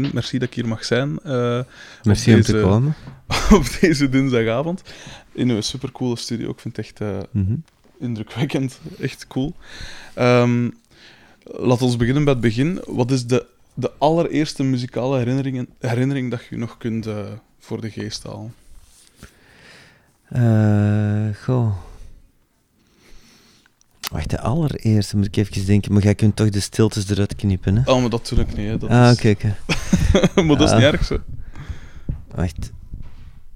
begin, merci dat ik hier mag zijn. eh, Merci om te komen. op deze dinsdagavond. In een supercoole studio. Ik vind het echt eh, Mhm. indrukwekkend. Echt cool. Ehm laat ons beginnen bij het begin. Wat is de, de allereerste muzikale herinneringen, herinnering dat je nog kunt eh, voor de geest halen? Goh. Wacht, de allereerste moet ik even denken, maar jij kunt toch de stiltes eruit knippen, hè? Oh, maar dat doe ik niet. Hè. Dat ah, is, kijk. hè. maar dat is Ah. niet erg, zo. Wacht.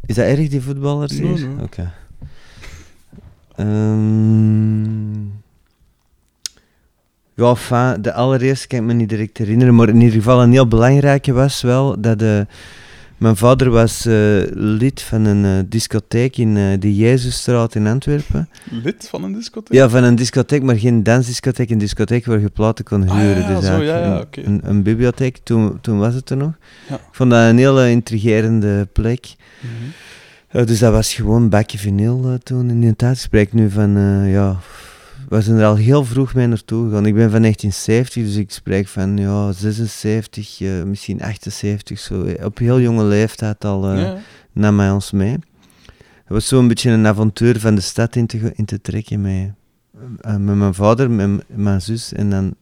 Is dat erg, die voetballers hier? Oké. Ehm. ja, enfin, de allereerste kan ik me niet direct herinneren, maar in ieder geval een heel belangrijke was wel dat eh, mijn vader was eh, lid van een eh, discotheek in eh, de Jezusstraat in Antwerpen. Lid van een discotheek? Ja, van een discotheek, maar geen dansdiscotheek, een discotheek waar je platen kon Ah, huren. ja, dus zo, ja, ja, een, oké. een, een bibliotheek, toen, toen was het er nog. Ik vond dat een hele intrigerende plek. Mhm. Dus dat was gewoon bakje vinyl toen in die tijd. Ik spreek nu van, ja, we zijn er al heel vroeg mee naartoe gegaan. Ik ben van 1970, dus ik spreek van ja, 76, eh, misschien 78, zo. eh, Op heel jonge leeftijd al eh, Ja. nam hij ons mee. Het was zo'n beetje een avontuur van de stad in te, in te trekken met, eh, met mijn vader, met mijn zus en dan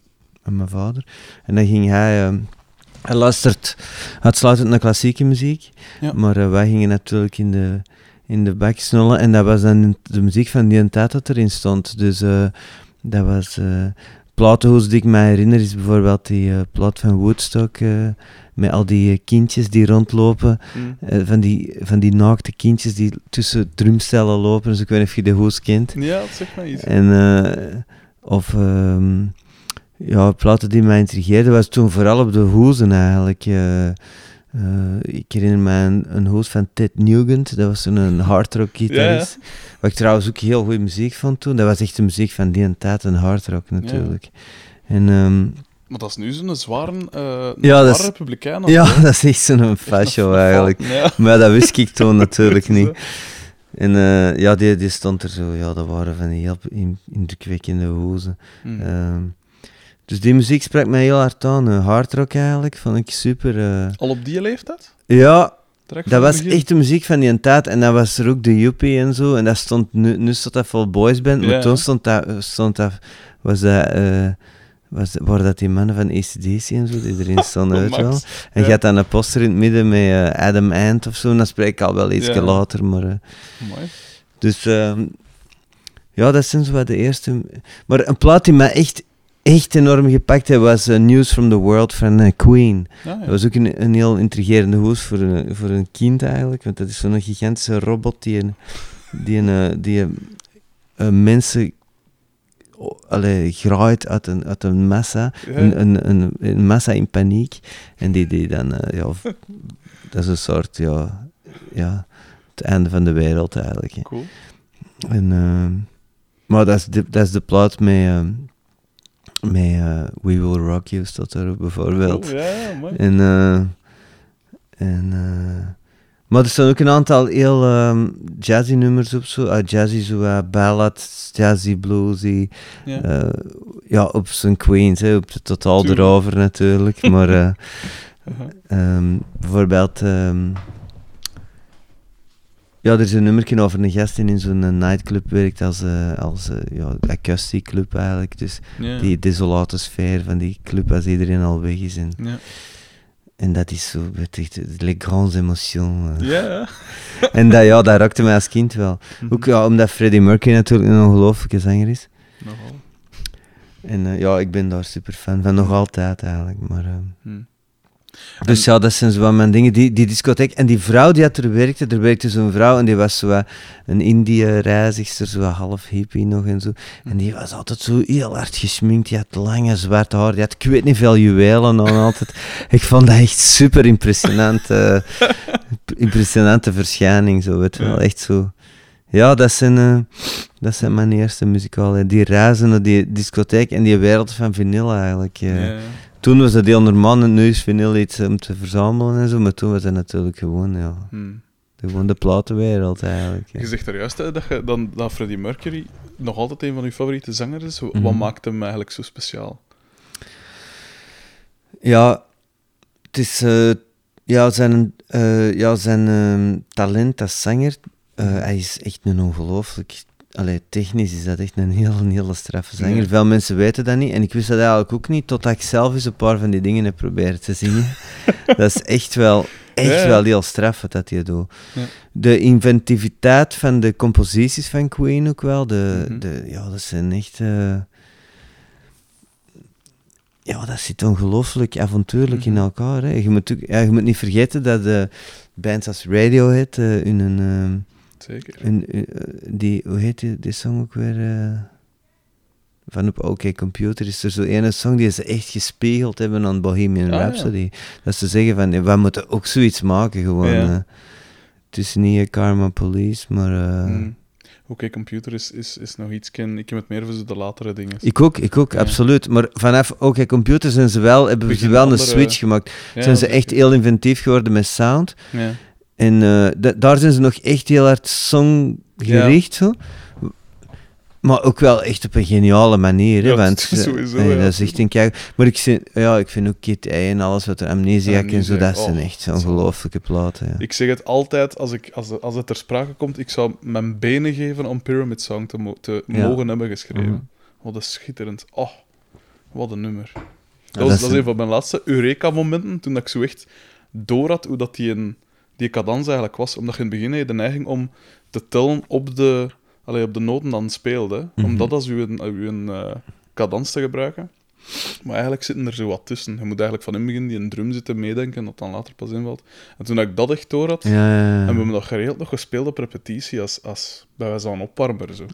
met mijn vader. En dan ging hij... eh, hij luistert uitsluitend naar klassieke muziek, Ja. maar eh, wij gingen natuurlijk in de, in de bak snollen en dat was dan de muziek van die tijd dat erin stond. Dus eh, dat was... eh platenhoes die ik me herinner is bijvoorbeeld die eh plaat van Woodstock met al die kindjes die rondlopen. Mm. Van, die, van die naakte kindjes die tussen drumstellen lopen. Dus ik weet niet of je de hoes kent. Ja, dat zegt mij iets. En, of ehm, ja, platen die mij intrigeerden was toen vooral op de hoezen eigenlijk. Eh, ik herinner me een, een hoes van Ted Nugent, dat was toen een hardrock gitarist. Wat ik trouwens ook heel goede muziek vond toen. Dat was echt de muziek van die tijd, een hardrock natuurlijk. En ehm, Maar dat is nu zo'n zware, eh Ja, zware republikein. of ja, dat is echt zo'n fascio fa- eigenlijk. Ja. Maar dat wist ik toen natuurlijk niet. En eh, ja, die, die stond er zo. Ja, dat waren van die heel in- indrukwekkende hozen. mm. Dus die muziek sprak mij heel hard aan. Uh, hardrock eigenlijk, vond ik super. eh. Al op die leeftijd? ja, dat was begin? echt de muziek van die tijd. En dat was er ook de Yuppie en zo. En dat stond, nu, nu stond dat vol boys band, maar Ja, toen ja. stond dat, stond dat, was dat, eh, was, waren dat die mannen van ACDC en zo, die erin stonden, je wel. En Ja. je had dan een poster in het midden met eh, Adam Ant of zo. En dat spreek ik al wel iets Ja. later, maar... eh, Amai. dus ehm, ja, dat zijn zo wat de eerste. Maar een plaat die mij echt, echt enorm gepakt heeft was eh, News from the World van eh, Queen. Ja. Dat was ook een, een heel intrigerende hoes voor een, voor een kind eigenlijk. Want dat is zo'n gigantische robot die, een, die, een, eh, die mensen allee, graait uit een, uit een massa. Ja. Een, een, een, een massa in paniek. En die, die dan, ja, dat is een soort, ja, ja, het einde van de wereld eigenlijk. Cool. En, maar dat is de, dat is de plaat met, met eh, We Will Rock You, staat er bijvoorbeeld. Ja, mooi. En, eh, en, eh, maar er staan ook een aantal heel ehm, jazzy nummers op, zo. ah, jazzy, zo ballads, jazzy, bluesy. Ja. ja, op zijn Queens, hè, op de totaal erover natuurlijk. maar. Ehm, bijvoorbeeld, ehm, ja, er is een nummertje over een gast die in zo'n eh, nightclub werkt als, eh als eh, ja, acoustic club eigenlijk. Dus Ja. die desolate sfeer van die club als iedereen al weg is. En, Ja. en dat is zo, weet je, les grandes émotions. eh. Ja. En dat, ja, dat raakte mij als kind wel. Mhm. Ook ja, omdat Freddie Mercury natuurlijk een ongelooflijke zanger is. Nogal. En eh, ja, ik ben daar super fan van, nog altijd eigenlijk. Maar, ehm, Dus ja, dat zijn zo mijn dingen. Die, die discotheek en die vrouw die had er werkte, er werkte zo'n vrouw en die was zo een Indië-reizigster, zo half hippie nog en zo. En die was altijd zo heel hard gesminkt, die had lange zwart haar, die had ik weet niet veel juwelen aan altijd. Ik vond dat echt super impressionant, eh, impressionante verschijning, zo, weet je wel, echt zo. Ja, dat zijn, eh, dat zijn mijn eerste muzikale. Die reizen naar die discotheek en die wereld van vinyl eigenlijk. eh. Ja, ja. Toen was dat heel normaal en nu is vinyl iets om te verzamelen en zo, maar toen was dat natuurlijk gewoon, ja, de, gewoon de platenwereld eigenlijk. ja. Je zegt er juist hè, dat, je, dan, dat Freddie Mercury nog altijd een van je favoriete zangers is. Wat Mhm. maakt hem eigenlijk zo speciaal? Ja, Het is eh, ja, zijn, eh, ja, zijn ehm, talent als zanger. eh, hij is echt een ongelooflijk. Allee, technisch is dat echt een heel, een hele straffe zanger. Ja. Veel mensen weten dat niet. En ik wist dat eigenlijk ook niet, totdat ik zelf eens een paar van die dingen heb proberen te zingen. dat is echt wel, echt Ja, wel heel straf wat dat je doet. Ja. De inventiviteit van de composities van Queen ook wel. De, Mhm. de, ja, dat zijn echt... eh, ja, dat zit ongelooflijk avontuurlijk in Mhm. elkaar. Hè. Je, moet, ook- ja, je moet niet vergeten dat de bands als Radiohead eh in een... ehm, Zeker. een eh, die, hoe heet die, die song ook weer? eh, van op OK Computer is er zo ene song die ze echt gespiegeld hebben aan Bohemian Ah, ja. Rhapsody. Dat ze zeggen van, we moeten ook zoiets maken gewoon. Ja. eh. het is niet Karma Police, maar... eh, Mm. Oké, computer is, is, is nog iets. ken- Ik heb het meer voor de latere dingen. Ik ook, ik ook, Ja. absoluut. Maar vanaf OK Computer zijn ze wel, hebben ze wel een switch gemaakt. Ja, zijn ze echt heel inventief geworden met sound. Ja. En eh, da- daar zijn ze nog echt heel hard songgericht. Zo. Maar ook wel echt op een geniale manier. Hè, Ja, want, sowieso, eh, ja. dat is echt een kijk. Maar ik, vind, ja, ik vind ook Kid A en alles wat er Amnesiac en zo, dat zijn oh, echt dat is ongelooflijke platen. Ja. Ik zeg het altijd als, ik, als, als het ter sprake komt. Ik zou mijn benen geven om Pyramid Song te, mo- te Ja. mogen hebben geschreven. Mhm. Wat een schitterend. Oh, wat een nummer. Dat, was, is dat is een- van mijn laatste Eureka-momenten. Toen dat ik zo echt door had hoe dat die, een, die cadans eigenlijk was. Omdat je in het begin je de neiging om te tellen op de, allee, op de noten dan speelde. Mhm. Om dat als uw, uw eh, cadans te gebruiken. Maar eigenlijk zitten er zo wat tussen. Je moet eigenlijk van in het begin die een drum zitten meedenken, dat dan later pas invalt. En toen ik dat echt door had, Ja, ja, ja. en we hebben dat geregeld nog gespeeld op repetitie als, als bij wijze van opwarmer. Zo.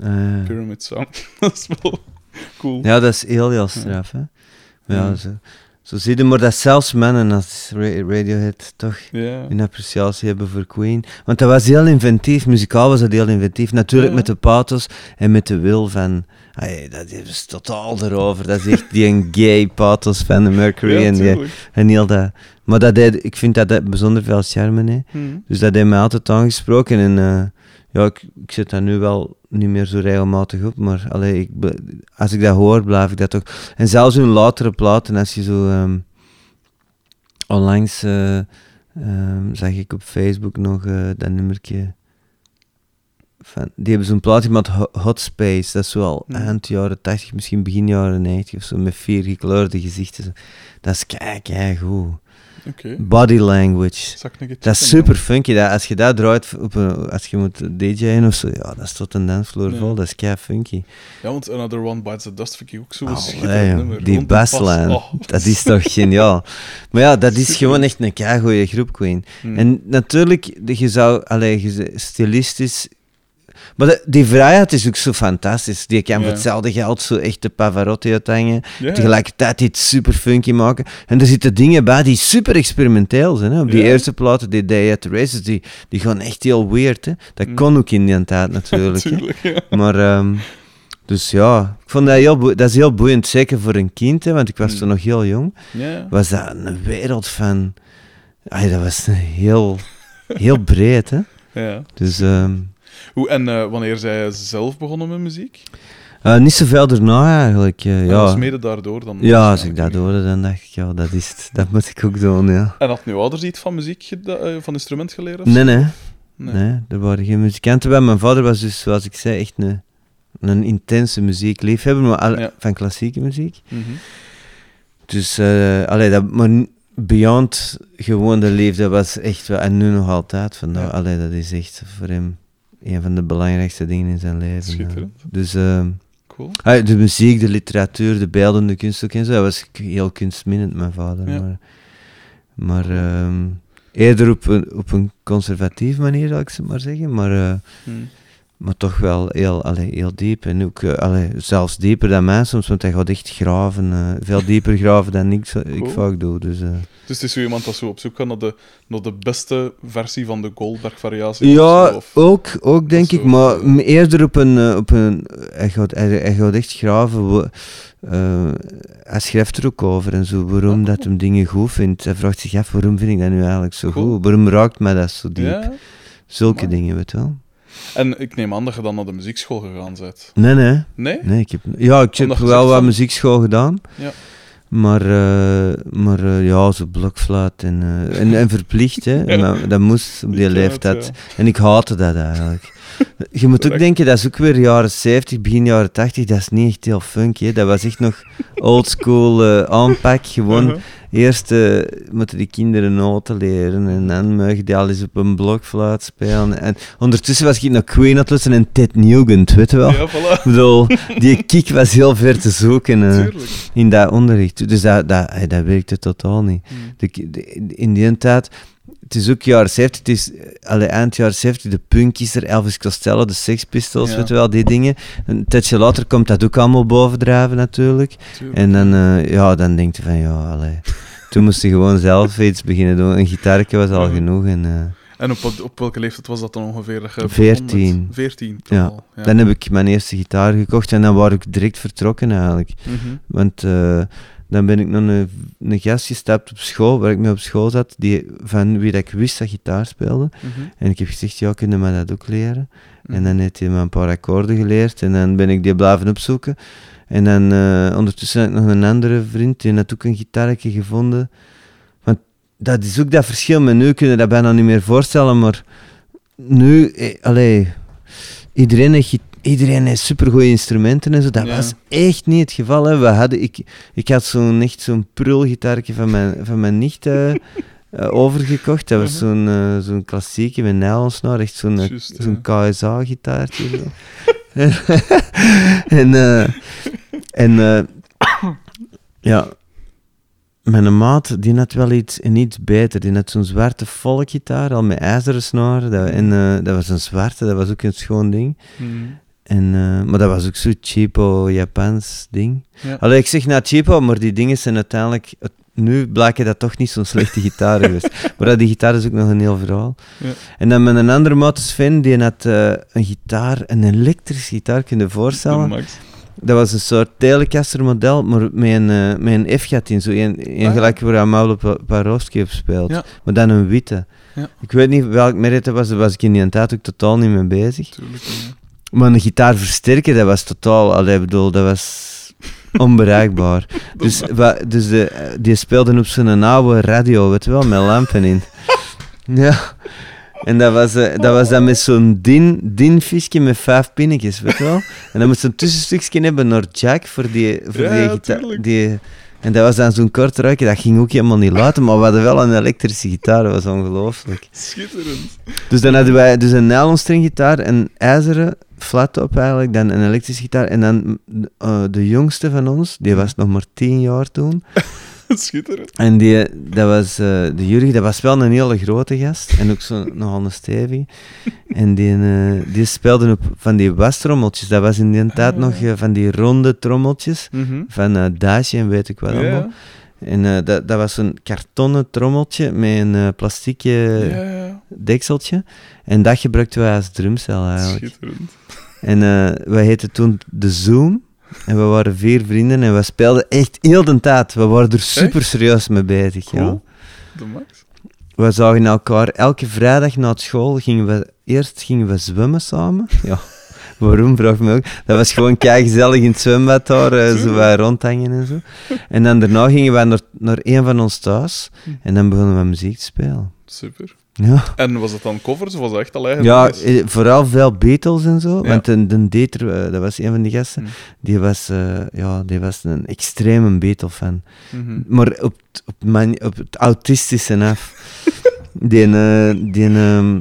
Pyramid Sound. dat is wel cool. Ja, dat is heel, heel straf. Hè. Ja, Ja. zo, zo zie je maar dat zelfs mannen als Ra- Radiohead toch een appreciatie hebben voor Queen. Want dat was heel inventief, muzikaal was dat heel inventief. Natuurlijk Ja. met de pathos en met de wil van... dat is totaal erover. Dat is echt die een gay pathos van de Mercury Ja, en, die, en heel dat... Maar dat deed, ik vind dat dat bijzonder veel charme heeft. Hm. Dus dat heeft mij altijd aangesproken. En eh, ja, ik, ik zet dat nu wel niet meer zo regelmatig op. Maar allee, ik, als ik dat hoor, blijf ik dat toch... En zelfs in latere platen, als je zo... ehm, onlangs eh, ehm, zag ik op Facebook nog eh, dat nummertje... Van, die hebben zo'n plaat gemaakt, Ho- Hot Space. Dat is zo al Hmm. eind jaren 80, misschien begin jaren 90 of zo. Met vier gekleurde gezichten. Dat is kijk, kijk goed. Body language. Dat is super funky. Dat, als je dat draait op een, als je moet DJ'en of zo, ja, dat is tot een dansvloer vol. Dat is kei funky. Ja, want Another One Bites the Dust vind ik ook zo'n Oh, schitterend hey, nummer. die Oh. dat is toch geniaal. Maar ja, dat is Super. gewoon echt een kei goede groep, Queen. Hm. En natuurlijk, je zou, allee, stilistisch. Maar die vrijheid is ook zo fantastisch. Die kan Ja. voor hetzelfde geld zo echt de Pavarotti uithangen. Ja. Tegelijkertijd iets super funky maken. En er zitten dingen bij die super experimenteel zijn. Hè. Op die Ja. eerste platen, die Day at the Races, die, die gaan echt heel weird. Hè. Dat Mm. kon ook in die tijd natuurlijk. Tuurlijk. Maar, ehm, dus ja, ik vond dat heel, dat is heel boeiend. Zeker voor een kind, hè, want ik was Mm. toen nog heel jong. Was dat een wereld van... Ay, dat was heel, heel breed. Hè. ja. Dus ehm, Hoe, en eh, wanneer zij zelf begonnen met muziek? eh, niet zoveel daarna eigenlijk. eh, Ja. was mede daardoor dan? ja, als ik dat hoorde, dan dacht ik, ja, dat is het. Dat moet ik ook doen, ja. En had nu ouders iets van muziek, van instrument geleerd? Nee, zo? nee. Nee. Nee, er waren geen muzikanten bij. Mijn vader was dus, zoals ik zei, echt een, een intense muziekliefhebber, maar al- Ja. van klassieke muziek. Mhm. Dus, eh allee, dat, maar beyond gewoon de liefde was echt wel, en nu nog altijd, Ja. allee, dat is echt voor hem een van de belangrijkste dingen in zijn leven. Schitterend. Dus ehm, Cool. ah, de muziek, de literatuur, de beeldende kunst ook en zo, dat was ik heel kunstminnend, mijn vader. Ja. Maar, maar ehm, eerder op een, op een conservatieve manier, zal ik ze maar zeggen, maar... eh, Hm. Maar toch wel heel, allee, heel diep. En ook eh, allee, zelfs dieper dan mij soms, want hij gaat echt graven. eh, veel dieper graven dan ik, zo- ik Cool. vaak doe. Dus, eh. Dus het is zo iemand dat zo op zoek gaat naar de, naar de beste versie van de Goldberg-variatie? Ja, of ook, ook denk zo, ik, maar eh. eerder op een... eh, op een hij, gaat, hij, hij gaat echt graven. eh, hij schrijft er ook over en zo, waarom Ah, dat hem dingen goed vindt. Hij vraagt zich af, waarom vind ik dat nu eigenlijk zo Cool. goed? Waarom raakt mij dat zo diep? Ja. Zulke dingen, weet je wel. En ik neem aan dat je dan naar de muziekschool gegaan bent. Nee, nee. Nee? Nee, ik heb, ja, ik heb wel wat muziekschool gedaan. Ja. Maar, eh, maar eh, ja, zo blokfluit en, eh, en, en verplicht, hè. En dat, dat moest op die Ik leeftijd. ja. En ik haatte dat eigenlijk. Je moet ook denken, dat is ook weer jaren 70, begin jaren 80, dat is niet echt heel funky. Hè. Dat was echt nog oldschool aanpak. Gewoon Uh-huh. Eerst eh, moeten die kinderen noten leren en dan mogen die al eens op een blokfluit spelen. En ondertussen was ik nog Queen aan het luisteren en Ted Nugent, weet je wel. Ja, voilà. Ik bedoel, die kick was heel ver te zoeken eh, in dat onderricht. Dus dat, dat, eh, dat werkte totaal niet. Hmm. De- in die tijd, het is ook jaren 70, het is eh, allee, eind jaren 70, de punk is er, Elvis Costello, de Sex Pistols, Ja. weet je wel, die dingen. Een tijdje later komt dat ook allemaal bovendrijven natuurlijk. Tuurlijk. En dan, eh, ja, dan denk je van, ja, allee. Toen moest je gewoon zelf iets beginnen doen. Een gitaartje was al Ja. genoeg. En, eh, En op, op welke leeftijd was dat dan ongeveer? dat je begon Veertien. met- Veertien. Ja. toch al? ja. Dan heb ik mijn eerste gitaar gekocht en dan was ik direct vertrokken eigenlijk. Mhm. Want dan ben ik naar een, een gast gestapt op school, waar ik mee op school zat, die, van wie dat ik wist dat gitaar speelde. Mhm. En ik heb gezegd, ja, kun je mij dat ook leren? En Mhm. dan heeft hij me een paar akkoorden geleerd en dan ben ik die blijven opzoeken. En dan eh, ondertussen had ik nog een andere vriend, die had ook een gitaartje gevonden. Want dat is ook dat verschil met nu, kun je dat bijna niet meer voorstellen, maar nu, eh, allee, iedereen heeft, gi- iedereen heeft supergoeie instrumenten en zo. Dat Ja. was echt niet het geval. Hè. We hadden, ik, ik had zo'n echt zo'n prulgitaartje van mijn, van mijn nicht eh, eh, overgekocht. Dat was zo'n eh, zo'n klassieke met nylonsnaar, echt zo'n zo'n. KSA-gitaartje. en en ja, mijn maat die had wel iets, iets beter. Die had zo'n zwarte volkgitaar, al met ijzeren snaren. Dat, en dat was een zwarte, dat was ook een schoon ding. Mhm. En, eh, maar dat was ook zo'n cheapo Japans ding. Ja. Allee, ik zeg nou cheapo, maar die dingen zijn uiteindelijk... nu blijken dat toch niet zo'n slechte gitaren geweest. Maar dat die gitaar is ook nog een heel verhaal. Ja. En dan met een andere maat, Sven, die had eh, een gitaar, een elektrische gitaar, kun je voorstellen? Dat was een soort Telecaster model, maar met een, eh, met een F-gat in. Zo een, een Ah. gelijk waar Mauro Pa- Parowski op speelt. Ja. Maar dan een witte. Ja. Ik weet niet welk merk dat was, daar was ik in die tijd ook totaal niet mee bezig. Tuurlijk. ja. Maar een gitaar versterken, dat was totaal, allee, ik bedoel, dat was onbereikbaar. dus wa- dus de, die speelden op zo'n oude radio, weet je wel, met lampen in. ja. En dat was, eh, dat was dan met zo'n din, dinvisje met vijf pinnetjes, weet je wel. En dan moest je een tussenstukje hebben naar Jack voor die, voor Ja, die gitaar. Die, en dat was dan zo'n kort ruikje, dat ging ook helemaal niet luiden, maar we hadden wel een elektrische gitaar, dat was ongelooflijk. Schitterend. Dus dan hadden wij dus een nylon stringgitaar, een ijzeren flattop eigenlijk, dan een elektrische gitaar. En dan eh, de jongste van ons, die was nog maar tien jaar toen. Schitterend. En die, dat was eh, de Jurgen, dat was wel een hele grote gast. En ook zo nogal een stevig. En die, eh, die speelde op van die wastrommeltjes. Dat was in die tijd Ah. nog eh, van die ronde trommeltjes. Mhm. Van Daasje en weet ik wat allemaal. Ja, En dat, dat was een kartonnen trommeltje met een ja. Dekseltje. En dat gebruikten wij als drumstel eigenlijk. Schitterend. En eh wij heten toen de Zoom. En we waren vier vrienden en we speelden echt heel de tijd. We waren er super serieus mee bezig. Ja. De Max. We zagen elkaar elke vrijdag na school. Gingen we, eerst gingen we zwemmen samen. Ja. Waarom, vraag me ook. Dat was gewoon kei gezellig in het zwembad daar, eh, zo wij rondhangen en zo. En dan daarna gingen we naar, naar een van ons thuis. En dan begonnen we muziek te spelen. Super. Ja. En was het dan covers of was het echt al eigen Ja, eh, vooral veel Beatles en zo. Ja. Want de, de Dieter, eh, dat was een van die gasten, Hm. die was, eh, ja, die was een extreme Beatle-fan. Mhm. Maar op, het- op, man- op het autistische af. die, eh, die, ehm,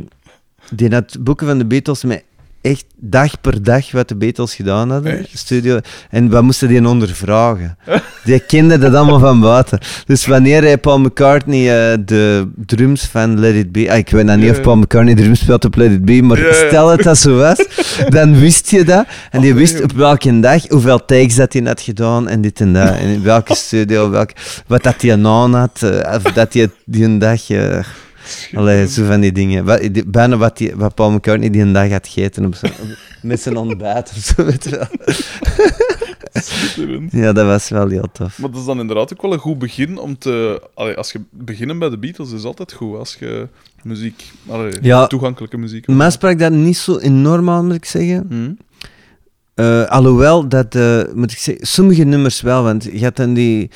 die had boeken van de Beatles met echt dag per dag wat de Beatles gedaan hadden. Echt? Studio. En we moesten die ondervragen. Die kende dat allemaal van buiten. Dus wanneer hij Paul McCartney eh, de drums van Let It Be... ah, ik weet nou niet of. Paul McCartney drums speelt op Let It Be, maar stel dat dat zo was, dan wist je dat. En die Oh, wist op welke dag, hoeveel takes dat hij had gedaan en dit en dat. En in welke studio, welke, wat dat hij aan had. eh, of dat hij die een dag... eh, Allee, zo van die dingen. Wat, die- bijna wat, die, wat Paul McCartney die een dag had gegeten op zijn- met zijn ontbijt of zo, weet je wel. Ja, dat was wel heel tof. Maar dat is dan inderdaad ook wel een goed begin om te... Allee, als je beginnen bij de Beatles is altijd goed. Als je muziek... Allee, Ja. toegankelijke muziek... Maar sprak dat niet zo enorm aan, moet ik zeggen. Hm? Eh, alhoewel dat, eh, moet ik zeggen, sommige nummers wel, want je had dan die,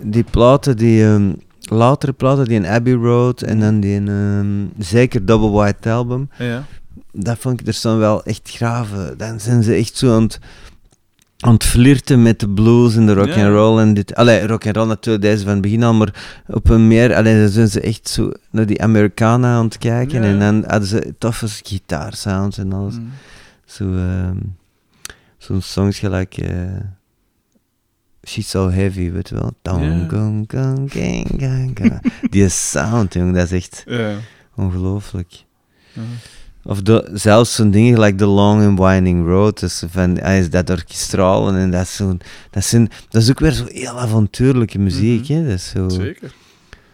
die platen, die ehm, latere platen, die in Abbey Road en dan die ehm, zeker Double White Album. Ja. Dat vond ik er staan wel echt graven. Dan zijn ze echt zo aan het, aan het flirten met de blues en de rock and roll en dit. Allee, rock and roll natuurlijk deze van het begin al, maar op een meer, allee, dan zijn ze echt zo naar die Americana aan het kijken en dan hadden ze toffe gitaarsounds en alles. Mm. Zo, ehm, zo'n songs gelijk eh, She's So Heavy, weet je wel. Dong, Ja. gong, gong, gang, gang, gang. Die sound, jong, dat is echt ongelooflijk. Of de, zelfs zo'n dingen gelijk The Long and Winding Road, dus van, ah, is dat orkestralen en dat is, zo'n, dat, zijn, dat is ook weer zo heel avontuurlijke muziek, Mhm. hè. Dat is zo, Zeker.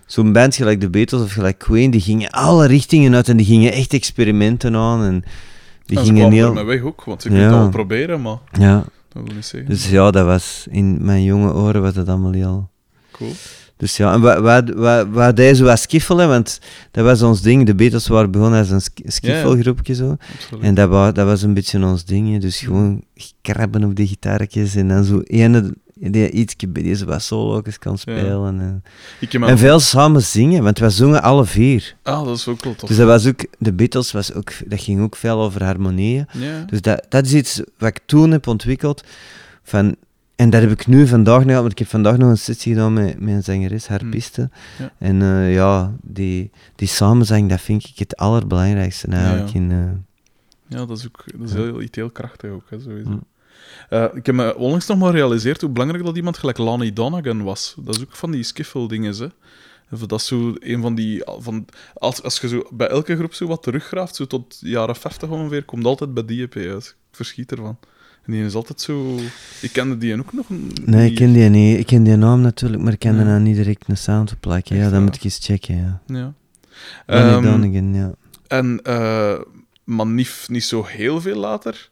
zo'n band gelijk de Beatles of gelijk Queen, die gingen alle richtingen uit en die gingen echt experimenten aan en die En ze gingen heel... weg ook, want kunt Ja. het al proberen, maar Ja, dat wil niet zeggen. dus ja, dat was, in mijn jonge oren was dat allemaal heel... Cool. Dus ja, en we deden zo wat skiffelen, want dat was ons ding. De Beatles waren begonnen als een sk- skiffelgroepje zo. Absoluut. En dat, wa, dat was een beetje ons ding. hè. Dus gewoon krabben op die gitaartjes en dan zo ene die iets die zo wat solo's kan spelen. En, en veel samen zingen, want wij zongen alle vier. Ah, dat is ook wel tof. Dus dat was ook, de Beatles was ook, dat ging ook veel over harmonieën. ja. Dus dat, dat is iets wat ik toen heb ontwikkeld. Van, en dat heb ik nu vandaag nog, want ik heb vandaag nog een sessie gedaan met, met een zangeres, harpiste. Ja. En eh, ja, die, die samenzang, dat vind ik het allerbelangrijkste eigenlijk. Ja. In, eh, ja, dat is ook dat is Ja. heel, iets heel krachtig ook, hè, sowieso. Eh, ik heb me onlangs nog maar gerealiseerd hoe belangrijk dat iemand gelijk Lonnie Donegan was. Dat is ook van die skiffle-dingen, hè. Dat is zo een van die... Van, als, als je zo bij elke groep zo wat teruggraaft, zo tot de jaren 50 ongeveer, komt altijd bij die EP uit. Ik verschiet ervan. En die is altijd zo... Ik kende die ook nog niet. nee, ik ken die niet. Ik ken die naam natuurlijk, maar ik ken Ja. nou niet direct een sound plakken. Ja, dat moet ik eens checken, ja. Ja. Ronnie Ehm, Donegan, ja. En, eh, maar niet, niet zo heel veel later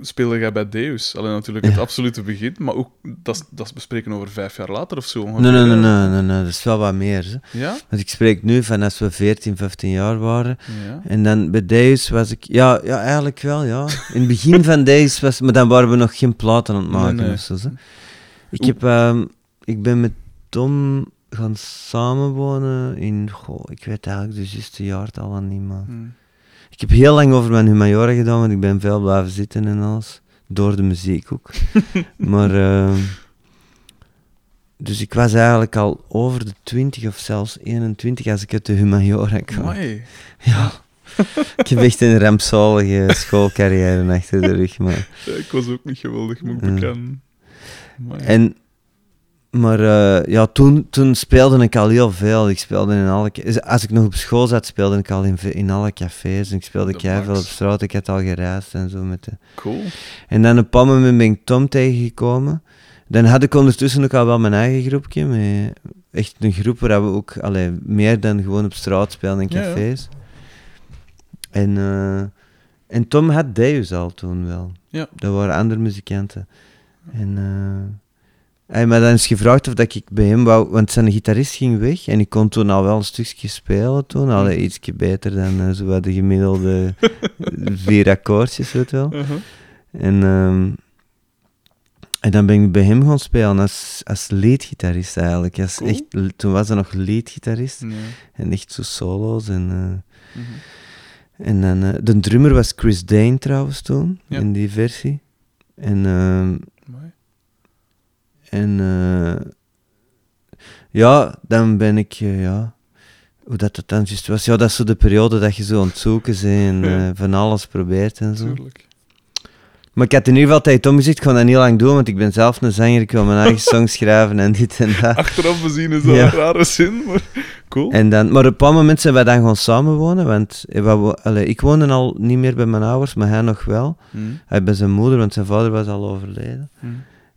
speelde jij bij Deus. Alleen natuurlijk het Ja. absolute begin, maar ook, dat, dat bespreken over vijf jaar later of zo. Nee, nee, nee, nee, nee, nee, dat is wel wat meer. Hè. Ja? Want ik spreek nu van als we 14, 15 jaar waren. Ja. En dan bij Deus was ik... Ja, ja, eigenlijk wel, ja. In het begin van Deus was... Maar dan waren we nog geen platen aan het maken Nee, nee. of zo. hè. Ik, heb, ehm, ik ben met Tom gaan samenwonen in... Goh, ik weet eigenlijk de juiste jaartallen niet, maar... Hm. Ik heb heel lang over mijn humaniora gedaan, want ik ben veel blijven zitten en alles. Door de muziek ook. maar... ehm, dus ik was eigenlijk al over de 20 of zelfs 21 als ik uit de humaniora kwam. Amai. Ja. ik heb echt een rampzalige schoolcarrière achter de rug. Maar, Ja, ik was ook niet geweldig, moet ik bekennen. En, maar eh, ja, toen, toen speelde ik al heel veel. Ik speelde in alle... Als ik nog op school zat, speelde ik al in, in alle cafés. En ik speelde max. op straat. Ik had al gereisd en zo. Met de... Cool. En dan op een bepaald moment ben ik Tom tegengekomen. Dan had ik ondertussen ook al wel mijn eigen groepje. Met echt een groep waar we ook allee, meer dan gewoon op straat spelen in Ja, ja. cafés. En, eh, en Tom had Deus al toen wel. Ja. Dat waren andere muzikanten. En eh, hij me dan eens gevraagd of dat ik bij hem wou... Want zijn gitarist ging weg en ik kon toen al wel een stukje spelen toen. Allee, Mhm. ietsje beter dan zo wat de gemiddelde vier akkoordjes, weet wel. Uh-huh. En, ehm, en dan ben ik bij hem gaan spelen als, als leadgitarist eigenlijk. Als Cool. echt, toen was hij nog leadgitarist. Ja. En echt zo solo's. En, eh, Mhm. en dan, eh, de drummer was Chris Dane trouwens toen, Ja. in die versie. En, ehm. En eh, ja, dan ben ik, eh, ja, hoe dat het dan juist was. Ja, dat is zo de periode dat je zo aan het zoeken bent en Ja. eh, van alles probeert en zo. Tuurlijk. Maar ik had in ieder geval tijd om gezegd, ik ga dat niet lang doen, want ik ben zelf een zanger, ik wil mijn eigen songs schrijven en dit en dat. Achteraf bezien is dat Ja. een rare zin, maar cool. En dan, maar op een bepaald moment zijn wij dan gaan samenwonen, want allee, ik woonde al niet meer bij mijn ouders, maar hij nog wel. Hm. Hij bij zijn moeder, want zijn vader was al overleden. Hm.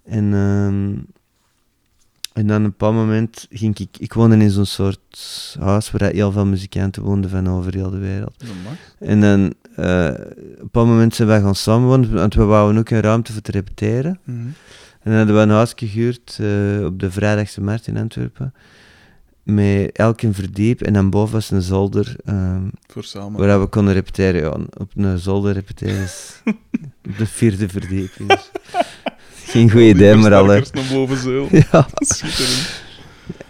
En, ehm, en dan op een bepaald moment ging ik... Ik woonde in zo'n soort huis waar heel veel muzikanten woonden van over heel de wereld. En dan, eh, op een bepaald moment zijn wij gaan samenwonen, want we wouden ook een ruimte voor te repeteren. Mhm. En dan hadden we een huis gehuurd eh, op de Vrijdagse Markt in Antwerpen. met elk een verdiep en dan boven was een zolder ehm, Voor samen. waar we konden repeteren. Ja, op een zolder repeteren is op de vierde verdieping. dus. Geen goed Die idee, maar al. Ja,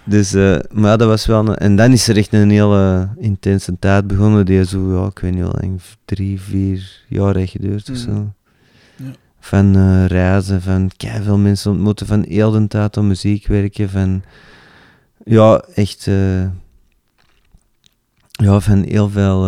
dus, eh, maar dat was wel... Een, en dan is er echt een hele intense tijd begonnen, die zo, ja, ik weet niet hoe lang, drie, vier jaar heeft geduurd of Mhm. zo. Ja. Van eh, reizen, van veel mensen ontmoeten, van heel de tijd aan muziek werken, van... Ja, echt... eh, ja, van heel veel...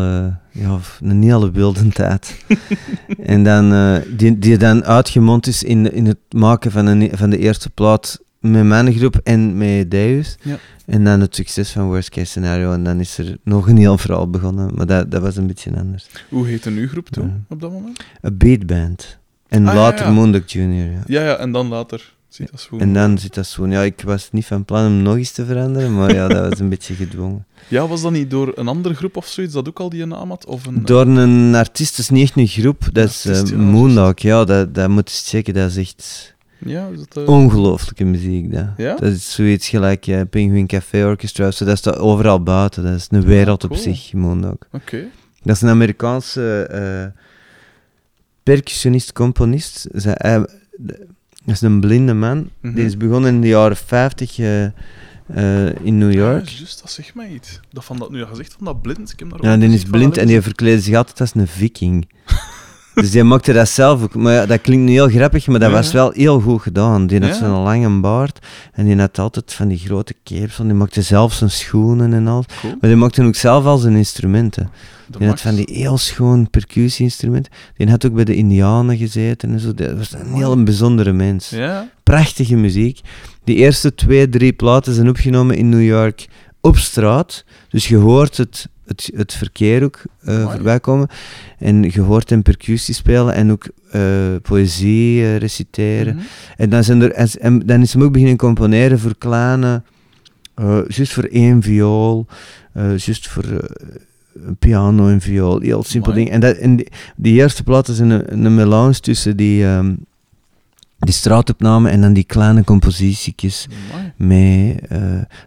ja, een hele wilde tijd. en dan... eh, die, die dan uitgemond is in, in het maken van, een, van de eerste plaat met mijn groep en met Deus. Ja. En dan het succes van Worst Case Scenario. En dan is er nog een heel verhaal begonnen. Maar dat, dat was een beetje anders. Hoe heette uw groep toen, Ja. op dat moment? Een beatband. En Ah, later ja. Moondog Junior, ja. Ja, ja, en dan later. Zit dat zo. En dan zit dat zo. Ja, ik was niet van plan om nog eens te veranderen, maar ja, dat was een beetje gedwongen. Ja, was dat niet door een andere groep of zoiets dat ook al die naam had? Of een, Door een artiest, dat is niet echt een groep, dat is Artiest, eh, ja, Moondog. Ja, dat, dat moet je checken, dat is echt Ja, is dat... eh, ongelooflijke muziek. Dat. Ja? dat is zoiets gelijk eh, Penguin Café Orchestra, dat staat overal buiten. Dat is een wereld op cool. zich, Moondog. Oké. Dat is een Amerikaanse eh percussionist-componist. Zij- Dat is een blinde man. Mhm. Die is begonnen in de jaren 50 eh, eh, in New York. Ja, juist, dat zegt mij iets. Dat van dat, nu gezegd van dat blind, ik heb daar Ja, die is blind en die verkleedde zich altijd als een viking. dus die maakte dat zelf ook. Maar ja, dat klinkt nu heel grappig, maar dat Ja, was wel heel goed gedaan. Die had Ja. zo'n lange baard en die had altijd van die grote capes. Die maakte zelf zijn schoenen en al. Cool. Maar die maakte ook zelf al zijn instrumenten. De Die had van die heel schoon percussie-instrumenten. Die had ook bij de Indianen gezeten en zo. Dat was een heel bijzondere mens. Ja, Prachtige muziek. Die eerste twee, drie platen zijn opgenomen in New York op straat. Dus je hoort het, het, het verkeer ook eh, voorbij komen. En je hoort hem percussie spelen en ook eh, poëzie eh, reciteren. Mhm. En dan, zijn er, en, dan is hem ook beginnen componeren voor kleine, juist voor één viool, juist voor een piano en viool, heel simpel ding. En, dat, en die, die eerste plaat is een, een melange tussen die, ehm, die straatopname en dan die kleine compositietjes met eh,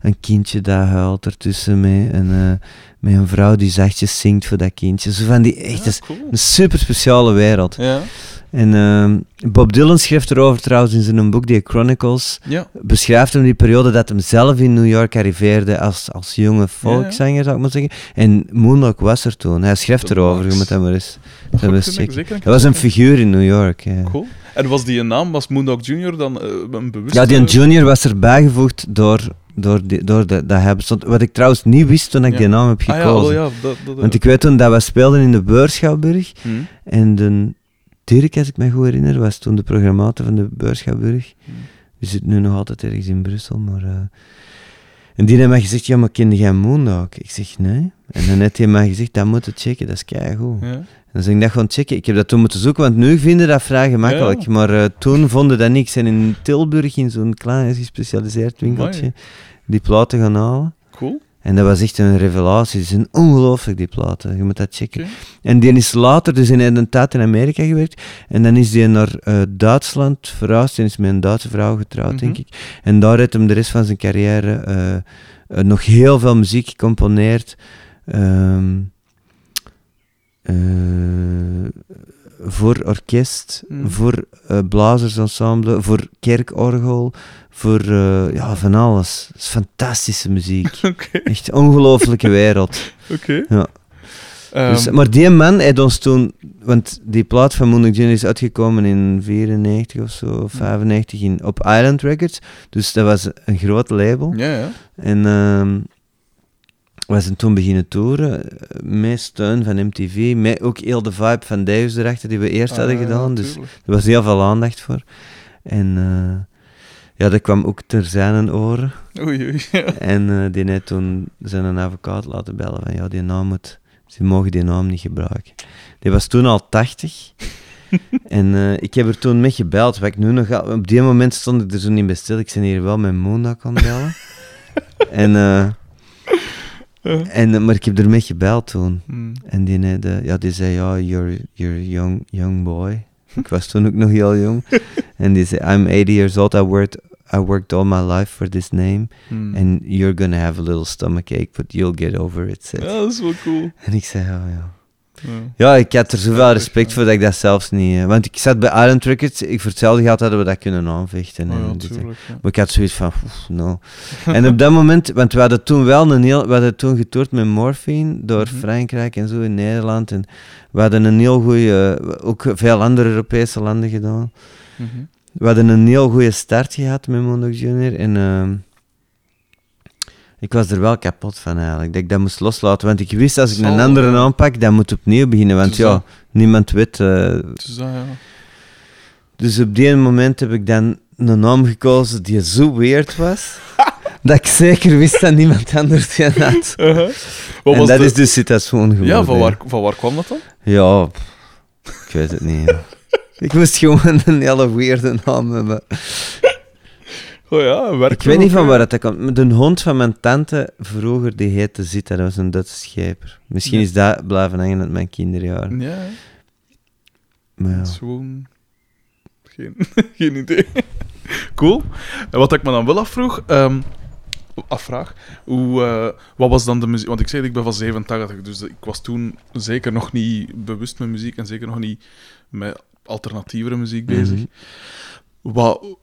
een kindje dat huilt ertussen, met een, eh, met een vrouw die zachtjes zingt voor dat kindje. Zo van die echt, Ja, cool. een super speciale wereld. Ja, En ehm, Bob Dylan schreef erover trouwens in zijn boek, die Chronicles, ja. beschrijft hem die periode dat hij zelf in New York arriveerde als, als jonge volkszanger, zou ik maar zeggen. En Moonlock was er toen. Hij schreef De erover, je moet dat maar eens, Dat eens checken. zeker was een figuur in New York. Ja. Cool. En was die een naam, was Moondog Jr. dan eh, een bewuste... ja die junior was er bijgevoegd door, door, die, door de, dat hij bestond. Wat ik trouwens niet wist toen ik Ja. die naam heb Ah ja, gekozen. wel, ja, dat... dat Want ik weet toen dat we speelden in de Beurschouwburg. Hm. En de Dirk, als ik me goed herinner, was toen de programmator van de Beurschouwburg. Hm. Die zit nu nog altijd ergens in Brussel, maar... eh, En die heeft mij gezegd, ja, maar kende jij Moondog? Ik zeg, nee. En dan heeft hij mij gezegd, dat moet je checken, dat is keigoed. Ja. En dan zeg ik dat gewoon checken. Ik heb dat toen moeten zoeken, want nu vinden dat vrij gemakkelijk. Ja. Maar eh, toen vonden dat niks. En in Tilburg, in zo'n klein gespecialiseerd winkeltje, die platen gaan halen. Cool. En dat was echt een revelatie. Die zijn ongelooflijk, die platen. Je moet dat checken. En die is later, dus in een tijd in Amerika gewerkt. En dan is die naar eh, Duitsland verhuisd. En is met een Duitse vrouw getrouwd, denk Mhm. ik. En daar heeft hem de rest van zijn carrière eh, eh, nog heel veel muziek gecomponeerd. Ehm, eh, voor orkest, Mhm. voor eh, blazersensemble, voor kerkorgel, voor eh, ja, van alles. Het is fantastische muziek. Oké. Echt een ongelooflijke wereld. Oké. Ja. Ehm, Dus, maar die man heeft ons toen, want die plaat van Moonlight Junior is uitgekomen in 94 of zo, of 95 in, op Island Records. Dus dat was een groot label. ja, ja. En ehm we zijn toen beginnen toeren, eh, met steun van MTV, met ook heel de vibe van Davis erachter die we eerst hadden Ah, ja, gedaan. Dus er was heel veel aandacht voor. En eh, ja, dat kwam ook ter zijn oren. Oei, oei. Ja. En eh, die heeft toen zijn advocaat laten bellen van ja, die naam moet, ze mogen die naam niet gebruiken. Die was toen al 80. en ik heb er toen mee gebeld, wat ik nu nog al- op die moment stond ik er zo niet bij stil. Ik ben hier wel met Moondag aan het bellen. en, Ja. en, eh, maar ik heb er mee gebeld toen. Hm. En die, eh, ja, die zei, ja, you're, you're young, young boy. Ik was toen ook nog heel jong. en die zei, I'm 80 years old, I worked, I worked all my life for this name. Hmm. And you're gonna have a little stomachache, but you'll get over it. zei Ja, dat is wel cool. En ik zei, ja, ja. Ja. Ik had er zoveel respect voor dat ik dat zelfs niet... eh, want ik zat bij Island Records, ik vertelde gehad hadden we dat kunnen aanvechten. Oh en dit ja. maar ik had zoiets van, oef, no. en op dat moment, want we hadden toen wel een heel... We hadden toen getoerd met Morphine door Mhm. Frankrijk en zo in Nederland. En we hadden een heel goede... Ook veel andere Europese landen gedaan. Mhm. We hadden een heel goede start gehad met Mondok Junior. En ehm, ik was er wel kapot van eigenlijk. Dat ik dat moest loslaten. Want ik wist als ik Zal, een andere ja. aanpak, dan moet opnieuw beginnen. Want ja, dat- niemand weet. eh, Dus dat, ja. dus op die moment heb ik dan een naam gekozen die zo weird was. dat ik zeker wist dat niemand anders die had. Uh-huh. Wat en was dat de- is dus Citation geworden. Ja, van waar, van waar kwam dat dan? Ja, ik weet het niet. ik moest gewoon een hele weirde naam hebben. Oh ja, werk Ik weet niet van waar dat komt. De hond van mijn tante vroeger, die heette Zita, dat was een Duitse scheper. Misschien Ja. is dat blijven hangen uit mijn kinderjaren. Ja. Maar ja. Geen, geen idee. Cool. En wat ik me dan wel afvroeg... ehm, afvraag, hoe, eh, wat was dan de muziek... Want ik zei, ik ben van 87, dus ik was toen zeker nog niet bewust met muziek en zeker nog niet met alternatievere muziek bezig. Mhm. Wat, hoe-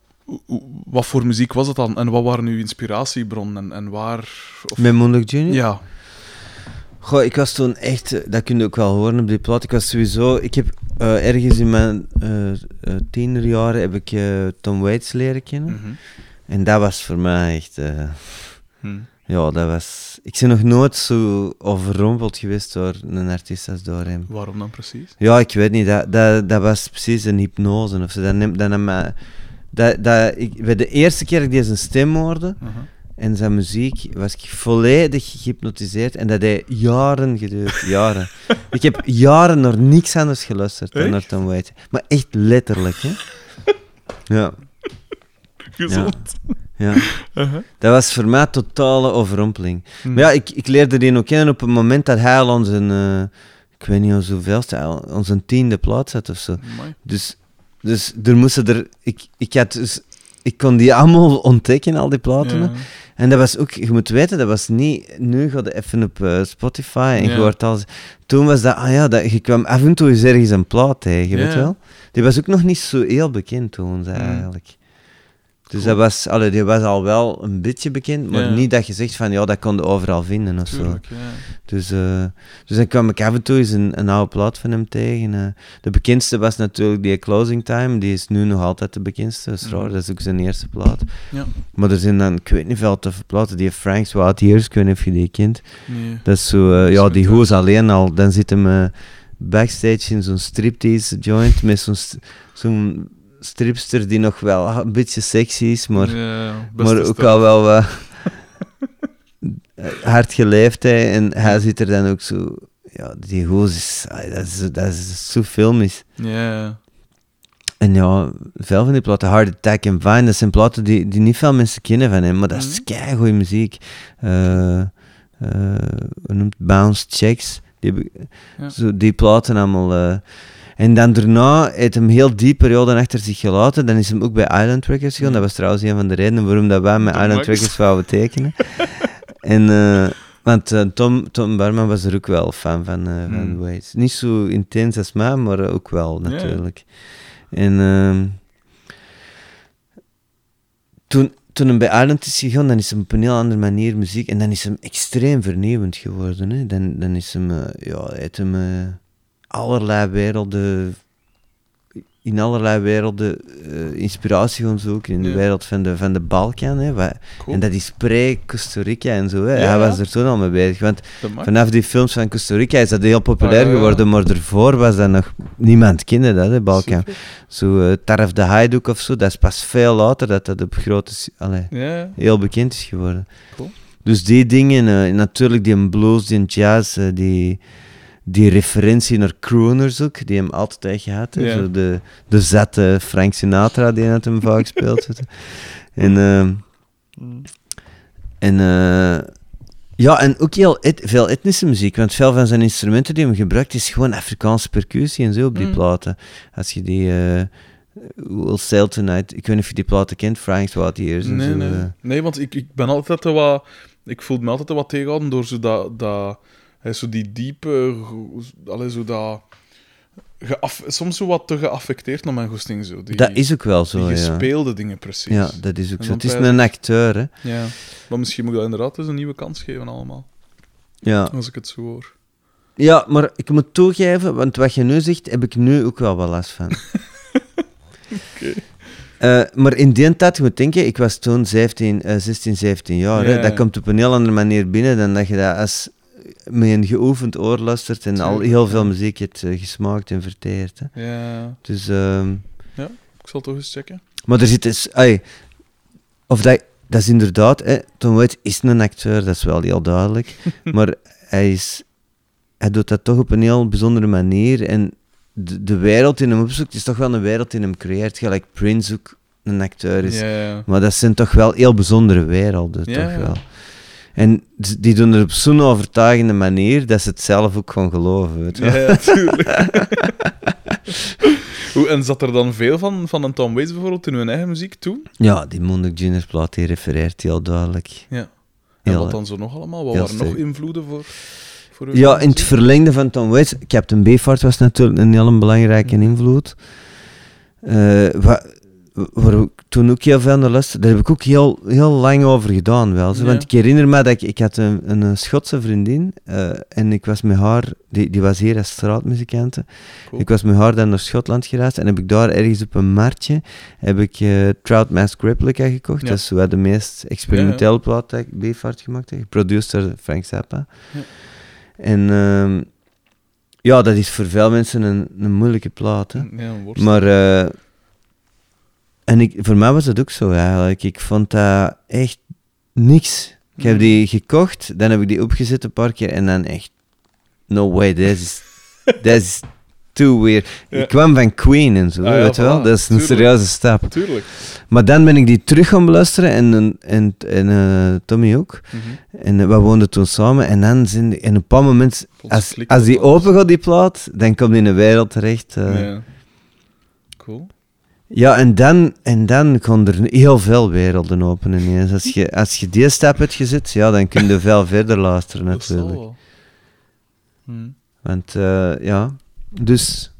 wat voor muziek was het dan? En wat waren uw inspiratiebronnen? En, en waar... Of, Met Mondok Junior? ja. Goh, ik was toen echt, eh, dat kun je ook wel horen op die plaat. Ik was sowieso, ik heb eh, ergens in mijn eh, tienerjaren heb ik Tom Waits leren kennen. Mhm. En dat was voor mij echt, eh, Hm. ja, dat was... Ik ben nog nooit zo overrompeld geweest door een artiest als door hem. Waarom dan precies? Ja, ik weet niet. Dat, dat, dat was precies een hypnose of zo. Dat neemt, dat nam mij- dat, dat, ik, bij de eerste keer dat ik deze stem hoorde Uh-huh. en zijn muziek, was ik volledig gehypnotiseerd. En dat heeft jaren geduurd. Jaren. ik heb jaren naar niks anders geluisterd dan naar Tom Waits. Maar echt letterlijk, hè. Ja, Gezond. ja. Uh-huh. Dat was voor mij totale overrompeling. Hm. Maar ja, ik, ik leerde die ook kennen op het moment dat hij al onze, eh, ik weet niet hoeveelste, onze tiende plaats had of zo. Amai. Dus, dus er moesten er, ik, ik had dus, ik kon die allemaal ontdekken, al die platen. Ja. En dat was ook, je moet weten, dat was niet, nu ga je even op eh, Spotify en Ja. je hoort alles. Toen was dat, ah ja, dat, je kwam af en toe eens ergens een plaat tegen, weet je wel. Die was ook nog niet zo heel bekend toen, Mm. eigenlijk. Dus dat was, allee, die was al wel een beetje bekend, maar Ja. niet dat je zegt van, ja, dat kon je overal vinden of zo. Ja. Dus, eh, dus dan kwam ik af en toe eens een, een oude plaat van hem tegen. eh. de bekendste was natuurlijk die Closing Time, die is nu nog altijd de bekendste. Dat is raar, dat is ook zijn eerste plaat. Ja. Maar er zijn dan, ik weet niet veel toffe platen, die Frank's Wild Years, ik weet niet of je die kent. Nee. Dat is zo, eh, ja, die hoes alleen al, dan zit hem backstage in zo'n striptease joint met zo'n stripster die nog wel een beetje sexy is, maar Ja, maar ook al wel wat hard geleefd. Hè, en hij zit er dan ook zo. Ja, die goos is. Dat is, dat is zo filmisch. Ja. En ja, veel van die platen, Hard Attack en Vine, dat zijn platen die, die niet veel mensen kennen van hem, maar dat is Mhm. keigoede muziek. Eh eh hoe noemt? Bounce Checks. Die, Ja. zo, die platen allemaal. eh. En dan daarna heeft hem heel die periode achter zich gelaten. Dan is hem ook bij Island Records gegaan. Dat was trouwens een van de redenen waarom dat wij met Island. Records wouden tekenen. en, eh, want eh, Tom, Tom Barman was er ook wel fan van, van. Waits. Niet zo intens als mij, maar ook wel natuurlijk. En ehm, toen, toen hij bij Island is gegaan, dan is hem op een heel andere manier muziek. En dan is hem extreem vernieuwend geworden. Hè. Dan, dan is hem, ja, heeft hem allerlei werelden, in allerlei werelden eh, inspiratie gaan zoeken. In de Ja. wereld van de, van de Balkan. Hè, wat- Cool. En dat is pre-Costa Rica en zo. Hè. Ja, Hij ja. was er toen al mee bezig. Want vanaf die films van Costa Rica is dat heel populair Ah, geworden. Maar ervoor was dat nog... Niemand kende dat, hè, Balkan. Super. Zo uh, Tarf de Haiduk of zo, dat is pas veel later dat dat op grote... Allee, heel bekend is geworden. Cool. Dus die dingen, eh, natuurlijk die blues, die jazz, die, die referentie naar crooners ook, die hem altijd gehad. hè. Ja. Zo de, de zette Frank Sinatra, die had hem vaak speelt. En, Mm. en eh, ja, en ook heel et- veel etnische muziek, want veel van zijn instrumenten die hem gebruikt is gewoon Afrikaanse percussie en zo op die Mm. platen. Als je die... eh, We'll Sail Tonight. Ik weet niet of je die platen kent, Frank's What Years Nee, zo. nee. eh. nee, want ik, ik ben altijd wat... Ik voel me altijd wat tegenhouden door zo dat... dat hij zo die diepe... Allee, zo dat... Soms zo wat te geaffecteerd naar mijn goesting. Zo. Die, dat is ook wel zo, die ja. gespeelde dingen, precies. Ja, dat is ook zo. Het is een acteur, hè. Ja. Maar misschien moet ik dat inderdaad eens een nieuwe kans geven allemaal. Ja. Als ik het zo hoor. ja, maar ik moet toegeven, want wat je nu zegt, heb ik nu ook wel wat last van. Eh, maar in die tijd, je moet denken, ik was toen 17, eh, 16, 17 jaar. hè. Ja, Dat komt op een heel andere manier binnen dan dat je dat als met een geoefend oor luistert en al heel ja. veel muziek hebt eh, gesmaakt en verteerd. Hè. Ja, Dus, ehm, ik zal toch eens checken. maar er zit dus, ai, of dat, dat is inderdaad, hè, Tom Waits is een acteur, dat is wel heel duidelijk. maar hij, is, hij doet dat toch op een heel bijzondere manier. En de, de wereld die hem opzoekt, is toch wel een wereld die hem creëert. Gelijk Prince ook een acteur is. Ja, ja. Maar dat zijn toch wel heel bijzondere werelden, Ja, toch ja. wel. En die doen het op zo'n overtuigende manier dat ze het zelf ook gewoon geloven, weet je wel. Ja, ja, tuurlijk. Hoe, en zat er dan veel van, van een Tom Waits bijvoorbeeld in hun eigen muziek toe? Ja, die Moondog Juniors plaat, die refereert heel duidelijk. Ja. En Heel- wat dan zo nog allemaal? Wat waren nog invloeden voor, voor hun Ja, in het verlengde van Tom Waits, Captain Beefheart was natuurlijk een heel belangrijke invloed. Eh, wa- waar ik toen ook heel veel naar luisterde, daar heb ik ook heel, heel lang over gedaan wel. zo. Ja. Want ik herinner me dat ik, ik had een, een Schotse vriendin eh, en ik was met haar, die, die was hier als straatmuzikante. Cool. Ik was met haar dan naar Schotland gereisd en heb ik daar ergens op een marktje heb ik eh, Trout Mask Replica gekocht. Ja. Dat is wat de meest experimentele plaat dat ik Beefheart gemaakt heb. Geproduceerd door Frank Zappa. En ehm, ja, dat is voor veel mensen een, een moeilijke plaat. Hè. Ja. Maar eh, en ik, voor mij was dat ook zo eigenlijk. Ik vond dat echt niks. Ik heb Mhm. die gekocht, dan heb ik die opgezet een paar keer en dan echt, no way, this is, this is too weird. Ja. Ik kwam van Queen en zo, Ah weet je wel? Dat is een tuurlijk. serieuze stap. Tuurlijk. Maar dan ben ik die terug gaan beluisteren en, en, en eh, Tommy ook. Mhm. En eh, we woonden toen samen en dan zijn die, en op een bepaald moment, Plots als, als die open gaat, die plaat, dan komt die in een wereld terecht. eh. Ja. Cool. Ja, en dan, en dan kon er heel veel werelden openen ineens. Als je, als je die stap hebt gezet, ja, dan kun je veel verder luisteren natuurlijk. Hm. Want eh, ja, dus...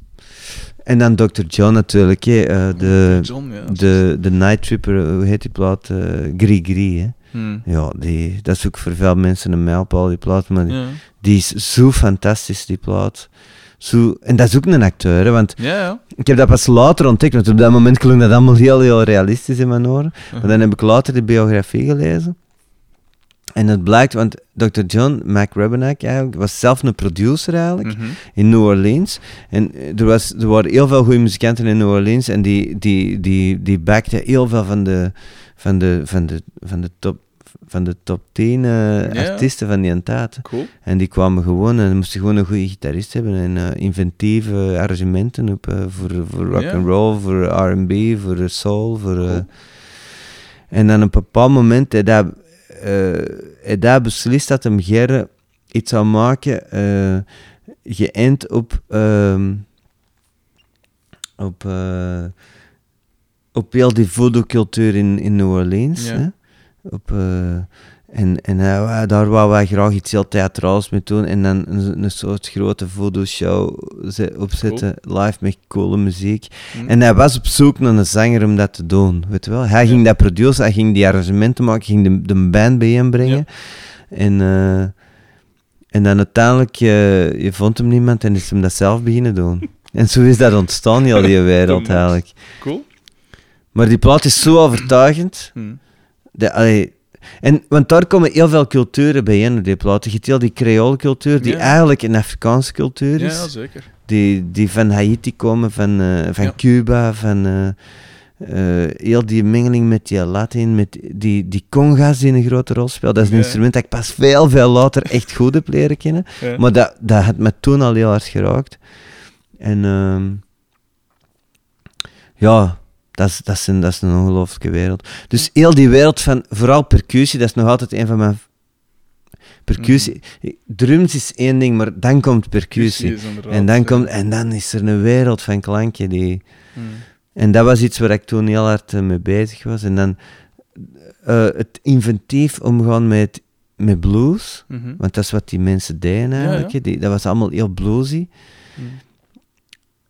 En dan Dr. John natuurlijk, hè, eh, de, John, ja. de, de Night Tripper, hoe heet die plaat? eh Gris Gris, hè. Hm. Ja, die, dat is ook voor veel mensen een mijlpaal, die plaat, maar die, Ja. die is zo fantastisch, die plaat. Zo, en dat is ook een acteur, hè, want Ja, ja. ik heb dat pas later ontdekt, want op dat moment klonk dat allemaal heel, heel realistisch in mijn oren. Maar dan heb ik later de biografie gelezen. En het blijkt, want Dr. John McRabenack eigenlijk, was zelf een producer eigenlijk Mhm. in New Orleans. En er, was, er waren heel veel goede muzikanten in New Orleans en die, die, die, die backten heel veel van de, van de, van de, van de top van de top 10 eh, Ja. artiesten van die. Cool. En die kwamen gewoon en moesten gewoon een goede gitarist hebben en eh, inventieve arrangementen op, eh, voor, voor rock and roll, voor R&B, voor eh, soul, voor... eh, Cool. en dan op een bepaald moment hij dat, eh, hij dat beslist dat hem Gerre iets zou maken eh geënt op ehm, op eh, op heel die voodoo-cultuur in, in New Orleans. Ja. Op, eh, en en wou- daar wou wij graag iets heel theatraals mee doen en dan een, een soort grote voodoo-show ze- opzetten, live met coole muziek. Hm. En hij was op zoek naar een zanger om dat te doen, weet je wel. Hij ging dat produceren, hij ging die arrangementen maken, ging de, de band bijeenbrengen. En, eh, en dan uiteindelijk, eh, je vond hem niemand en is hem dat zelf beginnen doen. En zo is dat ontstaan, heel die wereld eigenlijk. Cool. Maar die plaat is zo overtuigend. Hm. De, allee, en, want daar komen heel veel culturen bijeen op die plaat. Je hebt heel die Creoolcultuur, die Ja. eigenlijk een Afrikaanse cultuur is. ja, zeker. Die, die van Haiti komen, van, eh, van Ja. Cuba, van eh, eh, heel die mengeling met die Latin, met die, die conga's die een grote rol spelen. Dat is een Ja. instrument dat ik pas veel, veel later echt goed heb leren kennen. Maar dat, dat had me toen al heel hard geraakt. En ehm, ja, dat is, dat, is een, dat is een ongelooflijke wereld. Dus heel die wereld van, vooral percussie, dat is nog altijd een van mijn... Percussie, drums is één ding, maar dan komt percussie. En dan, komt, en dan is er een wereld van klanken die... Hm. En dat was iets waar ik toen heel hard eh, mee bezig was. En dan eh, het inventief omgaan met, met blues. Mhm. Want dat is wat die mensen deden eigenlijk. ja. Die, dat was allemaal heel bluesy. Mhm.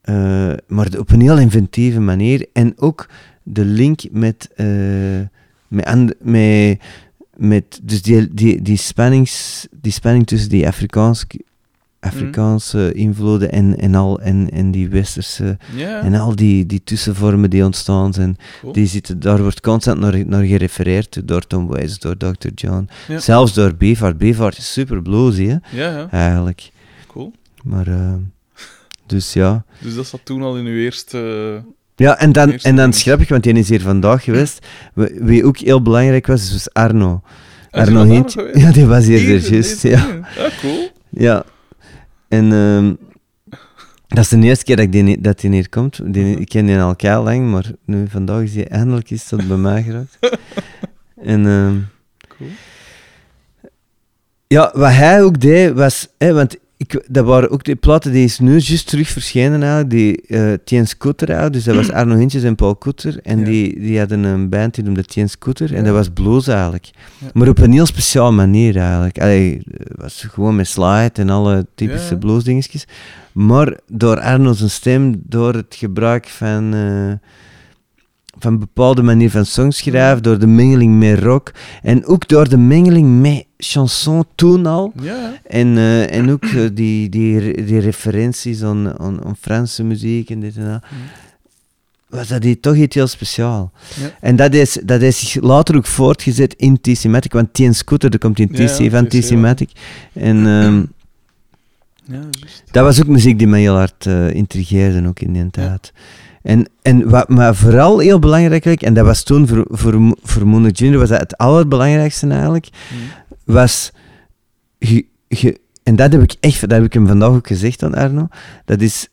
Eh, maar op een heel inventieve manier. En ook de link met, eh, met, met, met dus die, die, die, spannings, die spanning tussen die Afrikaans, Afrikaanse invloeden en, en, al, en, en die westerse en al die, die tussenvormen die ontstaan zijn, cool. die zitten, daar wordt constant naar, naar gerefereerd door Tom Waits, door Dr. John. Zelfs door Beefheart. Beefheart is super bluesy, hè, eigenlijk. cool. Maar, eh, dus ja. Dus dat zat toen al in uw eerste... Ja, en dan, en dan schrappig, want die is hier vandaag geweest. Wie wie ook heel belangrijk was, was Arno. Ah, Arno hij geweest? Ja, die was hier, Hier, er juist. Ja. Ja, cool. ja. En ehm, dat is de eerste keer dat, ik die, dat die hier komt. Die, ik ken die al kei lang, maar nu vandaag is hij eindelijk is dat bij mij geraakt. en ehm, Cool. ja, wat hij ook deed, was... Hè, want ik, dat waren ook die platen die is nu juist terug verschenen eigenlijk, die eh Tien Scooter eigenlijk. Dus dat was Arno Hintjes en Paul Koeter. En Ja. die, die hadden een band die noemde Tien Scooter. En dat was blues eigenlijk. Ja. Maar op een heel speciaal manier eigenlijk. Allee, het was gewoon met slide en alle typische Ja. bluesdingetjes. Maar door Arno zijn stem, door het gebruik van... eh, van een bepaalde manier van songschrijven, door de mengeling met rock en ook door de mengeling met chanson toen al. Ja. En, eh, en ook eh, die, die, die referenties aan, aan, aan Franse muziek en dit en dat. Was dat die, toch iets heel speciaal. Ja. En dat is, dat is zich later ook voortgezet in T-Matic, want Tien Scooter, dat komt in TC ja, van TC, ja. T-Matic. En ehm, dat was ook muziek die mij heel hard eh, intrigeerde, ook in die tijd. En, en wat maar vooral heel belangrijk, en dat was toen voor, voor, voor Junior, was dat het allerbelangrijkste eigenlijk, Hm. was... ge- en dat heb ik echt, dat heb ik hem vandaag ook gezegd aan Arno, dat is...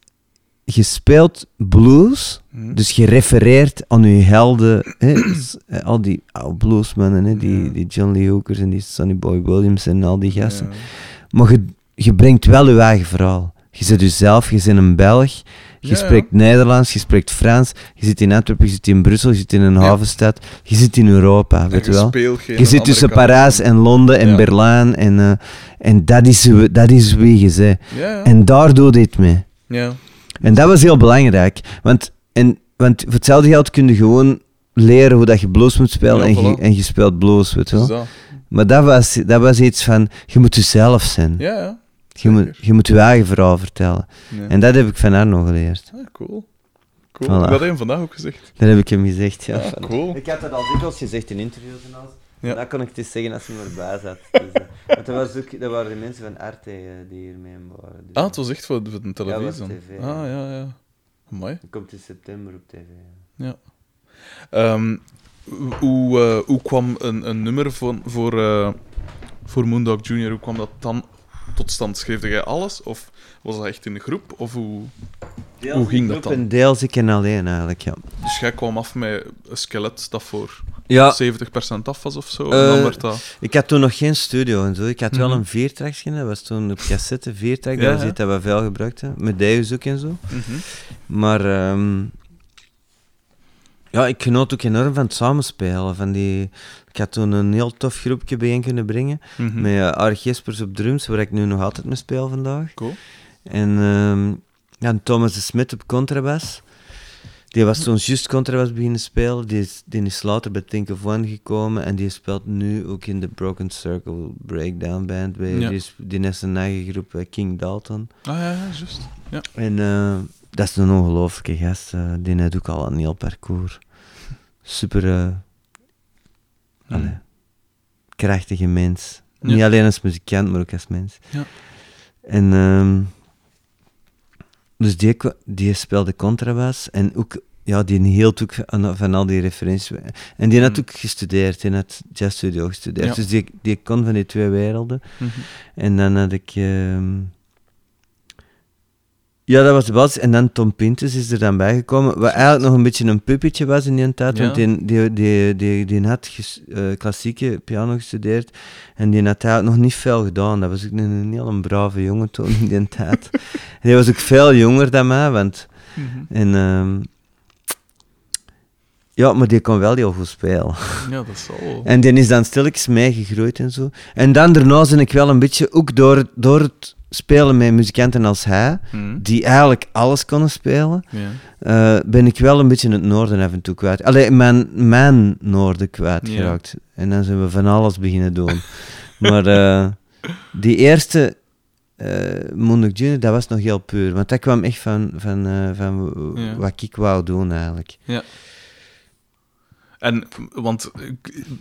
Je speelt blues, Hm. dus je refereert aan je helden, hè, s- eh, al die oude bluesmannen, hè, die, Ja. die John Lee Hookers en die Sonny Boy Williams en al die gasten. Ja. Maar je, je brengt wel je eigen verhaal. Je zit jezelf, je bent een Belg, je Ja, ja. spreekt Nederlands, je spreekt Frans, je zit in Antwerpen, je zit in Brussel, je zit in een havenstad, je zit in Europa, En weet je wel. Je zit tussen. Parijs en Londen en. Berlijn en, eh, en dat, is, wie- dat is wie je bent. En daar doe je dit mee. ja. En dat was heel belangrijk. Want, en, want voor hetzelfde geld kun je gewoon leren hoe dat je blues moet spelen en, je, en je speelt blues, weet je wel. Maar dat was, dat was iets van, je moet jezelf zijn. Ja, ja. Je moet, je moet je eigen verhaal vertellen. ja. En dat heb ik van Arno geleerd. Ah, cool. Cool. Voilà. Dat heb je hem vandaag ook gezegd. Dat heb ik hem gezegd, ja. Ja, cool. Ik had dat al dikwijls gezegd in interviews en alles. Ja. Dat kon ik het eens zeggen als hij erbij zat. Dus, eh, want dat, was ook, dat waren de mensen van Arte eh, die hier mee waren. Dus, Ah, het was echt voor, voor de televisie. dan. tv, ah, ja. ja, ja. Mooi. Dat komt in september op tv. Ehm, hoe, eh, hoe kwam een, een nummer voor, voor, eh, voor Moondog Junior, hoe kwam dat dan tot stand? Schreef jij alles? Of was dat echt in een groep? Of hoe... Hoe ging dat dan? En deels ik en alleen eigenlijk, ja. Dus jij kwam af met een skelet dat voor Ja, 70% af was of zo? en Eh, dan werd dat... ik had toen nog geen studio en zo. Ik had wel Mhm. een viertrackje, dat was toen op cassette, viertrack, Ja, dat was iets dat we veel gebruikten. Met Deus ook en zo. Mhm. Maar ehm, ja, ik genoot ook enorm van het samenspelen. Van die, ik had toen een heel tof groepje bijeen kunnen brengen. Mhm. Met uh, Arie Gespers op drums, waar ik nu nog altijd mee speel vandaag. Cool. En, ehm, ja, en Thomas de Smit op contrabas. Die was toen juist contrabas beginnen spelen. Die is, die is later bij Think of One gekomen. En die speelt nu ook in de Broken Circle Breakdown Band. Bij, Ja. die, is, die heeft een eigen groep, eh, King Dalton. Ah ja, ja, juist. Ja. En eh, dat is een ongelooflijke gast. die heeft ook al een heel parcours. Super allee, krachtige mens. Ja. Niet alleen als muzikant, maar ook als mens. Ja. En ehm, dus die, die speelde contrabas en ook, ja, die hield ook van, van al die referenties. En die had Mm. ook gestudeerd, die had jazzstudio gestudeerd. Ja. Dus die, die kon van die twee werelden. Mhm. En dan had ik. ehm, ja, dat was de basis. En dan Tom Pintus is er dan bijgekomen. Wat eigenlijk nog een beetje een puppetje was in die tijd. Ja. Want die, die, die, die, die had ges- eh, klassieke piano gestudeerd. En die had eigenlijk nog niet veel gedaan. Dat was ook een, heel een brave jongen toen in die tijd. en die was ook veel jonger dan mij. Want, Mhm. en, ehm, Ja, maar die kon wel heel goed spelen. Ja, dat is. En die is dan stilletjes meegegroeid en zo. En dan daarna ben ik wel een beetje, ook door, door het spelen met muzikanten als hij, Hm, die eigenlijk alles konden spelen, Ja. eh, ben ik wel een beetje het noorden af en toe kwijt. Allee, mijn, mijn noorden kwijtgeraakt. En dan zijn we van alles beginnen doen. maar eh, die eerste Moondog Junior, dat was nog heel puur. Want dat kwam echt van, van, van Ja. wat ik wou doen eigenlijk. En, want,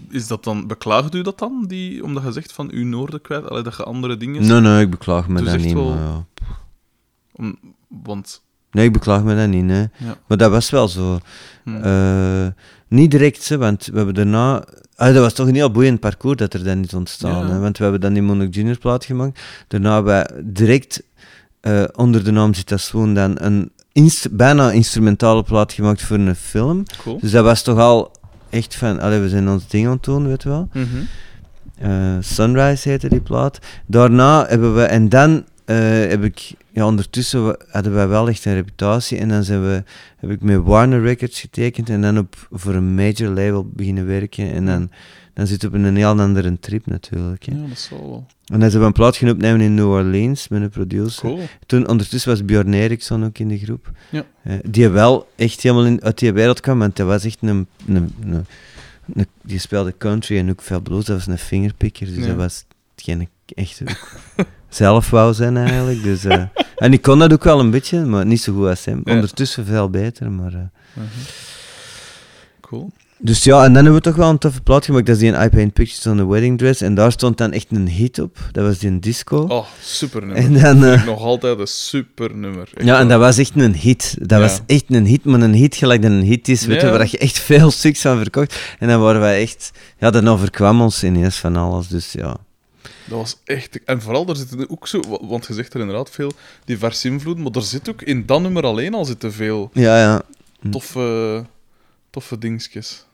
is dat dan... Beklaagt u dat dan, die, omdat je zegt van uw noorden kwijt? Allee, dat je andere dingen... Nee, nee, ik beklaag me Dus dat niet. wel- Maar, ja. Om, want... Nee, ik beklaag me dat niet. Ja. Maar dat was wel zo. hm, Eh, niet direct, ze, want we hebben daarna... Ah, dat was toch een heel boeiend parcours dat er dan is ontstaan. Ja. Hè? Want we hebben dan die Monarch Junior plaat gemaakt. Daarna hebben we direct eh, onder de naam Zita Swoon dan een inst- bijna instrumentale plaat gemaakt voor een film. cool. Dus dat was toch al echt van... Allee, we zijn ons ding aan het doen, weet je wel. Mhm. Eh, Sunrise heette die plaat. Daarna hebben we, en dan eh, heb ik, ja, ondertussen hadden wij wel echt een reputatie. En dan zijn we, heb ik met Warner Records getekend en dan op, voor een major label beginnen werken. En dan, dan zit op een heel andere trip natuurlijk. Hè. Ja, dat is wel... En dan zijn we een plaat gaan opnemen in New Orleans met een producer. Cool. Toen, ondertussen was Björn Eriksson ook in de groep. Ja. Eh, die wel echt helemaal in, uit die wereld kwam, want dat was echt een, een, een, een- Die speelde country en ook veel blues, dat was een fingerpicker, dus Ja. dat was hetgeen ik echt zelf wou zijn eigenlijk. Dus, eh, en ik kon dat ook wel een beetje, maar niet zo goed als hem. Ja. Ondertussen veel beter, maar... eh, Mhm. Cool. Dus ja, en dan hebben we toch wel een toffe plaat gemaakt, dat is die in I Paint Pictures on the Wedding Dress, en daar stond dan echt een hit op, dat was die in disco. Oh, super nummer. en dan... eh, nog altijd een super nummer. Echt Ja, en dat was echt een hit. Dat Ja. was echt een hit, maar een hit gelijk dat een hit is, weet je, waar je echt veel stuks van verkocht. En dan waren wij echt... Ja, dat overkwam ons ineens van alles, dus ja. Dat was echt... En vooral, er zitten ook zo... wa- Want je zegt er inderdaad veel diverse invloeden, maar er zit ook... In dat nummer alleen al zitten veel Ja, ja. Toffe, toffe dingetjes.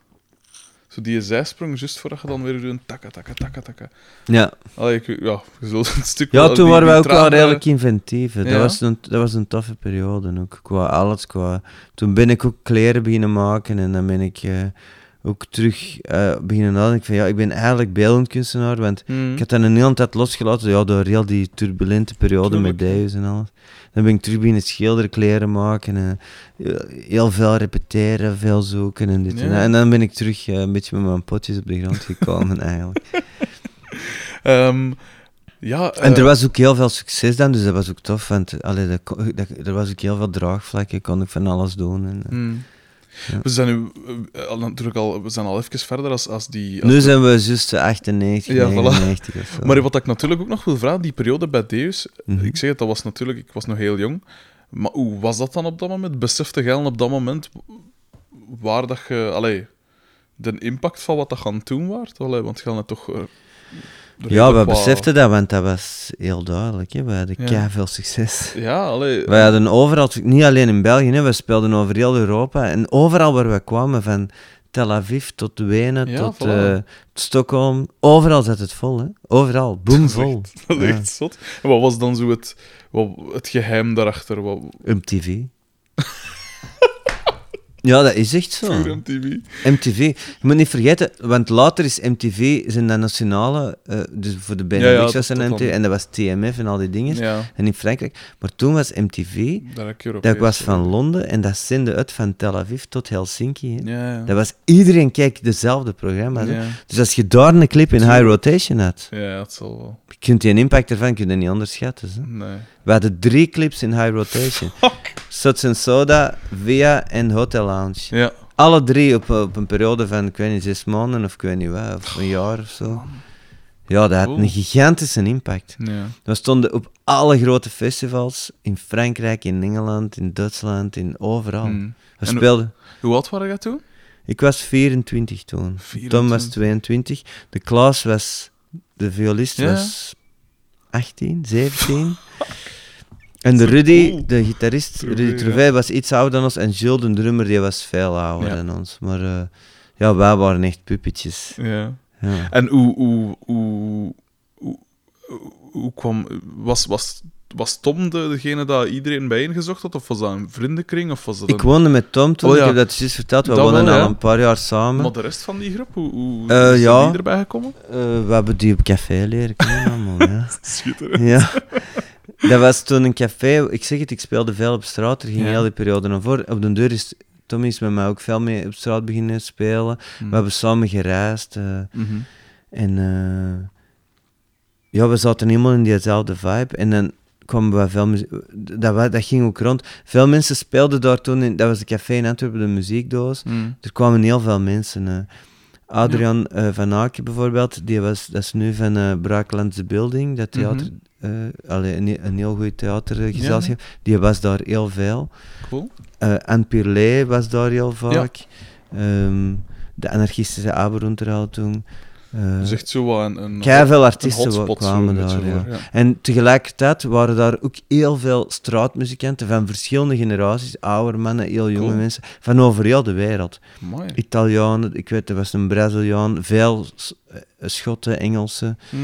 Zo die zijsprong, juist voordat je dan weer doet... Takka, takka, takka, takka. Ja, Allee, ik, ja, je zult een stuk... ja toen waren wij ook wel redelijk inventief. Dat, was een, dat was een toffe periode ook, qua alles. Qua... Toen ben ik ook kleren beginnen maken en dan ben ik eh, ook terug eh, beginnen nadenken van ja, ik ben eigenlijk beeldend kunstenaar, want Hm. Ik had dat een hele tijd losgelaten, ja, door heel die turbulente periode met. Deus en alles. Dan ben ik terug beginnen schilderen, kleren maken, en, eh, heel veel repeteren, veel zoeken en dit en Ja. dat. En dan ben ik terug eh, een beetje met mijn potjes op de grond gekomen eigenlijk. Ehm, ja, En er was ook heel veel succes dan, dus dat was ook tof, want allee, dat, er was ook heel veel draagvlak, ik kon ook van alles doen. En, eh. Ja. We zijn nu eh, al, natuurlijk al, we zijn al even verder als, als die... als Nu de- zijn we juist 98, Ja, voilà. 99 of zo. Maar wat ik natuurlijk ook nog wil vragen, die periode bij Deus, Mhm. ik zeg het, dat was natuurlijk, ik was nog heel jong, maar hoe was dat dan op dat moment? Besefte jij dan op dat moment waar dat je, allee, de impact van wat dat gaan doen waard? Allee, want je had het toch... eh, Ja, we beseften dat, want dat was heel duidelijk. Hè. We hadden Ja. veel succes. Ja, allee. Wij hadden overal, niet alleen in België, hè, we speelden over heel Europa. En overal waar we kwamen, van Tel Aviv tot Wenen, Ja, tot eh, Stockholm, overal zat het vol. Hè. Overal, boomvol. Dat is Ja. echt zot. En wat was dan zo het, wat, het geheim daarachter? Wat, MTV. ja, dat is echt zo. Puur MTV. MTV. Je moet niet vergeten, want later is MTV zijn nationale, eh, dus voor de Ja, ja, dat- dat MTV, en dat was TMF en al die dingen. Ja, En in Frankrijk. Maar toen was MTV, dat was voor. van Londen en dat zende uit van Tel Aviv tot Helsinki. Ja, ja. Dat was iedereen kijkt dezelfde programma's. Ja. Dus als je daar een clip in high rotation had, Ja, het zal wel. je kunt die impact ervan kun je niet onderschatten. Hè. Nee. We hadden drie clips in high rotation. And Soda, Via en Hotel Lounge. Ja. Alle drie op, op een periode van, ik weet niet, zes maanden of ik weet niet wat, of een jaar of zo. Ja, dat had een gigantische impact. Ja. We stonden op alle grote festivals, in Frankrijk, in Engeland, in Duitsland, in overal. Hm. We En- speelden... Hoe oud waren jij toen? Ik was 24 toen. Tom was 22. De Klaas was... De violist Ja. was 18, 17. En de Rudy, cool. de gitarist, Rudy ja. Was iets ouder dan ons. En Jules, de drummer, die was veel ouder Ja. dan ons. Maar eh, ja, wij waren echt puppetjes. Ja. Ja. En hoe, hoe, hoe, hoe, hoe kwam... Was, was was Tom de, degene dat iedereen bijeengezocht had? Of was dat een vriendenkring? Of was dat Ik een... woonde met Tom toen, Oh, ja. ik heb dat juist verteld. We Dat woonden wel, al ja. een paar jaar samen. Maar de rest van die groep, hoe, hoe Eh, zijn ja. die erbij gekomen? Eh, we hebben die op café leren kennen allemaal, ja. Schitterend. Ja. Dat was toen een café. Ik zeg het, ik speelde veel op straat. Er ging heel die periode naar voren. Op de deur is Tommy is met mij ook veel mee op straat beginnen spelen. Hm. We hebben samen gereisd. eh, Mhm. en eh, ja, we zaten helemaal in diezelfde vibe. En dan kwamen we veel muziek. Dat, dat ging ook rond. Veel mensen speelden daar toen. In, dat was de café in Antwerpen, de muziekdoos. Hm. Er kwamen heel veel mensen. eh. Adrian van Aken bijvoorbeeld, die was, dat is nu van Braaklandse Building, dat theater, eh, allee, een, een heel goed theatergezelschap. Die was daar heel veel. Cool. Eh Anne Pirlet was daar heel vaak. Ehm, de anarchistische Aberunterhaltung. Uh, Dus echt zo een, een, veel artiesten kwamen daar. Ja. ja. En tegelijkertijd waren daar ook heel veel straatmuzikanten van verschillende generaties, oude mannen, heel jonge Cool. mensen, van over heel de wereld. Amai. Italianen, ik weet, er was een Braziliaan, veel eh, Schotten, Engelsen. Hm.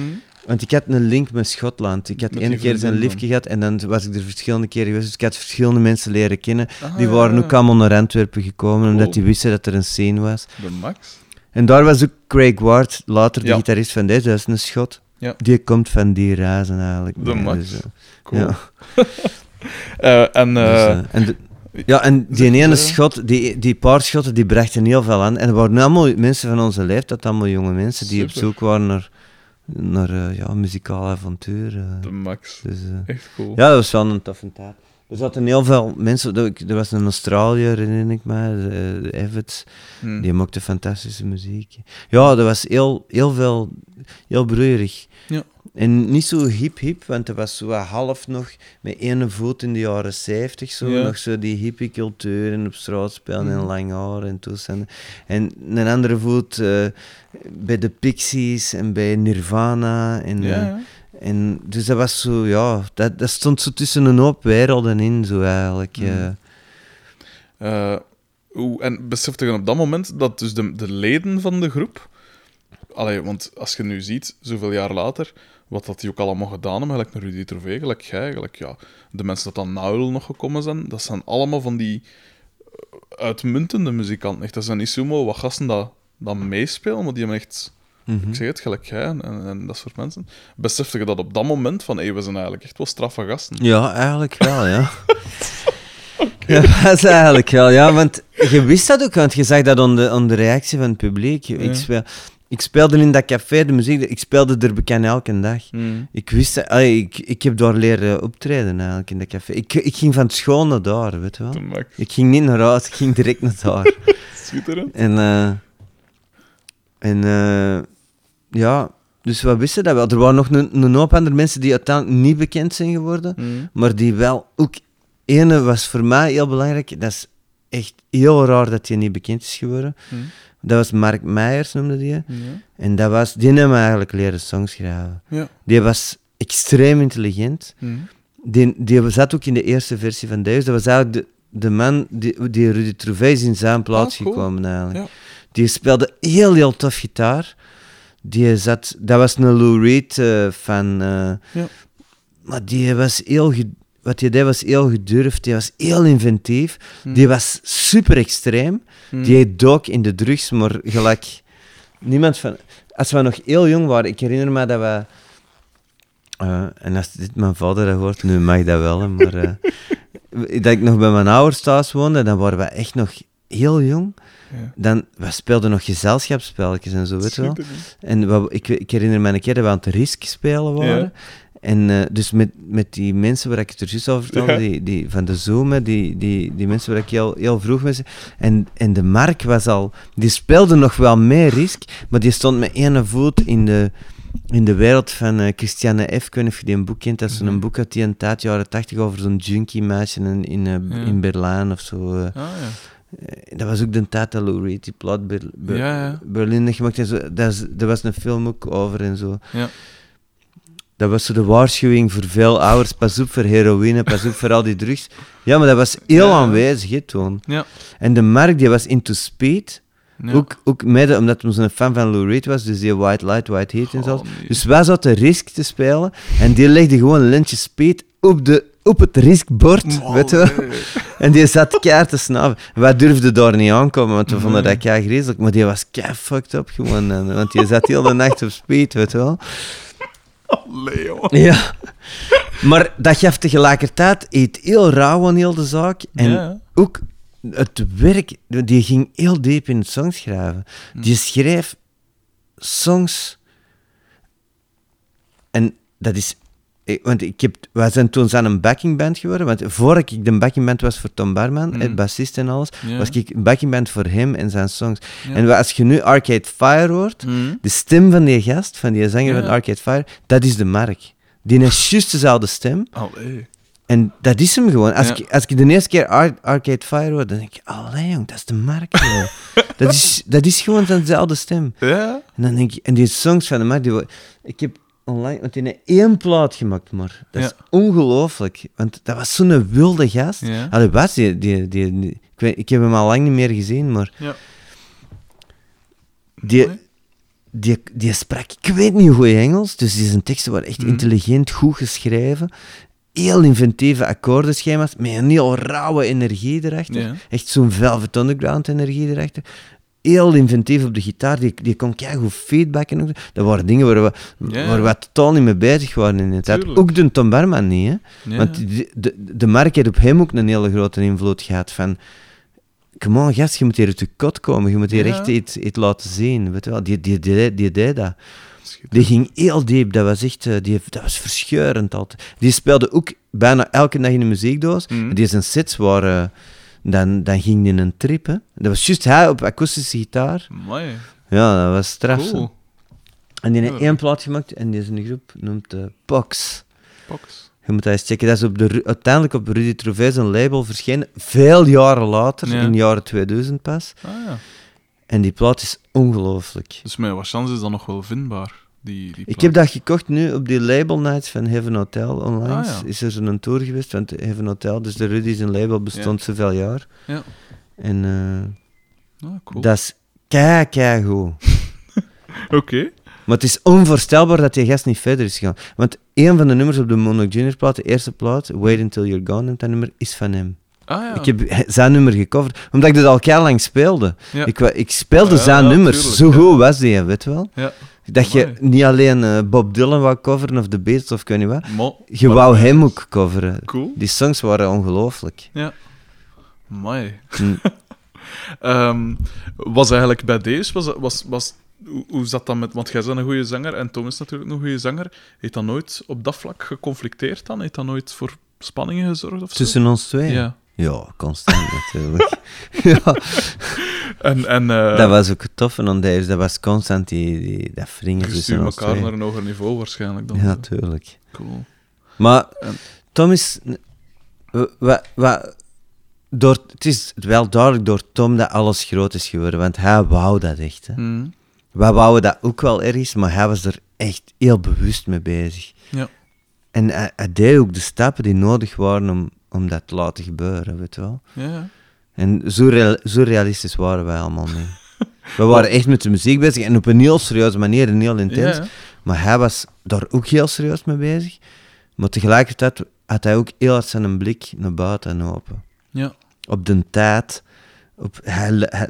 Want ik had een link met Schotland. Ik had Met ene die keer zijn liefje gehad en dan was ik er verschillende keren geweest. Dus ik had verschillende mensen leren kennen. Ah, Die waren ja. ook allemaal naar Antwerpen gekomen, omdat die wisten dat er een scene was. De Max. En daar was ook Craig Ward, later de Ja. gitarist van deze, dat is een Schot. Ja. Die komt van die reizen eigenlijk. De Max. dus, Cool. ja. En Dus, en de- ja, en die ene eh, schot, die, die paar schotten, die brachten heel veel aan. En er waren allemaal mensen van onze leeftijd, allemaal jonge mensen, die op zoek waren naar, naar eh, ja, muzikaal avontuur. eh. de Max. dus, eh, Echt cool. ja, dat was wel een toffe tijd. Er zaten heel veel mensen, er was een Australiër, herinner ik me, Evans, Hm. die maakte fantastische muziek. Ja, dat was heel, heel veel, heel broeierig. Ja. En niet zo hip-hip, want dat was zo half nog met ene voet in de jaren zeventig, zo. Ja. Nog zo die hippie cultuur en op straat spelen en Mhm. lang haar en toestanden. En een andere voet eh, bij de Pixies en bij Nirvana. En, Ja, eh, ja. en dus dat was zo, ja, dat, dat stond zo tussen een hoop werelden in, zo eigenlijk. Mhm. eh. Eh, hoe, en besefte je op dat moment dat dus de, de leden van de groep... Allee, want als je nu ziet, zoveel jaar later, wat dat die ook allemaal gedaan hebben, gelijk naar Rudy Trové, gelijk jij, gelijk ja, de mensen dat aan Nauwel nog gekomen zijn, dat zijn allemaal van die eh, uitmuntende muzikanten. Echt, dat zijn niet zomaar wat gasten dat, dat meespelen, maar die hebben echt... Mhm. Ik zeg het, gelijk jij en, en, dat soort mensen. Besefte je dat op dat moment van, hé, we zijn eigenlijk echt wel straffe gasten. Ja, eigenlijk wel, ja. Ja, dat is eigenlijk wel, ja, want je wist dat ook, want je zag dat aan de, aan de reactie van het publiek. Ja. Ik, speel, ik speelde in dat café de muziek, ik speelde er bekend elke dag. Hmm. Ik wist, allee, ik, ik heb daar leren optreden eigenlijk in dat café. Ik, ik ging van school naar daar, weet je wel. Ik ging niet naar huis, ik ging direct naar daar. Schitterend. En, eh, en eh, ja, dus we wisten dat wel. Er waren nog een, een hoop andere mensen die uiteindelijk niet bekend zijn geworden, Hmm. maar die wel ook. Ene was voor mij heel belangrijk, dat is echt heel raar dat hij niet bekend is geworden. Hmm. Dat was Mark Meijers, noemde die. Ja. En dat was, die hebben me eigenlijk leren songs schrijven. Ja. Die was extreem intelligent. Hmm. Die, die zat ook in de eerste versie van Deus. Dat was eigenlijk de, de man die, die Rudy Trouvé is in zijn plaats Ah, cool. gekomen eigenlijk. Ja. Die speelde heel, heel tof gitaar. Die zat, dat was een Lou Reed eh, fan. eh, Ja. Maar die was heel, wat hij deed was heel gedurfd. Die was heel inventief. Hmm. Die was super extreem. Hmm. Die dook in de drugs, maar gelijk niemand van. Als we nog heel jong waren, ik herinner me dat we. eh, en als dit mijn vader dat hoort, nu mag dat wel, maar. eh, dat ik nog bij mijn ouders thuis woonde, dan waren we echt nog heel jong. Ja. Dan, we speelden nog gezelschapsspelletjes en zo, weet je wel. Schitterend. En we, ik, ik herinner me een keer dat we aan het Risk spelen waren. Ja. En eh, dus met, met die mensen waar ik het er juist over vertelde, Ja. die, die, van de Zoom, hè, die, die, die mensen waar ik heel, heel vroeg mee... En, en de Mark was al... Die speelde nog wel mee Risk, maar die stond met één voet in de, in de wereld van eh, Christiane F. Ik weet niet of je die een boek kent. Dat is Mhm. een boek uit die een tijd, jaren tachtig, over zo'n junkie meisje in, in, eh, Ja. in Berlijn of zo. Ah, ja. Dat was ook de tijd dat Lou Reed die plat Ber- Ber- Ja, ja. Berlin had gemaakt. Dat er was een film ook over en zo. Ja. Dat was zo de waarschuwing voor veel ouders. Pas op voor heroïne, pas op voor al die drugs. Ja, maar dat was heel Ja. aanwezig hè, toen. Ja. En de Mark die was into speed. Ja. Ook, ook mede omdat hij zo'n fan van Lou Reed was, dus die White Light, White Heat en zo. Nee. Dus wij zaten Risk te spelen en die legde gewoon een lintje speed op, de, op het Risk-bord, Oh, weet je wel. nee. En die zat keihard te snaven. Wij durfden daar niet aankomen, want we vonden dat kei grijzelijk. Maar die was kei fucked up gewoon. En, want die zat heel de nacht op speed, weet je wel. Allee, joh. Ja. Maar dat gaf tegelijkertijd iets heel rauw aan heel de zaak. En Ja. ook het werk, die ging heel diep in het songschrijven. Die schreef songs. En dat is. Ik- Want ik heb, wij zijn toen zijn een backingband geworden. Want voor ik de backingband was voor Tom Barman, Mm. het bassist en alles, was ik een backingband voor hem en zijn songs. En als je nu Arcade Fire hoort, Mhm. de stem van die gast, van die zanger van Arcade Fire, dat is de Mark. Die heeft juist dezelfde stem. Allee. En dat is hem gewoon. Als, ik, als ik de eerste keer Ar- Arcade Fire hoor, dan denk ik, allee jong, dat is de Mark. joh." dat, is, dat is gewoon dezelfde stem. Ja? En dan denk ik, en die songs van de Mark, die, ik heb online, want die heeft één plaat gemaakt, maar dat is ongelooflijk. Want dat was zo'n wilde gast. Ja. Was die, die, die, die- ik, weet, ik heb hem al lang niet meer gezien, maar Ja. die, die, die sprak, ik weet niet goed Engels, dus die zijn teksten waren echt Mhm. intelligent, goed geschreven. Heel inventieve akkoordenschema's, met een heel rauwe energie erachter. Echt zo'n Velvet Underground energie erachter. Heel inventief op de gitaar, die, die kon goed feedbacken. Dat waren dingen waar we, Ja. waar we totaal niet mee bezig waren in de tijd. Tuurlijk. Ook de Tom Barman niet, hè. Want de, de, de Mark heeft op hem ook een hele grote invloed gehad van... Come on, gast, je moet hier uit je kot komen. Je moet hier echt iets, iets laten zien. Weet je wel? Die, die, die, die deed dat. Die ging heel diep. Dat was echt... eh, Die, dat was verscheurend altijd. Die speelde ook bijna elke dag in de muziekdoos. Mhm. Die zijn sets waren... Dan, dan ging die in een trip, hè. Dat was juist hij op akoestische gitaar. Mooi. Ja, dat was straf. Cool. En die heeft één plaat gemaakt en die is een groep noemt eh Pox. Pox. Je moet dat eens checken. Dat is op de, uiteindelijk op Rudy Trouvé zijn label verschenen. Veel jaren later, Ja. in de jaren 2000 pas. Ah ja. En die plaat is ongelooflijk. Dus met wat chance is dat nog wel vindbaar, die, die Ik heb dat gekocht nu op die label nights van Heaven Hotel online. Ah, ja. Is er zo'n tour geweest, want Heaven Hotel, dus de Rudy zijn label bestond zoveel jaar. Ja. En eh, Ah, cool. dat is kei, kei goed. Oké. Maar het is onvoorstelbaar dat die gast niet verder is gegaan. Want een van de nummers op de Monarch Junior plaat, de eerste plaat, Wait Until You're Gone, dat nummer, is van hem. Ah ja. Ik heb zijn nummer gecoverd, omdat ik dat al kei lang speelde. Ja. Ik, ik speelde Ja, zijn nummers, zo goed was die, weet wel. Ja. Dat je Amai. niet alleen eh, Bob Dylan wou coveren of The Beatles of ik weet niet wat, Mo- je maar- wou hem ook coveren. Cool. Die songs waren ongelooflijk. Ja. Mooi. Hm. Ehm, was eigenlijk bij deze, was, was, was, hoe, hoe zat dat met, want jij bent een goede zanger en Tom is natuurlijk een goede zanger. Heeft dat nooit op dat vlak geconflicteerd dan? Heeft dat nooit voor spanningen gezorgd of zo? Tussen ons twee? Ja. Ja, constant natuurlijk. ja, En, en eh, dat was ook toffe aan deze. Dat was constant die, die, dat wringen tussen ons elkaar twee. naar een hoger niveau waarschijnlijk dan. Ja, tuurlijk. Cool. Maar En- Tom is... wa- wa- wa- door, het is wel duidelijk door Tom dat alles groot is geworden, want hij wou dat echt. Hè. Mhm. Wij wouden dat ook wel ergens, maar hij was er echt heel bewust mee bezig. Ja. En hij, hij deed ook de stappen die nodig waren om, om dat te laten gebeuren, weet je wel. Ja. En zo, real- zo realistisch waren wij allemaal niet. We waren echt met de muziek bezig en op een heel serieuze manier en heel intens. Ja. Maar hij was daar ook heel serieus mee bezig. Maar tegelijkertijd had hij ook heel hard zijn blik naar buiten open. Ja. Op de tijd. Op, hij, hij-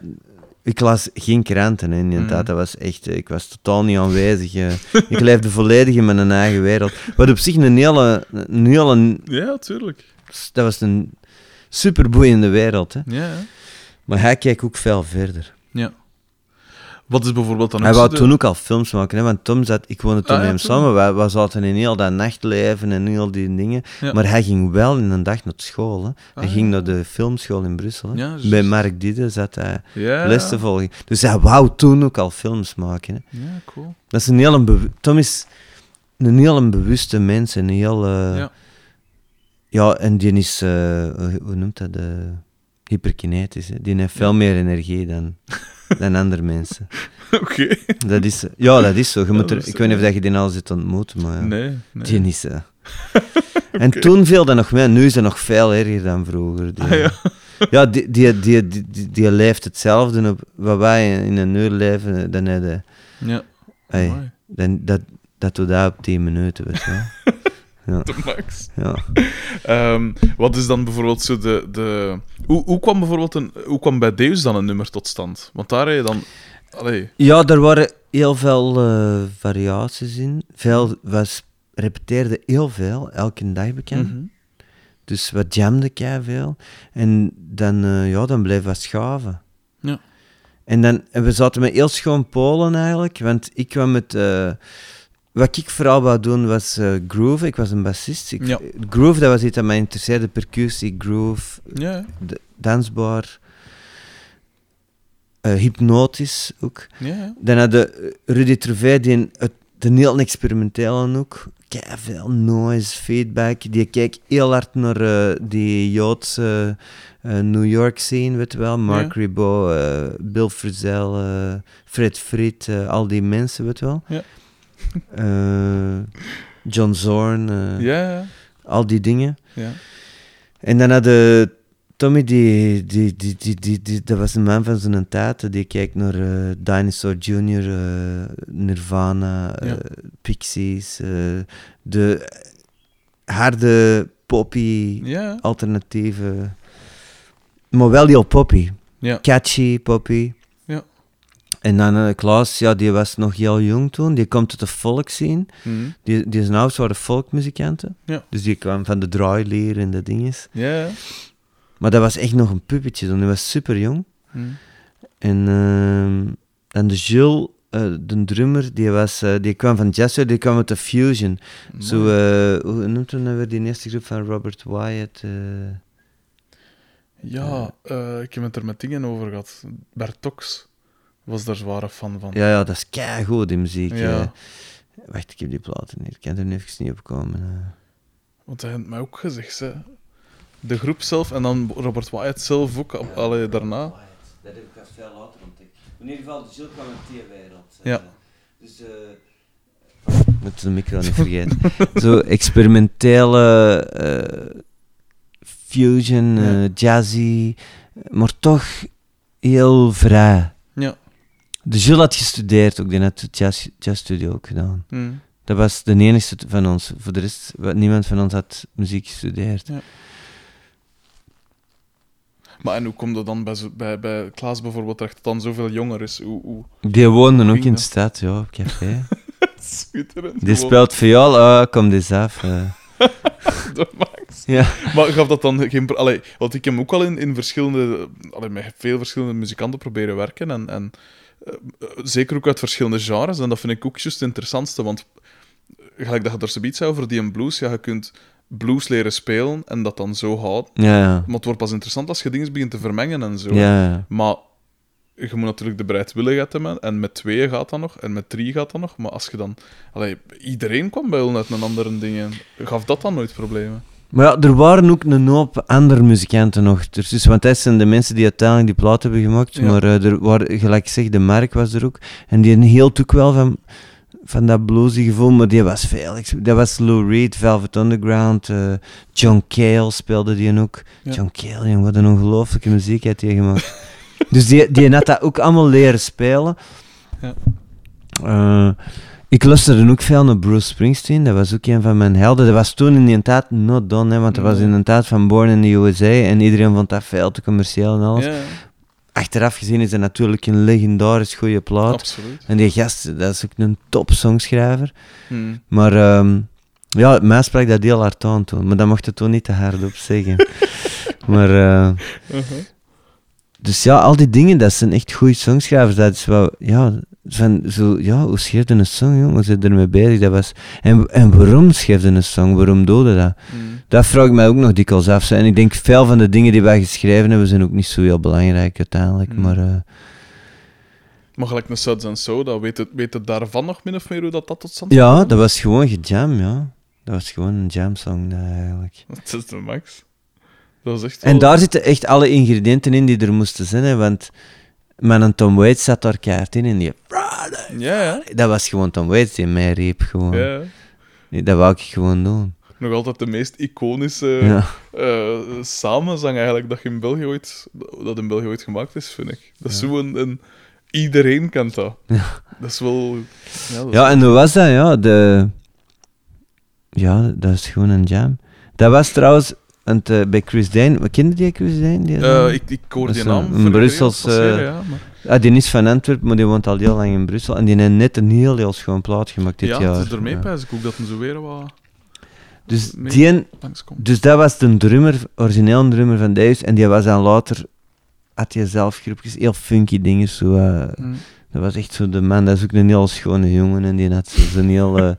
ik las geen kranten hè, in die Mhm. tijd. Dat was echt, eh, ik was totaal niet aanwezig. eh. ik leefde volledig in mijn eigen wereld. Wat op zich een hele, een hele Ja, tuurlijk. Dat was een superboeiende wereld. Hè. Ja, ja. Maar hij keek ook veel verder. ja. Wat is bijvoorbeeld dan Hij wou toen ook al films maken, hè, want Tom zat, ik woonde toen Ah, met hem toen. samen, wij, wij zaten in heel dat nachtleven en heel die dingen, maar hij ging wel in een dag naar school. Hè. hij Ah, ging naar de filmschool in Brussel. Hè. Bij Mark Diede zat hij les te volgen. Dus hij wou toen ook al films maken. Hè. Ja, cool. Dat is een heel Tom is een heel een bewuste mens, een heel... Ja. en die is, eh, hoe hoe noemt dat, eh, hyperkinetisch. Hè. Die heeft veel meer energie dan, dan andere mensen. Oké. Dat is, ja, dat is zo. Je moet er, ik weet niet of dat je die al zit ontmoeten, maar ja. Nee, nee. die is... eh. En toen viel dat nog mee, nu is dat nog veel erger dan vroeger. Die, Ah, ja. ja, die, die, die, die, die, leeft hetzelfde op wat wij in een uur leven. Dan je, Ja. hey, dan, dat, dat doe dat op 10 minuten, weet je. Ja, De max. ja. Ehm, wat is dan bijvoorbeeld zo de... de... Hoe, hoe kwam bijvoorbeeld een... Hoe kwam bij Deus dan een nummer tot stand? Want daar heb je dan... Allee. ja, er waren heel veel eh, variaties in. Veel, we repeteerden heel veel, elke dag bekend. Mhm. Dus we jamden kei veel. En dan, eh, ja, dan bleef wat schaven. Ja. En, dan, en we zaten met heel schoon Polen eigenlijk, want ik kwam met... eh, wat ik vooral wou doen was eh, groove. Ik was een bassist. Ik, Ja. Groove, dat was iets dat mij interesseerde. Percussie, groove, Ja, dansbaar. eh, hypnotisch ook. ja, ja. Dan had de Rudy Trouvé, die een, het, de heel experimentele ook. Kei veel noise, feedback. Die keek heel hard naar eh, die Joodse eh, New York scene, weet je wel. Mark Ja. Ribot, eh, Bill Frisell, eh, Fred eh, al die mensen, weet je wel. Ja. Eh, John Zorn, eh, Ja, al die dingen. ja. En dan hadden Tommy, die, die, die, die, die, die- dat was een man van zijn tijd, die kijkt naar eh, Dinosaur Jr., eh, Nirvana, eh, Ja. Pixies, eh, de harde poppy, Ja, alternatieve, maar wel heel poppy. ja. Catchy poppy. En dan eh, Klaas, ja, die was nog heel jong toen, die komt uit de volkszien. Mhm. Die, die zijn ouders waren folkmuzikanten. Ja. Dus die kwam van de draailier en dat dinges. Ja. Maar dat was echt nog een puppetje toen. Hij was super jong. Mhm. En, ehm, en de Jules, eh, de drummer, die, was, eh, die kwam van Jazz, die kwam uit de Fusion. Zo, Mooi. hoe noemt hij nou weer die eerste groep van Robert Wyatt? Ja, ik heb het er met dingen over gehad. Tox was daar zware fan van. ja, ja, dat is keigoed, die muziek. Ja. eh. wacht, ik heb die platen niet. Ik kan er nu even niet op komen. eh. Want hij heeft mij ook gezegd, hè. De groep zelf en dan Robert Wyatt zelf ook, al- allee, daarna. Dat heb ik pas veel later ontdekt. In ieder geval, de Jules kwam uit die wereld. Ja. Dus... Moet de micro niet vergeten. Zo experimentele eh, fusion, Ja. eh, jazzy, maar toch heel vrij. Ja. De Jules had gestudeerd ook, die had het jazz, jazzstudio ook gedaan. Mhm. Dat was de enige van ons. Voor de rest, niemand van ons had muziek gestudeerd. Maar en hoe komt dat dan bij, zo- bij, bij Klaas bijvoorbeeld terecht, dat dan zoveel jonger is? Hoe, hoe... Die woonde ook in de stad, ja, op café. Schitterend. Die gewoon. speelt viool, ah, kom eens af. eh. De max. Ja. Maar gaf dat dan geen... Allee, want ik heb ook al in, in verschillende... Allee, met veel verschillende muzikanten proberen werken. En, en zeker ook uit verschillende genres. En dat vind ik ook juist het interessantste. Want eh, gelijk dat je er zoiets zei over die en blues. Ja, je kunt blues leren spelen en dat dan zo houden. Ja, ja. Maar het wordt pas interessant als je dingen begint te vermengen en zo. Ja, ja. Maar je moet natuurlijk de bereidwilligheid hebben. En met tweeën gaat dat nog. En met drie gaat dat nog. Maar als je dan... Allee, iedereen kwam bij ons uit een andere dingen. Gaf dat dan nooit problemen? Maar ja, er waren ook een hoop andere muzikanten nog. Dus, want dat zijn de mensen die uiteindelijk die plaat hebben gemaakt. Ja. Maar eh, er waren, gelijk ik zeg, de Mark was er ook. En die hield ook wel van, van dat bluesy gevoel, maar die was veel. Dat was Lou Reed, Velvet Underground, eh, John Cale speelde die ook. Ja. John Cale, jong, wat een ongelooflijke muziek had hij gemaakt. dus die, die had dat ook allemaal leren spelen. Ja. Eh, ik luisterde ook veel naar Bruce Springsteen, dat was ook een van mijn helden. Dat was toen in die tijd not done, hè, want dat was in een tijd van Born in the USA en iedereen vond dat veel te commercieel en alles. Ja, Achteraf gezien is dat natuurlijk een legendarisch goede plaat. absoluut. En die gast, dat is ook een top songschrijver. Hmm. Maar ehm, ja, mij sprak dat heel hard aan toen, maar dat mocht het toen niet te hard op zeggen. maar eh, Uh-huh. dus ja, al die dingen, dat zijn echt goede songschrijvers. Dat is wel, ja, van zo, ja, hoe schreef je een song, jongen? Zit ermee bezig? Dat was, en, en waarom schreef je een song? Waarom doe je dat? Hmm. Dat vraag ik mij ook nog dikwijls af. En ik denk, veel van de dingen die wij geschreven hebben, zijn ook niet zo heel belangrijk uiteindelijk. Mm. Maar eh, Maar gelijk een Suds en Soda, weet het, weet het daarvan nog min of meer hoe dat, dat tot stand ja, dat was gewoon gejam, ja. Dat was gewoon een jamsong eigenlijk. Dat is de max. Dat is echt En wel- daar zitten echt alle ingrediënten in die er moesten zijn, hè, want mijn Tom Waits zat daar keihard in en die... Ja, ja. Dat was gewoon Tom Waits die mij riep, gewoon. ja. Nee, Dat wou ik gewoon doen. nog altijd de meest iconische Ja. eh, samenzang eigenlijk dat, je in België ooit, dat in België ooit gemaakt is, vind ik. Dat is zo een, een... Iedereen kent dat. Dat is wel... Ja, dat is- Ja, en hoe was dat? Ja, de... ja, dat is gewoon een jam. Dat was trouwens want, eh, bij Chris Dane. Wat kende die Chris Dane? Die Eh, ik, ik hoor die naam. een- voor een de Brussels, wereld passeren, ja, maar- Ah, die is van Antwerpen, maar die woont al heel lang in Brussel. En die heeft net een heel, heel schoon plaat gemaakt dit ja, jaar. het is ermee, Ja. pijs ik ook dat hem zo weer wat Dus, die, dus dat was de drummer, origineel drummer van Deus. En die was dan later, had hij zelf groepjes, heel funky dingen. Zo, Hm. dat was echt zo de man, dat is ook een heel schone jongen. En die had zo- zo'n heel...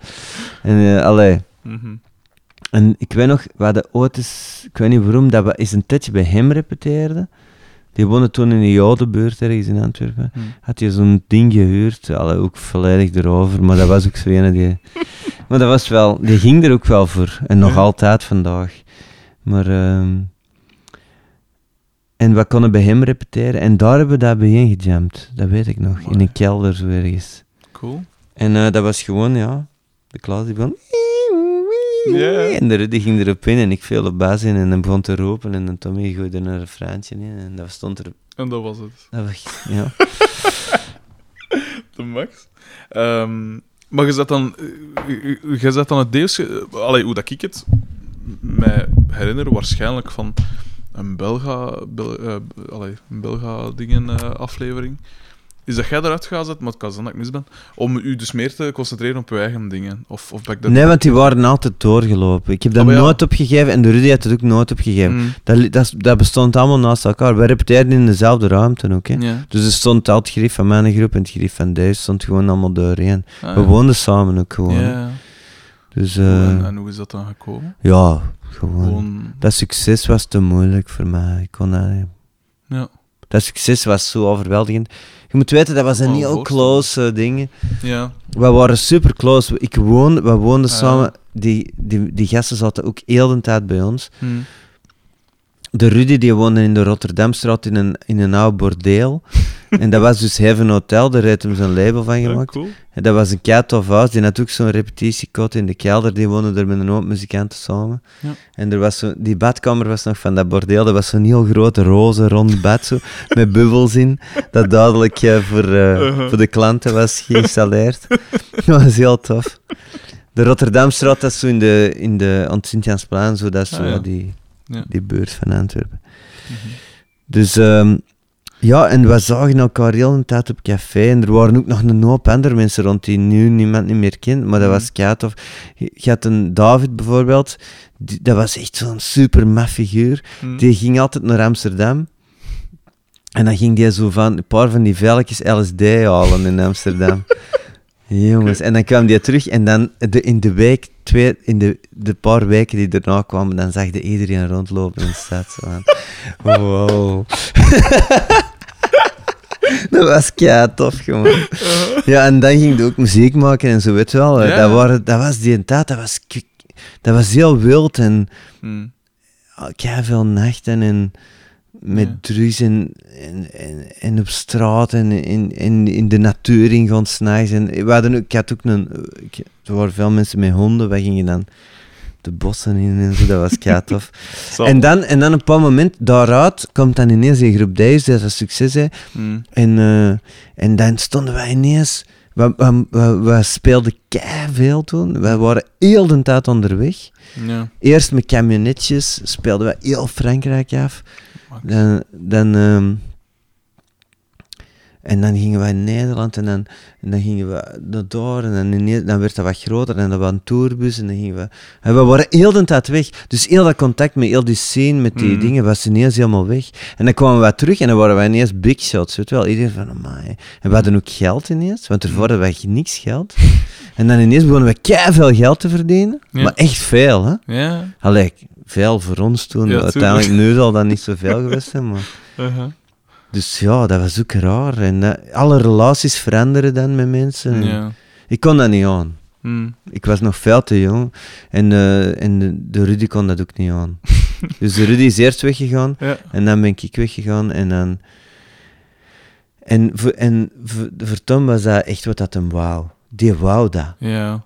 en, allee. Mhm. En ik weet nog, we hadden ooit eens, ik weet niet waarom, dat we eens een tijdje bij hem repeteerden. Die woonde toen in de Jodenbuurt ergens in Antwerpen. Hm. Had je zo'n ding gehuurd, allee, ook volledig erover, maar dat was ook zo ene die... Maar dat was wel, die ging er ook wel voor. En nog Ja. altijd vandaag. Maar... ehm, en we konden bij hem repeteren en daar hebben we dat bijeen gejamd. Dat weet ik nog, in een kelder zo ergens. Cool. En eh, dat was gewoon, ja, de klas die begon... En de Rudy ging erop in en ik viel op baas in en dan begon te roepen en dan Tommy gooide een refreintje in en dat stond er... En dat was het. Dat was, ja. De max. Ehm, maar je zet dan, eh, je- je zet dan het deels, allee, hoe dat ik het mij herinner, waarschijnlijk van een Belga, Bel, eh, allee, een Belga dingen eh, aflevering. Is dat jij eruit gaat zetten, maar het kan zijn dat ik mis ben, om u dus meer te concentreren op je eigen dingen? Of, of ben ik dat... Nee, want die waren altijd doorgelopen. Ik heb dat Oh, ja. nooit opgegeven en de Rudy had het ook nooit opgegeven. Mm. Dat, dat, dat bestond allemaal naast elkaar. We repeteerden in dezelfde ruimte ook. Hè. Ja. Dus er stond altijd het grief van mijn groep en het grief van deze stond gewoon allemaal doorheen. Ah, We woonden samen ook gewoon. Dus eh, en, en hoe is dat dan gekomen? ja, gewoon. Gewoon... Dat succes was te moeilijk voor mij. Ik kon dat niet. Ja. Dat succes was zo overweldigend. Je moet weten, dat was een Oh, heel close eh, ding. Ja. We waren super close. Ik woon, we woonden Ah. samen. Die, die, die gasten zaten ook heel de tijd bij ons. Hm. De Rudy die woonde in de Rotterdamstraat in een, in een oud bordeel. En dat was dus Heaven Hotel, daar heeft hem zijn label van Ja, gemaakt. cool. En dat was een kei tof huis. Die had ook zo'n repetitiekot in de kelder. Die woonde er met een hoop muzikanten samen. Ja. En er was zo, die badkamer was nog van dat bordeel. Dat was zo'n heel groot roze rond bad zo, met bubbels in. Dat duidelijk eh, voor, eh, Uh-huh. voor de klanten was geïnstalleerd. dat was heel tof. De Rotterdamstraat, dat is zo in de, in de aan het Sint-Jansplein, zo, dat is zo Ah, ja. die, Ja. die buurt van Antwerpen. Mhm. Dus ehm, ja, en we zagen elkaar heel de tijd op café. En er waren ook nog een hoop andere mensen rond die nu niemand niet meer kent. Maar dat Mhm. was kei tof. Je had een David bijvoorbeeld. Die, dat was echt zo'n super maf figuur. Hm. Die ging altijd naar Amsterdam. En dan ging die zo van een paar van die velletjes LSD halen in Amsterdam. Jongens, en dan kwam die terug en dan de, in de week, twee, in de, de paar weken die daarna kwamen, dan zag je iedereen rondlopen in de stad. Zo wow. dat was kei tof, gewoon. Ja, en dan ging je ook muziek maken en zo, weet je wel. Ja. Dat, waren, dat was die tijd, dat was, dat was heel wild en Hm. kei veel nachten en met Ja. drugs en, en, en, en op straat en in, in, in de natuur s'nachts. En we hadden ook, ik had ook een, ik, er waren veel mensen met honden, wij gingen dan de bossen in en zo, dat was kei tof. Zal. en, dan, en dan op een bepaald moment, daaruit, komt dan ineens die groep Dijs, dat is een succes, hè. Hm. En, eh, en dan stonden wij ineens... We, we, we, we speelden kei veel toen. Wij waren heel de tijd onderweg. Ja. Eerst met camionetjes speelden we heel Frankrijk af. Dan, dan, ehm, en dan gingen we in Nederland en dan, en dan gingen we naar daar en dan, werd dat wat groter en dan was een tourbus en dan gingen we... En we waren heel de tijd weg. Dus heel dat contact met heel die scene, met die Mhm. dingen, was ineens helemaal weg. En dan kwamen we terug en dan waren we ineens big shots, weet je wel. Iedereen van, amai. En we hadden ook geld ineens, want ervoor hadden wij niks geld. En dan ineens begonnen we kei veel geld te verdienen. Ja. Maar echt veel, hè. Ja. Allee, veel voor ons toen. Ja, Uiteindelijk nu zal dat niet zoveel geweest zijn, maar... Uh-huh. Dus ja, dat was ook raar. En eh, alle relaties veranderen dan met mensen. En Ja. Ik kon dat niet aan. Hm. Ik was nog veel te jong. En, eh, en de, de Rudy kon dat ook niet aan. dus de Rudy is eerst weggegaan. Ja. En dan ben ik weggegaan. En dan... En voor, en voor, voor Tom was dat echt wat dat hem wou. Die wou dat. Ja.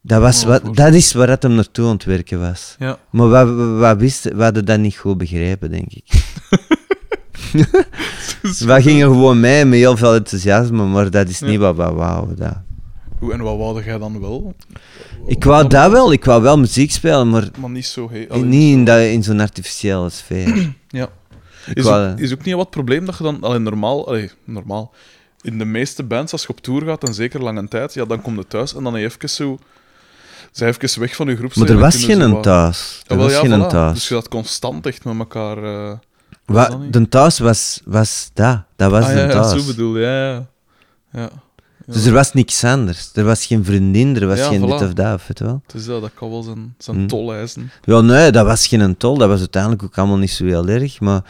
Dat, was wat, dat is waar het hem naartoe aan het werken was. Ja. Maar we, we, we wisten, we hadden dat niet goed begrepen, denk ik. we gingen gewoon mee met heel veel enthousiasme, maar dat is Ja. niet wat we wouden. Dat. Hoe en wat wou jij dan wel? Ik wou dat wel, ik wou wel muziek spelen, maar Maar niet zo... Niet in, dat, in zo'n artificiële sfeer. Ja. Is wou- ook, is ook niet wat probleem dat je dan... Allee, normaal... Allee, normaal. In de meeste bands, als je op tour gaat, en zeker lange tijd, ja, dan kom je thuis en dan even zo... Zij even weg van je groep. maar er was geen thuis. Er Ja, wel, was ja, geen voilà. thuis. Dus je had constant echt met elkaar... eh, De thuis was, was dat. Dat was ah, de ja, ja, thuis. zo bedoel ja, ja. ja. Ja. Dus er was niks anders. Er was geen vriendin, er was Ja, geen dit voilà. of dat, weet je wel. Is dat, dat kan wel zijn, zijn Hm. tol eisen. Ja, nee, dat was geen tol. Dat was uiteindelijk ook allemaal niet zo heel erg. Maar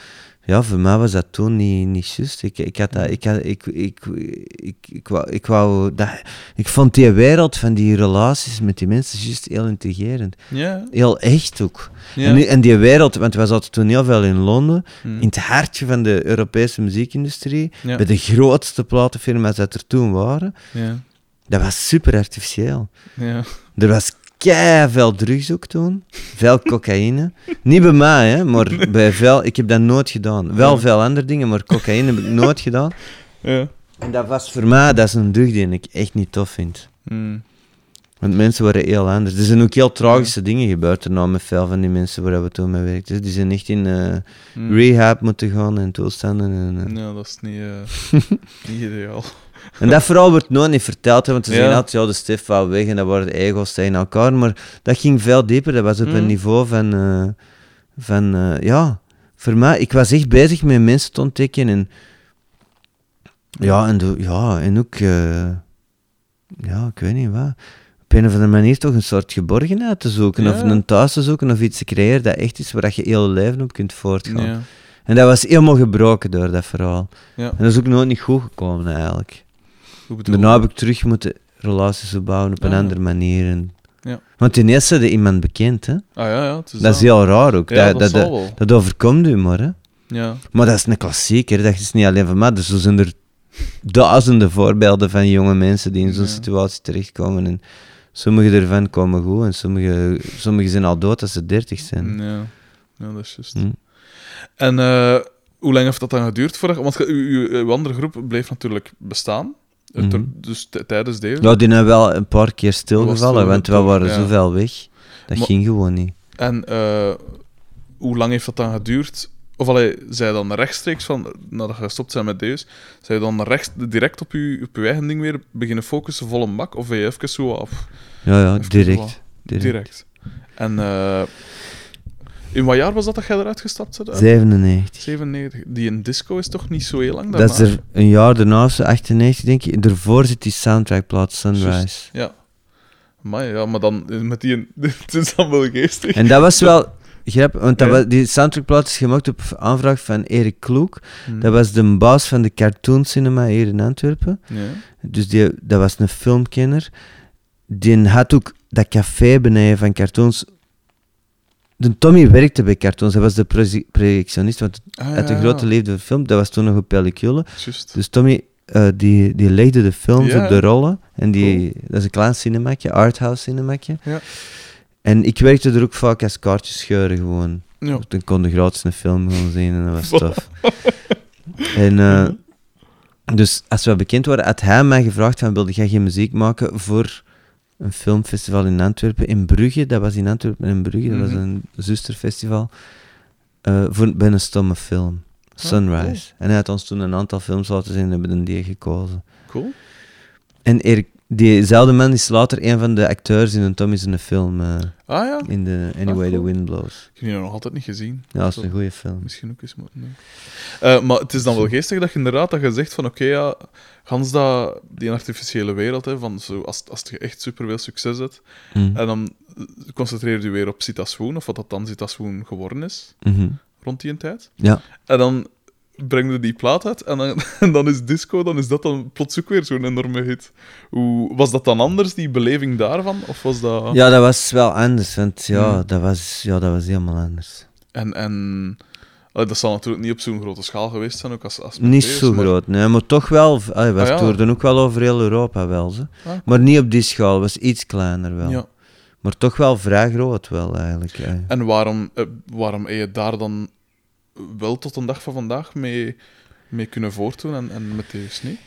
ja, voor mij was dat toen niet, niet juist. Ik, ik, had dat, ik, had, ik, ik, ik, ik, wou, ik, wou dat, ik vond die wereld van die relaties met die mensen juist heel intrigerend. Ja, Heel echt ook. ja. En, en die wereld, want we zaten toen heel veel in Londen, Hm. in het hartje van de Europese muziekindustrie, Ja. bij de grootste platenfirma's dat er toen waren. Ja, Dat was super artificieel. ja. Er was kei veel drugs ook toen. Veel cocaïne. Niet bij mij, hè, maar bij veel. Ik heb dat nooit gedaan. Wel veel andere dingen, maar cocaïne heb ik nooit gedaan. ja. En dat was voor mij dat is een drug die ik echt niet tof vind. Hm. Want mensen waren heel anders. Er zijn ook heel tragische dingen gebeurd erna met veel van die mensen waar we toen mee werkten. Die zijn echt in eh, Hm. rehab moeten gaan en toestanden. En, eh. Ja, dat is niet, eh, niet ideaal. En dat vooral wordt nooit niet verteld, hè, want ze Ja. zeggen altijd, ja, de wou weg en dat de ego's tegen elkaar, maar dat ging veel dieper, dat was op een Mm. niveau van, eh, van eh, ja, voor mij, ik was echt bezig met mensen te ontdekken en ja, en, de, ja, en ook, eh, ja, ik weet niet wat, op een of andere manier toch een soort geborgenheid te zoeken, of een thuis te zoeken, of iets te creëren dat echt is, waar je heel leven op kunt voortgaan. Ja. En dat was helemaal gebroken door dat verhaal. Ja. En dat is ook nooit niet goed gekomen eigenlijk. Daarna heb ik terug moeten relaties opbouwen op een Ah. andere manier. En... Ja. Want eerste had iemand bekend, hè? Ah ja, ja, het is dat is heel raar ook. Ja, dat, dat, dat, overkomt u maar, hè? Ja. Maar dat is een klassieker, dat is niet alleen van mij. Dus er zijn er duizenden voorbeelden van jonge mensen die in zo'n Ja. situatie terechtkomen. En sommige ervan komen goed en sommige, sommige zijn al dood als ze dertig zijn. Ja. ja, dat is juist. Hm. En eh, hoe lang heeft dat dan geduurd? Voor, want ge- uw, uw, uw andere groep bleef natuurlijk bestaan. Het Mhm. Dus tijdens deze. Ja, die hebben wel een paar keer stilgevallen, stil, want we waren ja. zoveel weg. Dat Maar- ging gewoon niet. En eh, hoe lang heeft dat dan geduurd? Of allee, zij dan rechtstreeks van, nadat je gestopt zijn met Deus, zij dan rechts, direct op je, op uw eigen ding weer beginnen focussen, vol een bak? Of ben je even zo af? Ja, ja, direct. direct. Direct. En eh, in wat jaar was dat dat jij eruit gestapt bent? Uit 97. 97. Die in disco is toch niet zo heel lang Dat is er een jaar daarna, zo 98 denk ik. Daarvoor zit die soundtrackplaat Sunrise. Ja. Maar ja, maar dan eh, met die... Het is dan wel geestig. En dat was wel grappig, want dat Ja. was, die soundtrackplaat is gemaakt op aanvraag van Erik Kloek. Hm. Dat was de baas van de Cartoon Cinema hier in Antwerpen. Ja. Dus die, dat was een filmkenner. Die had ook dat café beneden van cartoons. De Tommy werkte bij cartoons. Hij was de proje- projectionist, want Ah, ja, een grote ja. liefde voor film. Dat was toen nog op pellicule. Dus Tommy eh, die, die legde de films op de rollen. En die, dat is een klein cinemakje, arthouse cinemakje. Ja. En ik werkte er ook vaak als kaartjes scheuren gewoon. Ja. Dan kon de grootste film gewoon zien en dat was tof. en eh, dus als we bekend waren, had hij mij gevraagd van wilde jij geen muziek maken voor een filmfestival in Antwerpen, in Brugge. Dat was in Antwerpen in Brugge, dat was Mhm. een zusterfestival. eh voor, bij een stomme film. Sunrise. cool. En hij had ons toen een aantal films laten zien en hebben die gekozen. Cool. En Erik, diezelfde man is later een van de acteurs in een Tommy's in een film, eh, Ah ja. in de Anyway the. Wind Blows. Ik heb die nog altijd niet gezien. Ja, dat is een goede film. Misschien ook eens moeten doen. Eh, maar het is dan wel geestig dat je inderdaad dat je zegt van oké, ja, gans dat, die artificiële wereld, hè, van zo, als, als je echt superveel succes hebt, Mm. en dan concentreer je weer op Citaswoon, of wat dat dan Citaswoon geworden is, Mhm. rond die tijd. Ja. En dan breng je die plaat uit, en dan, en dan is disco, dan is dat dan plots ook weer zo'n enorme hit. Hoe, was dat dan anders, die beleving daarvan? Of was dat... ja, dat was wel anders, want ja, Mm. dat, was, ja dat was helemaal anders. En, en dat zal natuurlijk niet op zo'n grote schaal geweest zijn, ook als, als Niet zo maar- groot, nee, maar toch wel. Allee, we Ah, ja. ook wel over heel Europa wel. Ze. Ah. Maar niet op die schaal, was iets kleiner wel. Ja. Maar toch wel vrij groot wel eigenlijk. En waarom, eh, waarom heb je daar dan wel tot een dag van vandaag mee, mee kunnen voortdoen en, en met Deus niet?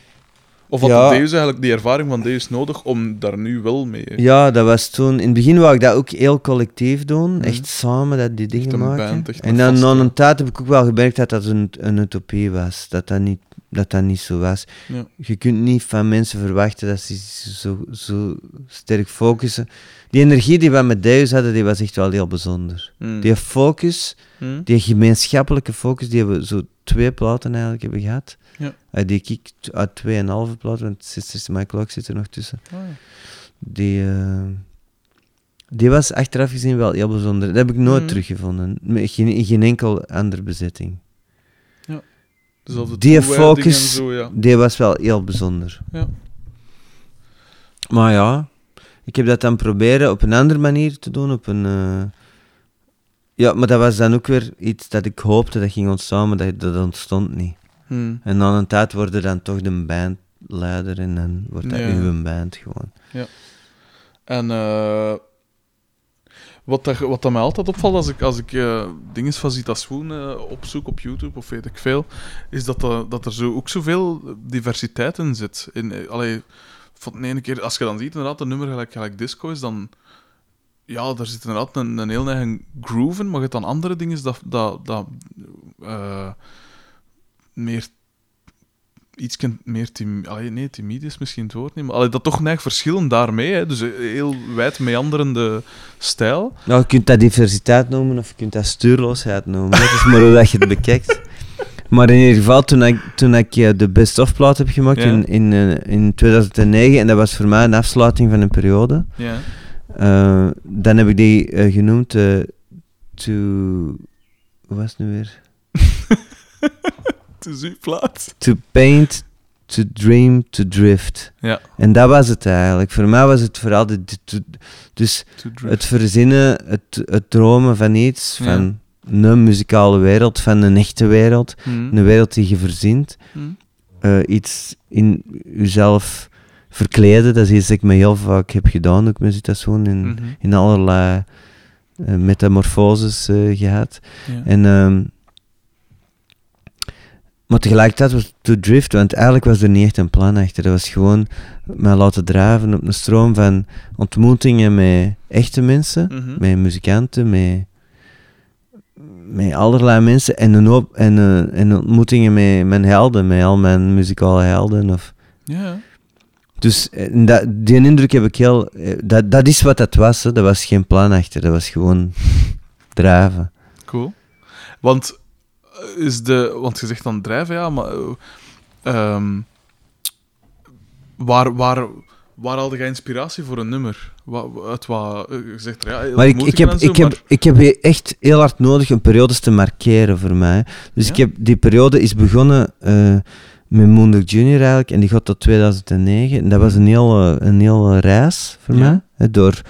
Of had Ja. Deus eigenlijk die ervaring van Deus nodig om daar nu wel mee... Ja, dat was toen... In het begin wou ik dat ook heel collectief doen. Mhm. Echt samen dat die dingen maken. band, en dan na een tijd heb ik ook wel gemerkt dat dat een, een utopie was. Dat dat, niet, dat dat niet zo was. Ja. Je kunt niet van mensen verwachten dat ze zo, zo sterk focussen. Die energie die we met Deus hadden, die was echt wel heel bijzonder. Hmm. Die focus, Hmm. die gemeenschappelijke focus, die we zo twee platen eigenlijk hebben gehad. Ja. Uit die ik uit tweeënhalve platen, want Sisters in My Clock zit er nog tussen. Ah, ja. Die, eh, die was achteraf gezien wel heel bijzonder. Dat heb ik nooit Mhm. teruggevonden. Met Geen, in geen enkel andere bezetting. Die focus, zo, ja. die was wel heel bijzonder. Ja. Maar ja, ik heb dat dan proberen op een andere manier te doen. Op een, eh, Ja, maar dat was dan ook weer iets dat ik hoopte dat ging ontstaan, maar dat, dat ontstond niet. Hmm. En na een tijd worden dan toch de bandleider en dan wordt dat Ja. uw band gewoon. En eh, wat, dat, wat dat mij altijd opvalt als ik, als ik eh, dingen van Zita Swoon eh, opzoek op YouTube of weet ik veel, is dat, er- dat er zo, ook zoveel diversiteit in zit. In, eh, allee, van de ene keer, als je dan ziet inderdaad een nummer gelijk, gelijk disco is, dan ja, daar zit inderdaad een, een heel eigen groove in, maar je hebt dan andere dingen dat, dat, dat eh, meer iets meer tim allee, nee, timide is misschien het woord niet, maar allee, dat toch neig verschillen daarmee. Hè. Dus een heel wijd meanderende stijl. Nou, je kunt dat diversiteit noemen of je kunt dat stuurloosheid noemen. Dat is maar hoe dat je het bekijkt. Maar in ieder geval, toen ik, toen ik eh, de best-of plaat heb gemaakt in, in, eh, in 2009, en dat was voor mij een afsluiting van een periode, Ja. eh, dan heb ik die eh, genoemd eh, To... Hoe was het nu weer? Uw plaats. To paint, to dream, to drift. Ja. En dat was het eigenlijk. Voor mij was het vooral de, de- de- dus To het verzinnen, het, het dromen van iets, Ja. van een muzikale wereld, van een echte wereld, Hmm. een wereld die je verzint. Hmm. Eh, iets in jezelf verkleden, dat is iets dat ik me heel vaak heb gedaan, ook met Zitazoon, in, Mhm. in allerlei eh, metamorfoses eh, gehad. Ja. En, ehm, maar tegelijkertijd was het to drift, want eigenlijk was er niet echt een plan achter. Dat was gewoon mij laten drijven op een stroom van ontmoetingen met echte mensen, Mhm. met muzikanten, met, met allerlei mensen en, een hoop, en, eh, en ontmoetingen met mijn helden, met al mijn muzikale helden. Of, Ja. dus eh, dat, die indruk heb ik heel... eh, Dat, dat is wat dat was, hè. dat was geen plan achter, dat was gewoon drijven. Cool. Want is de, want je zegt dan drijven, ja, maar ehm, waar, waar, waar haalde jij inspiratie voor een nummer? Wat, uit wat, eh, je zegt ja, heel Maar ik, ik, heb, zo, ik, heb, ik heb echt heel hard nodig om periodes te markeren voor mij. Dus Ja? ik heb, die periode is begonnen eh, met Moondog Junior eigenlijk, en die gaat tot 2009. En dat was een hele, een hele reis voor Ja. mij, hè, door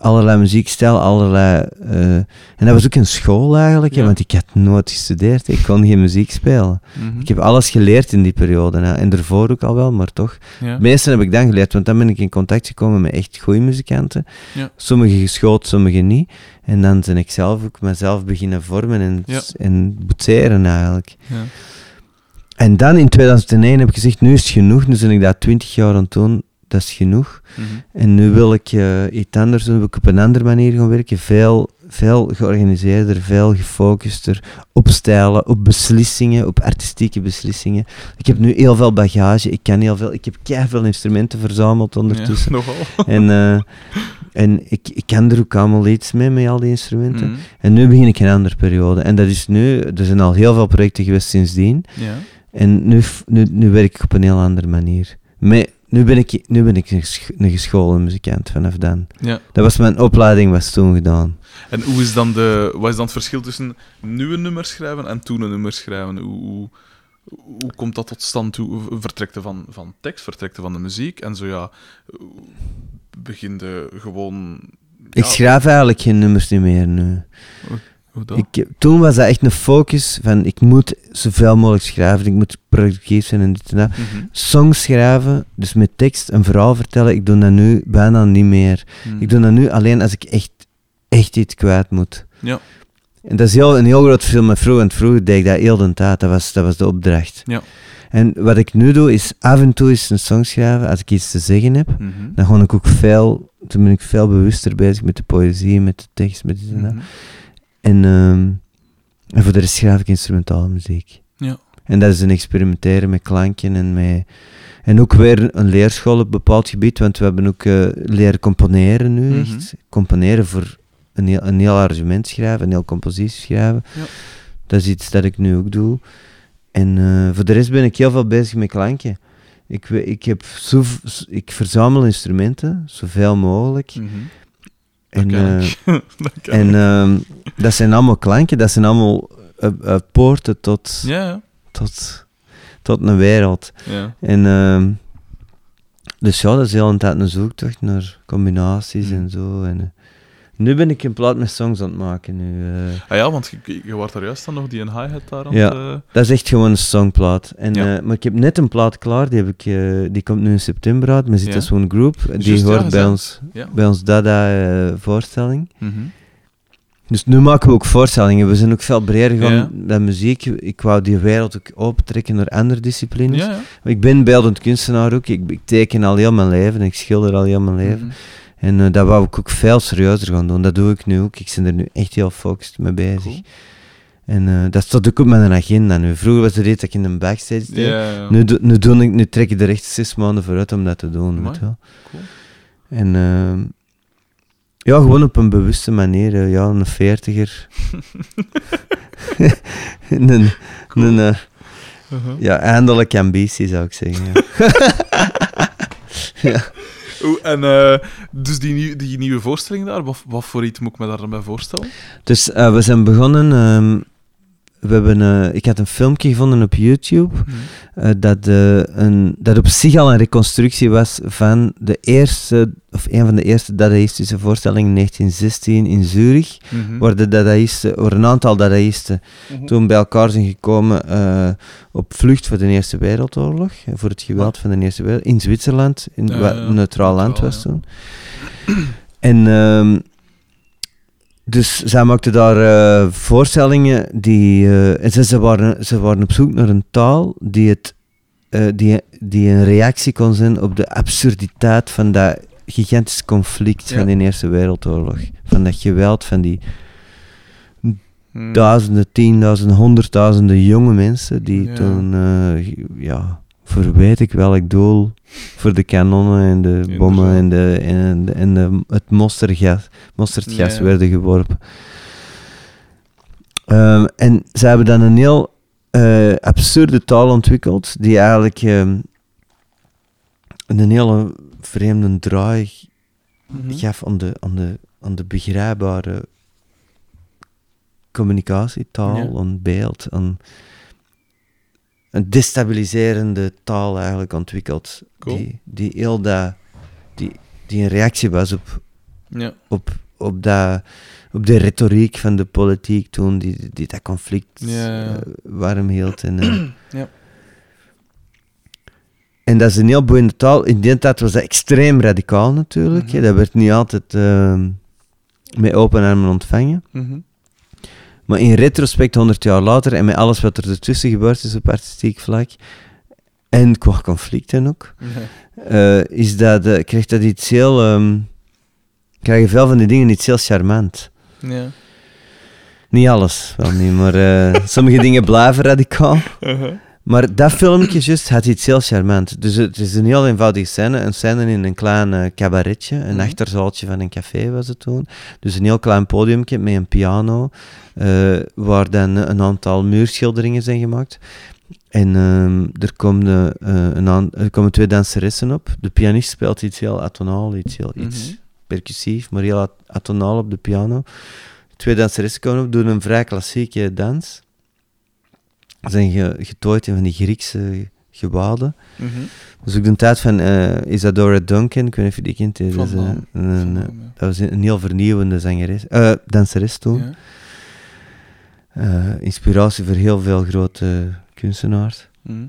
allerlei muziekstijl, allerlei... eh, en dat was ook een school eigenlijk, hè, want ik had nooit gestudeerd, ik kon geen muziek spelen. Mhm. Ik heb alles geleerd in die periode, hè, en daarvoor ook al wel, maar toch. ja. Het meeste heb ik dan geleerd, want dan ben ik in contact gekomen met echt goede muzikanten. Ja. Sommige geschoold, sommige niet. En dan ben ik zelf ook mezelf beginnen vormen en, en boetseren eigenlijk. Ja. En dan in 2001 heb ik gezegd, nu is het genoeg. Nu ben ik dat 20 jaar aan het doen, dat is genoeg. Mhm. En nu wil ik eh, iets anders doen, wil ik op een andere manier gaan werken. Veel, veel georganiseerder, veel gefocuster op stijlen, op beslissingen, op artistieke beslissingen. Ik heb nu heel veel bagage, ik kan heel veel, ik heb veel instrumenten verzameld ondertussen. Ja, nogal. En, eh, en ik, ik kan er ook allemaal iets mee, met al die instrumenten. Mhm. En nu begin ik een andere periode. En dat is nu, er zijn al heel veel projecten geweest sindsdien. Ja. En nu, nu, nu werk ik op een heel andere manier. Met, nu ben ik, nu ben ik een, sch- een gescholen muzikant vanaf dan. ja. Dat was mijn opleiding, was toen gedaan. En hoe is dan de, wat is dan het verschil tussen nu een nummer schrijven en toen een nummer schrijven? Hoe, hoe, hoe komt dat tot stand? Hoe vertrekt er van, van tekst, vertrekt er van de muziek? En zo ja, begin de gewoon... Ik schrijf eigenlijk geen nummers niet meer nu. Hoe dat? Ik, toen was dat echt een focus van ik moet zoveel mogelijk schrijven, ik moet productief zijn en dit en dat. Mhm. Songs schrijven, dus met tekst een verhaal vertellen, ik doe dat nu bijna niet meer. Mhm. Ik doe dat nu alleen als ik echt, echt iets kwijt moet. Ja. En dat is heel, een heel groot verschil met vroeger. Want vroeger deed ik dat heel de tijd, dat was, dat was de opdracht. Ja. En wat ik nu doe, is af en toe eens een song schrijven, als ik iets te zeggen heb. Mhm. Dan gewoon ik ook veel, toen ben ik veel bewuster bezig met de poëzie, met de tekst, met dit en dat. Mhm. En, ehm, en voor de rest schrijf ik instrumentale muziek. Ja. En dat is een experimenteren met klanken en met... En ook weer een leerschool op een bepaald gebied, want we hebben ook eh, leren componeren nu, Mhm. echt. Componeren voor een heel, een heel arrangement schrijven, een heel compositie schrijven. Ja. Dat is iets dat ik nu ook doe. En eh, voor de rest ben ik heel veel bezig met klanken. Ik, ik, heb zo, ik verzamel instrumenten, zoveel mogelijk. Mhm. En, eh. Dat kan en ik. ehm, dat zijn allemaal klanken, dat zijn allemaal eh, eh, poorten tot, Ja, tot, tot een wereld. ja. En ehm, dus ja, dat is heel een tijd een zoektocht naar combinaties Mm. en zo. En, eh, nu ben ik een plaat met songs aan het maken. Nu, eh. Ah ja, want je, je, was daar juist dan nog die een hi-hat daar aan Ja. eh, dat is echt gewoon een songplaat. En, Ja. eh, maar ik heb net een plaat klaar, die, heb ik, die komt nu in september uit. We zitten Ja. zo'n groep, die hoort bij, ons, bij ons Dada-voorstelling. mhm. Dus nu maken we ook voorstellingen. We zijn ook veel breder gegaan Ja. dan muziek. Ik wou die wereld ook opentrekken naar andere disciplines. Ja, ja. Ik ben beeldend kunstenaar ook. Ik, ik teken al heel mijn leven. Ik schilder al heel mijn leven. Mhm. En eh, dat wou ik ook veel serieuzer gaan doen. Dat doe ik nu ook. Ik ben er nu echt heel focused mee bezig. Cool. En eh, dat staat ook op mijn agenda nu. Vroeger was het dat ik in een backstage deed. Nu, doe- nu, doe ik, nu trek ik er echt zes maanden vooruit om dat te doen. Weet je wel. Cool. En ehm, ja, gewoon op een bewuste manier. eh, ja, een veertiger. een, een, Uh-huh. ja, eindelijk ambitie zou ik zeggen. Ja. En eh, dus die, die nieuwe voorstelling daar, wat, wat voor iets moet ik me daarbij voorstellen? Dus eh, we zijn begonnen. ehm, we hebben, eh, ik had een filmpje gevonden op YouTube. eh, dat, eh, een, dat op zich al een reconstructie was van de eerste, of een van de eerste Dadaïstische voorstellingen in 1916 in Zurich. Mhm. Waar, de Dadaïsten, waar een aantal Dadaïsten Mhm. toen bij elkaar zijn gekomen op vlucht voor de Eerste Wereldoorlog, voor het geweld van de Eerste Wereldoorlog, in Zwitserland, in, wat een neutraal land was toen. En ehm, dus zij maakten daar eh, voorstellingen die. eh, en ze, ze, waren, ze waren op zoek naar een taal die, het, eh, die, die een reactie kon zijn op de absurditeit van dat gigantisch conflict Ja. van de Eerste Wereldoorlog. Van dat geweld van die Mhm. duizenden, tienduizenden, honderdduizenden jonge mensen die Ja. toen, ja, voor weet ik welk doel, voor de kanonnen en de bommen en, de, en, de, en de, het mosterdgas, mosterdgas Ja. werden geworpen. Ehm, en ze hebben dan een heel eh, absurde taal ontwikkeld, die eigenlijk ehm, een hele vreemde draai Mhm. gaf aan de, aan de, aan de begrijpbare communicatietaal, Ja. aan beeld, aan een destabiliserende taal eigenlijk ontwikkeld. Cool. Die, die heel dat, die, die een reactie was op, Ja. op, op, dat, op de retoriek van de politiek toen, die, die dat conflict Ja, ja. eh, warm hield. En, eh, Ja. en dat is een heel boeiende taal. In die tijd was dat extreem radicaal natuurlijk. Mhm. Dat werd niet altijd ehm, met open armen ontvangen. Mhm. Maar in retrospect, 100 jaar later, en met alles wat er ertussen gebeurd is op artistiek vlak, en qua conflicten ook, Ja. eh, is dat, eh, krijgt dat iets heel... ehm krijgen veel van die dingen iets heel charmant. Ja. Niet alles, wel niet, maar eh, sommige dingen blijven radicaal. Uh-huh. Maar dat filmpje juist had iets heel charmant. Dus het is een heel eenvoudige scène. Een scène in een klein eh, cabaretje. Een Mhm. achterzaaltje van een café was het toen. Dus een heel klein podiumje met een piano. eh, waar dan een aantal muurschilderingen zijn gemaakt. En ehm, er, komen, eh, een aan- er komen twee danseressen op. De pianist speelt iets heel atonaal, iets heel iets Mhm. percussief, maar heel at- atonaal op de piano. Twee danseressen komen op, doen een vrij klassieke dans. Zijn ge- getooid in van die Griekse gewaden. Mhm. Dat is ook de tijd van eh, Isadora Duncan, ik weet niet of je die kent. Is, eh, een, ja. dat was een heel vernieuwende zangeres, eh, danseres toen. Ja. inspiratie voor heel veel grote kunstenaars. Mhm.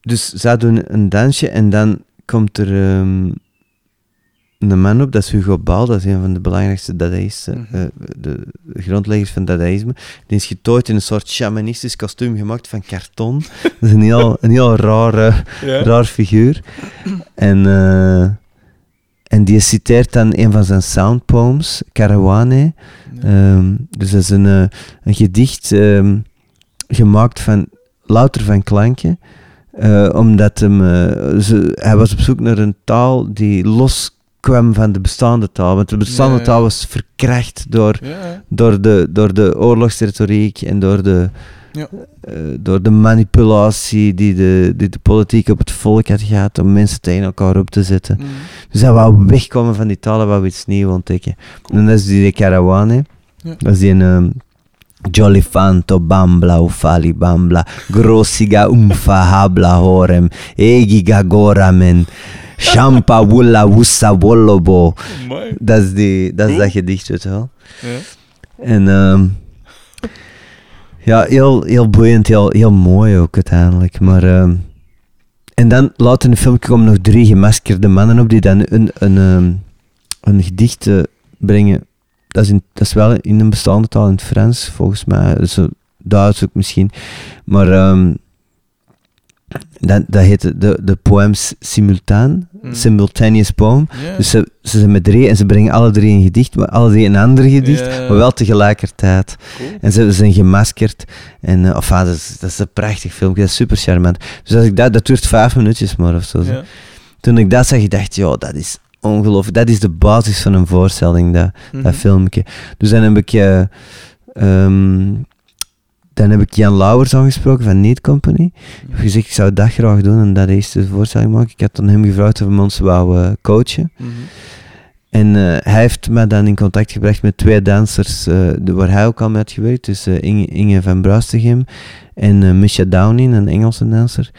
Dus zij doen een dansje en dan komt er ehm, een man op, dat is Hugo Ball, dat is een van de belangrijkste dadaïsten, Mhm. eh, de, de grondleggers van dadaïsme. Die is getooid in een soort shamanistisch kostuum gemaakt van karton. dat is een heel, een heel raar, raar figuur. En, eh, en die citeert dan een van zijn soundpoems, Karawane. Ja. Ehm, dus dat is een, eh, een gedicht ehm, gemaakt van louter van klanken. omdat hem, ze, hij was op zoek naar een taal die loskwam van de bestaande taal. Want de bestaande taal was verkracht door, Ja. door, de, door de oorlogsretoriek en door de, Ja. eh, door de manipulatie die de, die de politiek op het volk had gehad om mensen tegen elkaar op te zetten. Mhm. Dus hij wou wegkomen van die talen, wou iets nieuws ontdekken. Cool. En dat is die de. Ja. Dat is die een um, Jolifanto bambla ufali bambla grossiga umfa habla horem egiga goramen wussa wollobo. Amai. Dat is, die, dat, is dat gedicht, weet je wel. Ja. En ehm, ja, heel, heel boeiend, heel, heel mooi ook uiteindelijk. Maar, ehm, en dan later in de film komen nog drie gemaskerde mannen op die dan een, een, ehm, een gedicht eh, brengen. Dat is, in, dat is wel in een bestaande taal in het Frans, volgens mij. Zo Duits ook misschien. Maar ehm, dat, dat heet de, de, poems simultaan, Mhm. simultaneous poem. Dus ze, ze zijn met drie en ze brengen alle drie een gedicht, maar alle drie een ander gedicht, maar wel tegelijkertijd. Cool. En ze zijn gemaskerd. En uh, enfin, dat, is, dat is een prachtig filmpje, dat is super charmant. Dus als ik dat, dat duurt vijf minuutjes maar of zo. Toen ik dat zag, ik dacht ja, dat is ongelooflijk. Dat is de basis van een voorstelling, dat, Mhm. dat filmpje. Dus dan heb ik... eh, ehm, dan heb ik Jan Lauwers aangesproken van Need Company. Ik heb gezegd, ik zou dat graag doen en dat eerste voorstelling maken. Ik had dan hem gevraagd of hij ons wou eh, coachen. Mhm. En eh, hij heeft me dan in contact gebracht met twee dansers de, waar hij ook al mee had gewerkt. Dus Inge, Inge van Bruistegem en Misha Downing, een Engelse danser.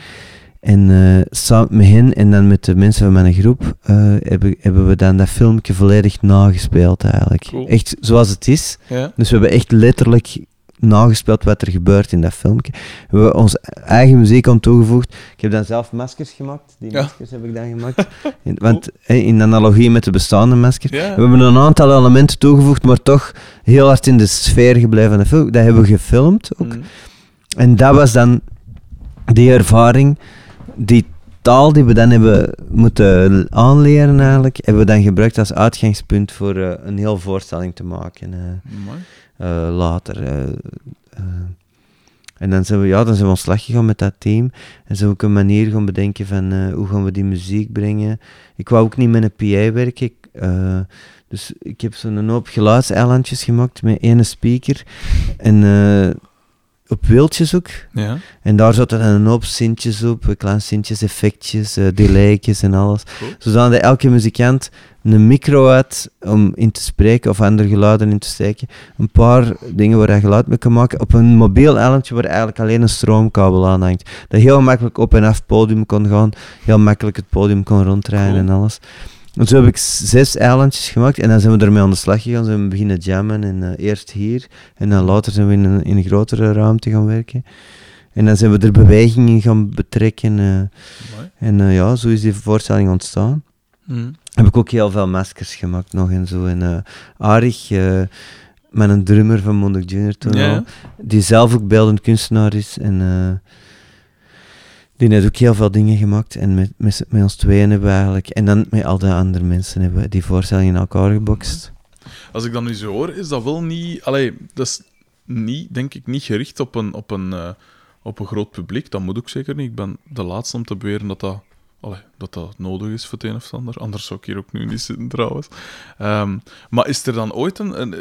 En samen met hen en dan met de mensen van mijn groep hebben, hebben we dan dat filmpje volledig nagespeeld eigenlijk. Cool. Echt zoals het is. Ja. Dus we hebben echt letterlijk nagespeeld wat er gebeurt in dat filmpje. We hebben onze eigen muziek aan toegevoegd. Ik heb dan zelf maskers gemaakt. Die Ja. maskers heb ik dan gemaakt. In- want in analogie met de bestaande maskers. Ja. We hebben een aantal elementen toegevoegd, maar toch heel hard in de sfeer gebleven van de film. Dat hebben we gefilmd ook. Mhm. En dat was dan die ervaring, die taal die we dan hebben moeten aanleren eigenlijk, hebben we dan gebruikt als uitgangspunt voor eh, een heel voorstelling te maken. eh. Eh, later. eh, eh. en dan zijn we, ja, dan zijn we aan de slag gegaan met dat team. En zijn we ook een manier gaan bedenken van hoe gaan we die muziek brengen. Ik wou ook niet met een PA werken. Ik, dus ik heb zo'n hoop geluidseilandjes gemaakt met één speaker. En op wieltjes ook. Ja. En daar zaten dan een hoop sintjes op, kleine sintjes, effectjes, eh delaytjes en alles. Cool. Zodat elke muzikant een micro had om in te spreken of andere geluiden in te steken. Een paar dingen waar hij geluid mee kan maken. Op een mobiel eilandje waar eigenlijk alleen een stroomkabel aan hangt. Dat heel makkelijk op en af het podium kon gaan. Heel makkelijk het podium kon Cool. en alles. En zo heb ik zes eilandjes gemaakt en dan zijn we ermee aan de slag gegaan. Zijn we beginnen jammen en eh, eerst hier en dan later zijn we in een, in een grotere ruimte gaan werken. En dan zijn we er beweging in gaan betrekken. eh, en eh, ja, zo is die voorstelling ontstaan. Mhm. Heb ik ook heel veel maskers gemaakt nog en zo. En uh, Arig, met een drummer van Mondig Junior toen Ja, al, die zelf ook beeldend kunstenaar is. En die heeft ook heel veel dingen gemaakt. En met, met, met ons tweeën hebben we eigenlijk... En dan met al de andere mensen hebben we die voorstelling in elkaar gebokst. Als ik dat nu zo hoor, is dat wel niet... Allee, dat is niet, denk ik, niet gericht op een, op een, eh, op een groot publiek. Dat moet ook zeker niet. Ik ben de laatste om te beweren dat dat, dat, dat nodig is voor het een of ander. Anders zou ik hier ook nu niet zitten, trouwens. Ehm, maar is er dan ooit een... een eh,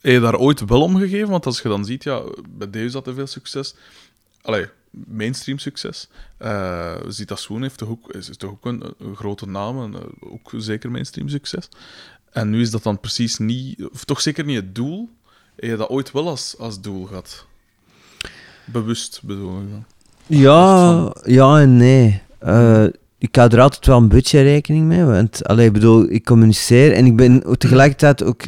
heb je daar ooit wel om gegeven? Want als je dan ziet, ja, bij Deus had er veel succes. Allee, mainstream succes. Eh Zita Swoon heeft toch ook, is toch ook een, een grote naam, en, eh, ook zeker mainstream succes. En nu is dat dan precies niet, of toch zeker niet het doel. Heb je dat ooit wel als, als doel gehad? Bewust bedoel ik dan. Ja, ja en nee. Eh, ik hou er altijd wel een beetje rekening mee. Want allee, ik bedoel, ik communiceer en ik ben tegelijkertijd ook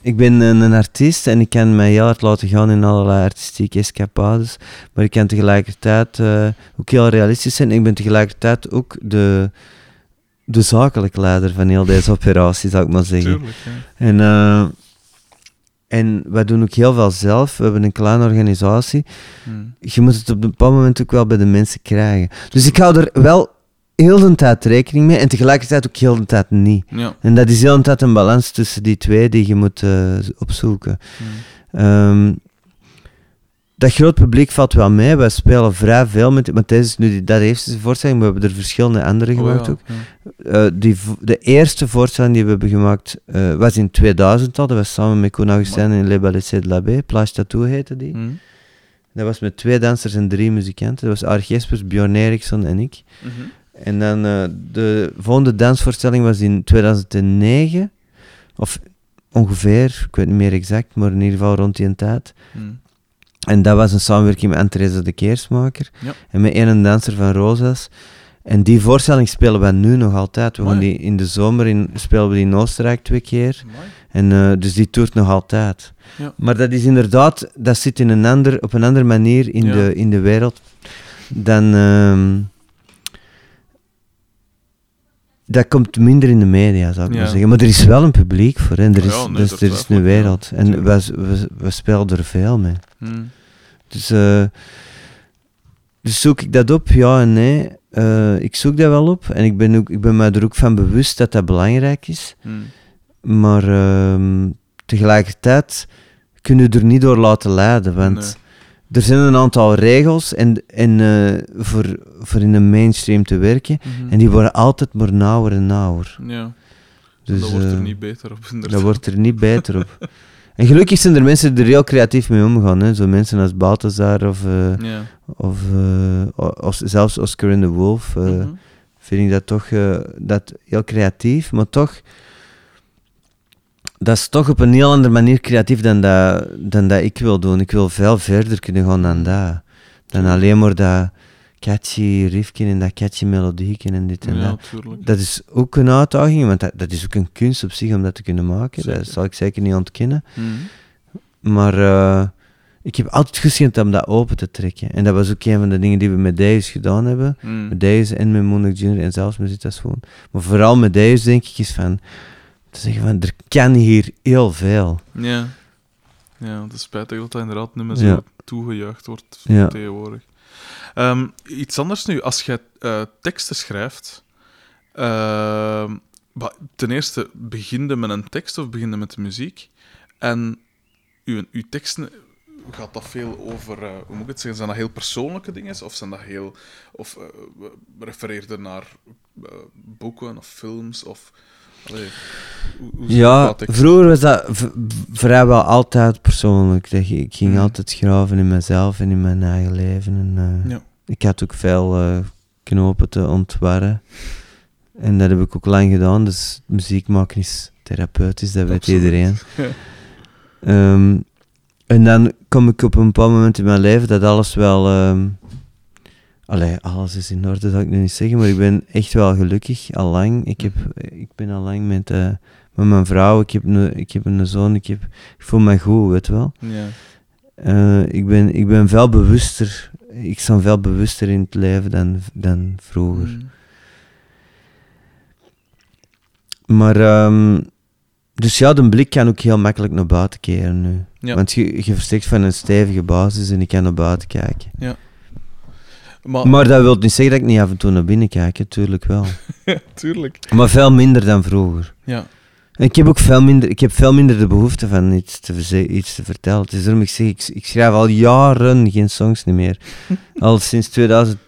ik ben een, een artiest en ik kan mij heel hard laten gaan in allerlei artistieke escapades. Maar ik kan tegelijkertijd eh, ook heel realistisch zijn. Ik ben tegelijkertijd ook de, de zakelijke leider van heel deze operatie, zou ik maar zeggen. Tuurlijk. En, eh, en wij doen ook heel veel zelf. We hebben een kleine organisatie. Hmm. Je moet het op een bepaald moment ook wel bij de mensen krijgen. Dus ik hou er wel heel de tijd rekening mee en tegelijkertijd ook heel de tijd niet. Ja. En dat is heel de tijd een balans tussen die twee die je moet eh, opzoeken. Hmm. Ehm, dat groot publiek valt wel mee. Wij spelen vrij veel met... Want deze is nu die, dat eerste voorstelling, we hebben er verschillende andere Oh, gemaakt ja, ook. ja. Eh, die, de eerste voorstelling die we hebben gemaakt eh, was in 2000 al. Dat was samen met Koen Augustin in Le Ballet de. Plage Tattoo heette die. Hmm. Dat was met twee dansers en drie muzikanten. Dat was Jespers, Bjorn Eriksson en ik. Mhm. En dan eh, de volgende dansvoorstelling was in 2009. Of ongeveer, ik weet niet meer exact, maar in ieder geval rond die tijd. Hmm. En dat was een samenwerking met Anne-Therese de Keersmaker. Ja. En met een danser van Rosas. En die voorstelling spelen we nu nog altijd. We gaan die in de zomer in, spelen we die in Oostenrijk twee keer. En, eh, dus die toert nog altijd. Ja. Maar dat is inderdaad, dat zit in een ander, op een andere manier in, Ja. de, in de wereld dan. ehm, dat komt minder in de media, zou ik Ja. maar zeggen. Maar er is wel een publiek voor. Hè. Er, Ja, is, nee, dus, er is een wereld. En we, we, we spelen er veel mee. Hmm. Dus, eh, dus zoek ik dat op? Ja en nee. Eh, ik zoek dat wel op. En ik ben, ook, ik ben me er ook van bewust dat dat belangrijk is. Hmm. Maar ehm, tegelijkertijd kun je er niet door laten leiden. Want Nee. Er zijn een aantal regels en, en, eh, voor, voor in de mainstream te werken. Mhm. En die worden altijd maar nauwer en nauwer. Ja, Dus, dat wordt er eh, niet beter op, inderdaad. dat wordt er niet beter op. En gelukkig zijn er mensen die er heel creatief mee omgaan. Hè. Zo mensen als Balthazar of, eh, Ja. of eh, os- zelfs Oscar in the Wolf. eh, Mhm. vind ik dat toch eh, dat heel creatief, maar toch. Dat is toch op een heel andere manier creatief dan dat, dan dat ik wil doen. Ik wil veel verder kunnen gaan dan dat. Dan alleen maar dat catchy riffje en dat catchy melodieken en dit en Ja, dat. tuurlijk. Dat is ook een uitdaging, want dat, dat is ook een kunst op zich om dat te kunnen maken. Zeker. Dat zal ik zeker niet ontkennen. Mhm. Maar eh, ik heb altijd geschikt om dat open te trekken. En dat was ook een van de dingen die we met Deus gedaan hebben. Mhm. Met deze en met Monarch Junior en zelfs met Zitasfoon. Maar vooral met deze denk ik is van... Te zeggen van, er kan hier heel veel. Ja. Ja, het is spijtig dat dat inderdaad niet meer zo Ja. toegejuicht wordt Ja. tegenwoordig. Ehm, iets anders nu, als jij eh, teksten schrijft, ehm, ten eerste begin je met een tekst of begin je met de muziek? En uw, uw teksten, gaat dat veel over, eh, hoe moet ik het zeggen, zijn dat heel persoonlijke dingen of zijn dat heel, of eh, refereer je naar boeken of films of... Allee, hoe, hoe zit Ja, vroeger was dat vrijwel altijd persoonlijk. Dat je- ik ging Mhm. altijd graven in mezelf en in mijn eigen leven. En, eh, Ja. Ik had ook veel eh, knopen te ontwarren. En dat heb ik ook lang gedaan. Dus muziek maken is therapeutisch, dat weet Absoluut. iedereen. Ja. Ehm, en dan kom ik op een bepaald moment in mijn leven dat alles wel. ehm allee, alles is in orde, zou ik nu niet zeggen, maar ik ben echt wel gelukkig, al lang. Ik, heb, ik ben al lang met, eh, met mijn vrouw, ik heb, een, ik heb een zoon, ik, heb, ik voel me goed, weet wel. Ja. Eh, ik, ben, ik ben veel bewuster, ik sta veel bewuster in het leven dan, dan vroeger. Mm. Maar, ehm, dus ja, de blik kan ook heel makkelijk naar buiten keren nu. Ja. Want je, je verstrekt van een stevige basis en ik kan naar buiten kijken. Maar, Maar dat wil niet zeggen dat ik niet af en toe naar binnen kijk, natuurlijk wel. tuurlijk. Maar veel minder dan vroeger. Ja. En ik heb ook veel minder, ik heb veel minder de behoefte van iets te, iets te vertellen. Het is daarom ik zeg, ik, ik schrijf al jaren geen songs meer. al sinds 2000,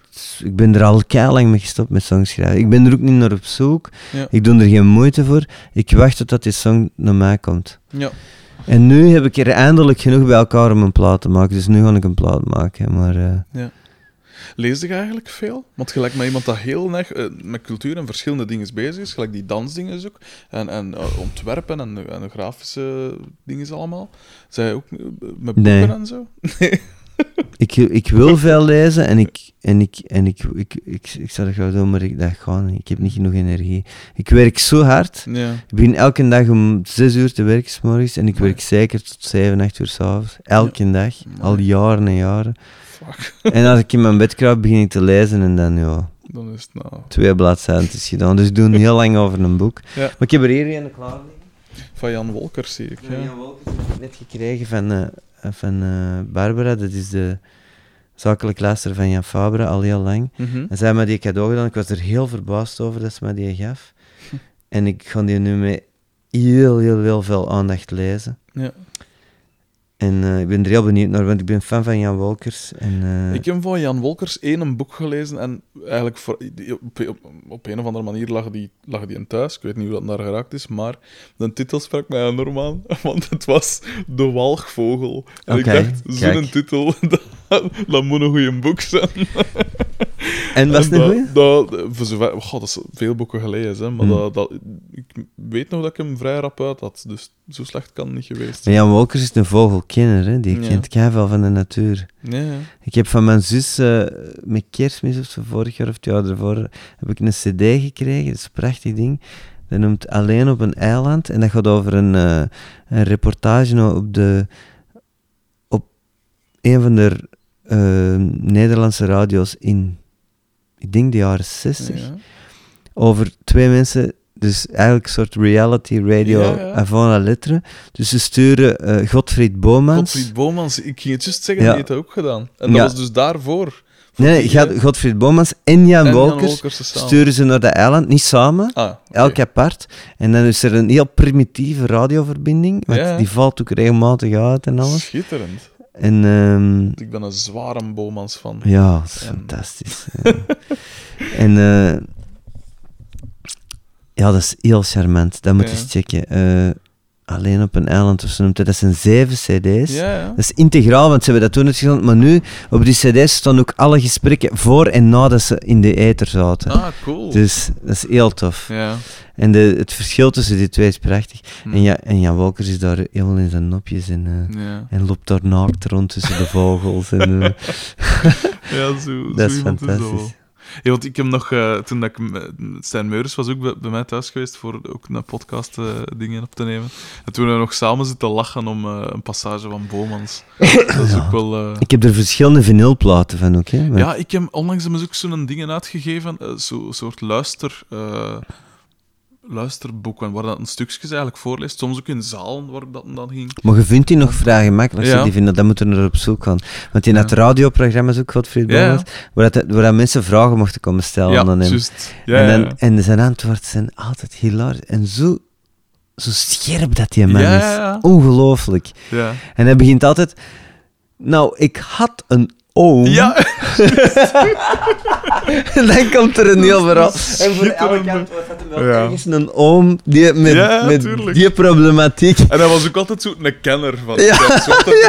ik ben er al lang mee gestopt met songs schrijven. Ik ben er ook niet naar op zoek. Ja. Ik doe er geen moeite voor. Ik wacht totdat die song naar mij komt. ja. En nu heb ik er eindelijk genoeg bij elkaar om een plaat te maken. Dus nu ga ik een plaat maken. Maar eh, Lees je eigenlijk veel? Want gelijk met iemand dat heel erg eh, met cultuur en verschillende dingen bezig is, gelijk die dansdingen ook, en, en eh, ontwerpen en, en grafische dingen allemaal. Zij ook met boeken Nee. en zo? Nee. Ik, ik wil veel lezen en ik, en ik, en ik, ik, ik, ik, zou dat graag doen, maar ik gaat niet. Ik heb niet genoeg energie. Ik werk zo hard. Ja. Ik begin elke dag om 6 uur te werken, 's morgens, en ik werk zeker tot 7, 8 uur s'avonds. Elke dag. Al jaren en jaren. Fuck. En als ik in mijn bed kruip, begin ik te lezen en dan, ja, Dan is het nou... twee bladzijden is gedaan. Dus ik doe heel lang over een boek. Ja. Maar ik heb er hier een klaar liggen. Van Jan Wolkers, zie ik. Ja. Ja. Jan Wolkers heb ik net gekregen van, eh, van eh, Barbara. Dat is de zakelijk luister van Jan Fabre, al heel lang. Mhm. En zij mij die cadeau gedaan. Ik was er heel verbaasd over dat ze mij die gaf. En ik ga die nu met heel, heel, heel veel aandacht lezen. Ja. En eh, ik ben er heel benieuwd naar, want ik ben fan van Jan Wolkers. En, eh, Ik heb van Jan Wolkers één een boek gelezen en eigenlijk voor, op, op, op een of andere manier lag die, lag die in thuis. Ik weet niet hoe dat naar geraakt is, maar de titel sprak mij enorm aan, want het was De Walgvogel. En ik dacht, zo'n titel, dat, dat moet een goede boek zijn. en was het een dat, goeie? dat, voor zover, goh, dat is veel boeken gelezen, hè, maar Hmm. dat, dat, ik weet nog dat ik hem vrij rap uit had, dus zo slecht kan het niet geweest Maar zijn. Jan Wolkers is een vogelkenner, hè? die Ja. kent keiveel van de natuur. Ja, ja. Ik heb van mijn zus eh, met kerstmis of zo, vorig jaar of het jaar ervoor, heb ik een cd gekregen. Dat is een prachtig ding. Dat noemt Alleen op een eiland. En dat gaat over een, eh, een reportage nou op, de, op een van de eh, Nederlandse radio's in, ik denk de jaren 60. Ja. Over twee mensen, dus eigenlijk een soort reality radio Ja, ja. avant la lettre. Dus ze sturen eh Godfried Bomans. Godfried Bomans, ik ging het juist zeggen, die heeft dat ook gedaan. En dat was dus daarvoor. Voor Nee, Godfried Bomans en Jan en Wolkers sturen ze naar dat eiland, niet samen, Ah, elk apart. En dan is er een heel primitieve radioverbinding, want Ja. die valt ook regelmatig uit en alles. Schitterend. En ehm, Ik ben een zware Bomans van. ja, dat is En- fantastisch. ja. en eh, ja, dat is heel charmant. Dat moet je Ja. eens checken. Eh, Alleen op een eiland of zo noemt hij. Dat zijn zeven cd's. Ja, ja. Dat is integraal, want ze hebben dat toen het gedaan. Maar nu, op die cd's staan ook alle gesprekken voor en nadat ze in de ether zaten. Ah, cool. Dus dat is heel tof. Ja. En de, het verschil tussen die twee is prachtig. Hm. En, ja, en Jan Wolkers is daar helemaal in zijn nopjes en, eh, Ja, en loopt daar naakt rond tussen de vogels. En, ja zo, dat zo is fantastisch. Ja, want ik heb nog, eh, toen dat ik, Stijn Meurens was ook bij, bij mij thuis geweest voor ook een podcast eh, dingen op te nemen. En toen we nog samen zitten lachen om eh, een passage van Bomans. Dat is ook wel... Ik heb er verschillende vinylplaten van ook. Hè, maar- Ja, ik heb onlangs ze ook zo'n dingen uitgegeven, zo'n soort luister, luisterboeken, waar dat een stukjes eigenlijk voorleest. Soms ook in zalen waar dat dan ging. Maar je vindt die nog vrij gemakkelijk. Ja. Ja. Die vinden, dat moeten we er op zoek gaan. Want in Ja. het radioprogramma's ook, Godfried Ja, ja. Waar, dat, waar dat mensen vragen mochten komen stellen ja, aan hem. juist. Ja, en, ja, dan, ja. en zijn antwoorden zijn altijd hilarisch. En zo, zo scherp dat die man Ja, is. ja, ja. Ongelooflijk. ja. En hij begint altijd... Nou, ik had een oom. Ja, En dan komt er een heel verhaal. En voor elke kant was dat wel Ja. ergens een oom die met, Ja, met tuurlijk. die problematiek... en hij was ook altijd zo een kenner van Ja.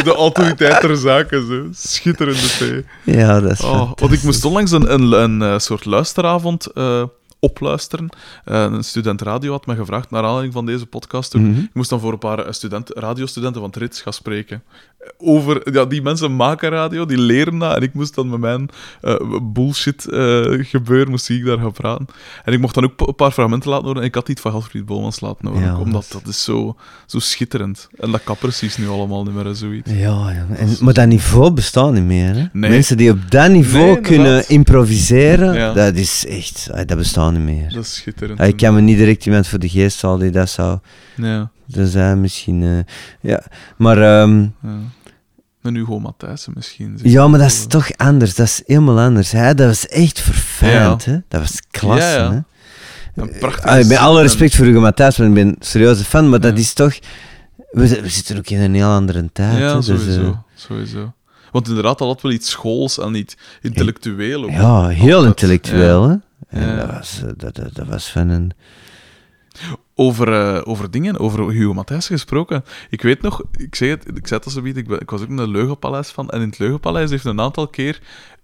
de autoriteit ter zake. Zo. Schitterende thee. Ja, dat is Oh, want ik moest onlangs een, een, een, eh, soort luisteravond eh, opluisteren. Eh, een student radio had me gevraagd, naar aanleiding van deze podcast. Mhm. Ik moest dan voor een paar student, radiostudenten van het RITS gaan spreken. Over, ja, die mensen maken radio, die leren dat. En ik moest dan met mijn eh, bullshit eh, gebeuren, moest ik daar gaan praten. En ik mocht dan ook een paar fragmenten laten horen. En ik had iets van Alfred Bomans laten horen. Ja, omdat dat is zo, zo schitterend. En dat kan precies nu allemaal niet meer en zoiets. Ja, ja. En, maar dat niveau bestaat niet meer. Hè? Nee. Mensen die op dat niveau Nee, kunnen improviseren, Ja. dat is echt... Dat bestaat niet meer. Dat is schitterend. Ah, ik kan me niet direct iemand voor de geest halen die dat zou... Ja, Dat zijn misschien... eh, ja, maar... ehm, ja. En Hugo Matthijssen misschien. ja, maar dat is toch anders. Dat is helemaal anders. Hè? Dat was echt verfijnd. Hè? Dat was klasse. Ja, ja. Hè? Een prachtige stem alle respect voor Hugo Matthijs, want ik ben een serieuze fan, maar dat is toch... We, zi- we zitten ook in een heel andere tijd. Ja, hè, dus, sowieso, eh, sowieso. Want inderdaad, dat had wel iets schools en niet intellectueel. Ook. ja, heel intellectueel. Hè? En dat, was, eh, dat, dat, dat was van een... Over, eh, over dingen, over Hugo Matthijssen gesproken. Ik weet nog, ik zeg het, ik zei het al zo ik, ik was ook in het Leugenpaleis van. En in het Leugenpaleis heeft een aantal keer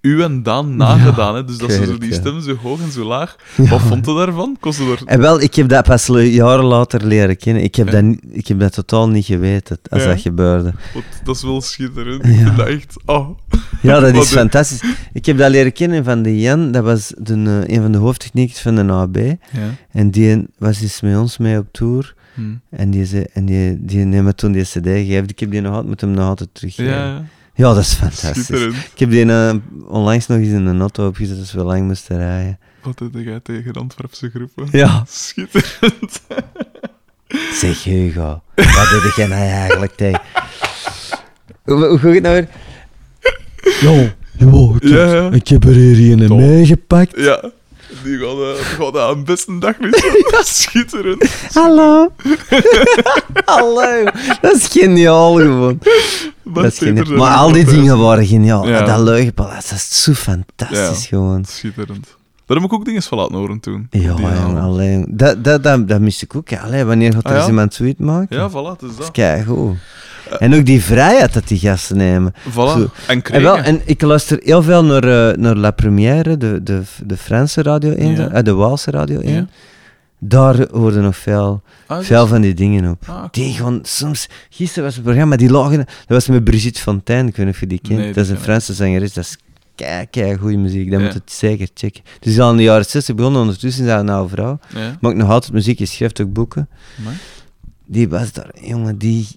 u en Daan nagedaan. hè? Dus dat ze zo die stem zo hoog en zo laag. Wat vond je daarvan? Kon ze er... En wel, ik heb dat pas jaren later leren kennen. Ik heb, dat, niet- ik heb dat totaal niet geweten als Ja. dat gebeurde. Want dat is wel schitterend. Ik vind dat echt... Oh. Ja, dat Wat is fantastisch. Ik heb dat leren kennen van de Jan, dat was de, eh, een van de hoofdtechniekers van de AB. Ja. En die was eens met ons mee op tour. Hm. En die, zei, en die, die heeft me toen die cd gegeven. Ik heb die nog altijd, moet hem nog altijd teruggeven. Ja, Ja, dat is fantastisch. schitterend. Ik heb die eh, onlangs nog eens in een auto opgezet als we lang moesten rijden. Wat heb jij tegen Antwerpse groepen? Ja. Schitterend. Zeg Hugo, wat doe jij nou eigenlijk tegen? Hoe, hoe gaat het nou weer? Jo, jo, ik, heb, ja. ik heb er hier een meegepakt. Ja. Die gaat, uh, gaat aan beste dag nu. Schitterend. Hallo. Hallo. Dat is geniaal gewoon. Dat is beter geniaal. Maar al die dingen waren geniaal. Ja. Dat Leugenpaleis, dat is zo fantastisch gewoon. Schitterend. Daar heb ik ook dingen van laten horen toen. Ja, jongen, avond. alleen. Dat, dat, dat, dat mis ik ook. Ja, Allee, wanneer gaat er Ah, ja? iemand zoiets maken? Ja, voilà, het is Dat is dat. keigoed. En ook die vrijheid dat die gasten nemen. Voilà. Zo. En wel, en ik luister heel veel naar, eh, naar La Première, de, de, de Franse Radio 1, Ja. eh, de Waalse Radio 1. Ja. Daar hoorden nog veel, Ah, veel van die dingen op. Ah. Die gewoon soms... Gisteren was het programma, die lagen... Dat was met Brigitte Fontaine, ik weet niet of je die kent. Nee, dat is een. Franse zangeres, dat is kei, kei goede muziek. Dat Ja. moet het zeker checken. Dus is al in de jaren 60 begonnen, ondertussen is dat een oude vrouw. Ja. Maakt nog altijd muziek, je schrijft ook boeken. Die was daar, jongen, die,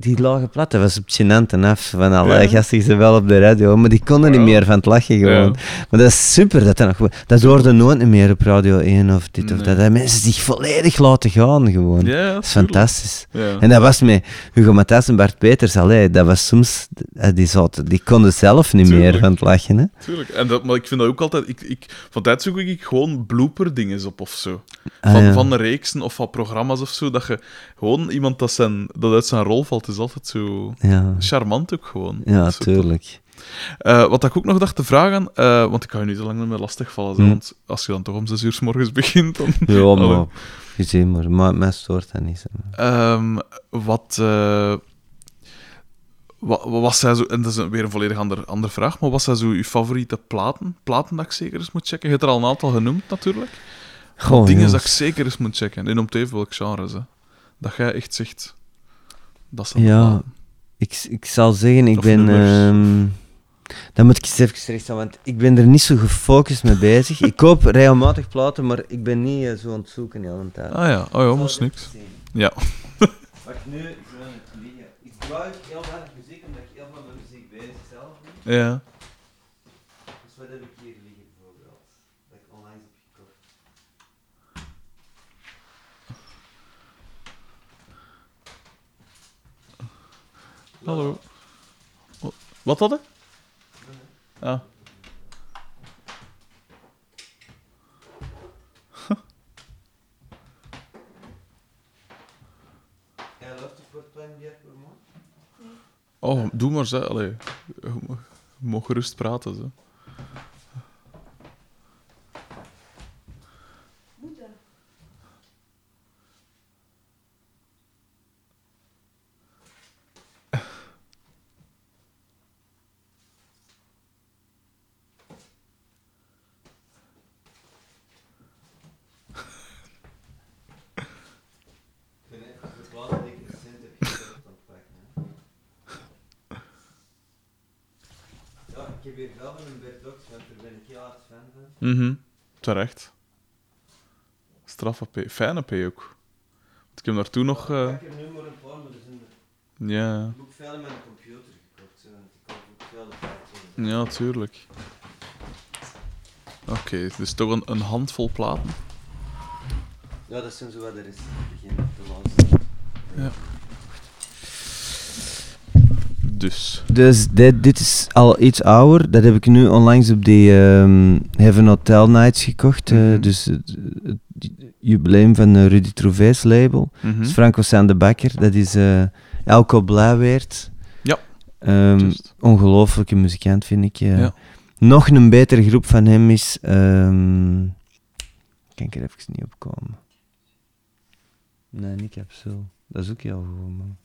die lage plat, dat was op het gênante af van alle Ja. gasten die ze wel op de radio, maar die konden niet meer van het lachen gewoon. Maar dat is super, dat dat nog Dat hoorde nooit meer op Radio 1 of dit of dat. Dat mensen zich volledig laten gaan gewoon. Ja, dat is fantastisch. Ja. En dat was met Hugo Matthijs en Bart Peters, allee, dat was soms, eh, die, zaten, die konden zelf niet meer van het lachen. Hè? Tuurlijk. En dat, maar ik vind dat ook altijd... Ik, ik, van tijd zoek ik gewoon blooper-dingen op of zo. Ah, Van, ja. van de reeksen of van programma's of zo. Dat je gewoon iemand dat, zijn, dat uit zijn rol valt, is altijd zo Ja, charmant ook gewoon. ja tuurlijk. Eh, wat ik ook nog dacht te vragen, eh, want ik kan je niet te lang meer lastig vallen, Hm. want als je dan toch om zes uur s morgens begint, dan... Ja, maar, je ziet maar, maar mij stoort dat niet. Ehm, wat, eh, wat, wat was zij zo... En dat is een- weer een volledig ander, andere vraag, maar wat zijn zo je favoriete platen? Platen dat ik zeker eens moet checken? Je hebt er al een aantal genoemd, natuurlijk. Goh, Dingen jongens. dat ik zeker eens moet checken. En om te even welk genre ze. Dat jij echt zegt... Dat de Ja, ik, ik zal zeggen, ik Of ben... ehm, dan moet ik eens even recht staan, want ik ben er niet zo gefocust mee bezig. ik koop regelmatig platen, maar ik ben niet eh, zo aan het zoeken de hele tijd. Ah ja, oh ja, maar is niks. Ja. Wacht, nu, ik ben aan het liggen. Ik gebruik heel weinig muziek, omdat ik heel veel met muziek bezig zelf ben. Ja. Dus wat heb ik hier liggen bijvoorbeeld? Dat ik onlangs heb gekocht. Hallo. Wat- Wat had het? Ah. Jij luistert voor het klein bier per maand? Oh, doe maar, ze. Allee. Je mag- je mag gerust praten, ze. Ik ben even de platen die ik recent heb gekocht aan het pakken. hè. Ja, heb hier wel een Bert Dox, want daar ben ik heel hard fan van. Mhm. Terecht. Straffe P. Fijne P ook. Want ik heb daartoe nog... eh, Ik heb nu maar een paar, maar er zijn er... Ja. Ik ook veel in mijn computer gekocht, zo, want ik koop ook veel op iTunes. Ja, tuurlijk. Oké, dus toch een, een handvol platen. Ja, dat zijn zo wat er is. Begin te luisteren. Dus. Dus dit, dit is al iets ouder. Dat heb ik nu onlangs op die ehm Heaven Hotel Nights gekocht. Mhm. dus het, het jubileum van eh, Rudy Trouvé's label. Dat is Franco San de Bakker. Dat is eh Elko Blijweert. Ja. Juist. ongelooflijke muzikant, vind ik. eh. Ja. Nog een betere groep van hem is... ehm kan ik er even niet op komen. Nee, niet Capsule. Dat is ook heel goed, man.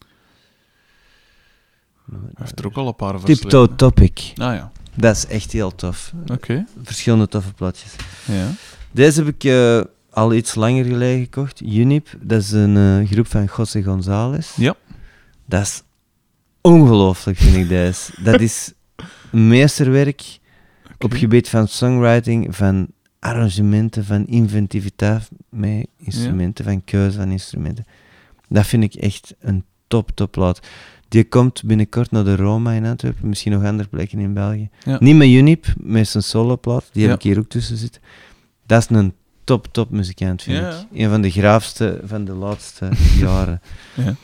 Hij heeft er ook al een paar Tiptoe. Topic. Ah ja, Dat is echt heel tof. oké. Verschillende toffe platjes. Ja. Deze heb ik eh, al iets langer geleden gekocht. Unip, dat is een eh, groep van José González. Ja. Dat is ongelooflijk, vind ik deze. Dat is meesterwerk op Oké. gebied van songwriting, van arrangementen, van inventiviteit met instrumenten, van keuze van instrumenten. Dat vind ik echt een top, top plaat. Die komt binnenkort naar de Roma in Antwerpen, misschien nog andere plekken in België. Ja. Niet met Unip, met zijn soloplaat, die heb ik hier ook tussen zitten. Dat is een top, top muzikant, vind ik. Een van de graafste van de laatste jaren. Ja.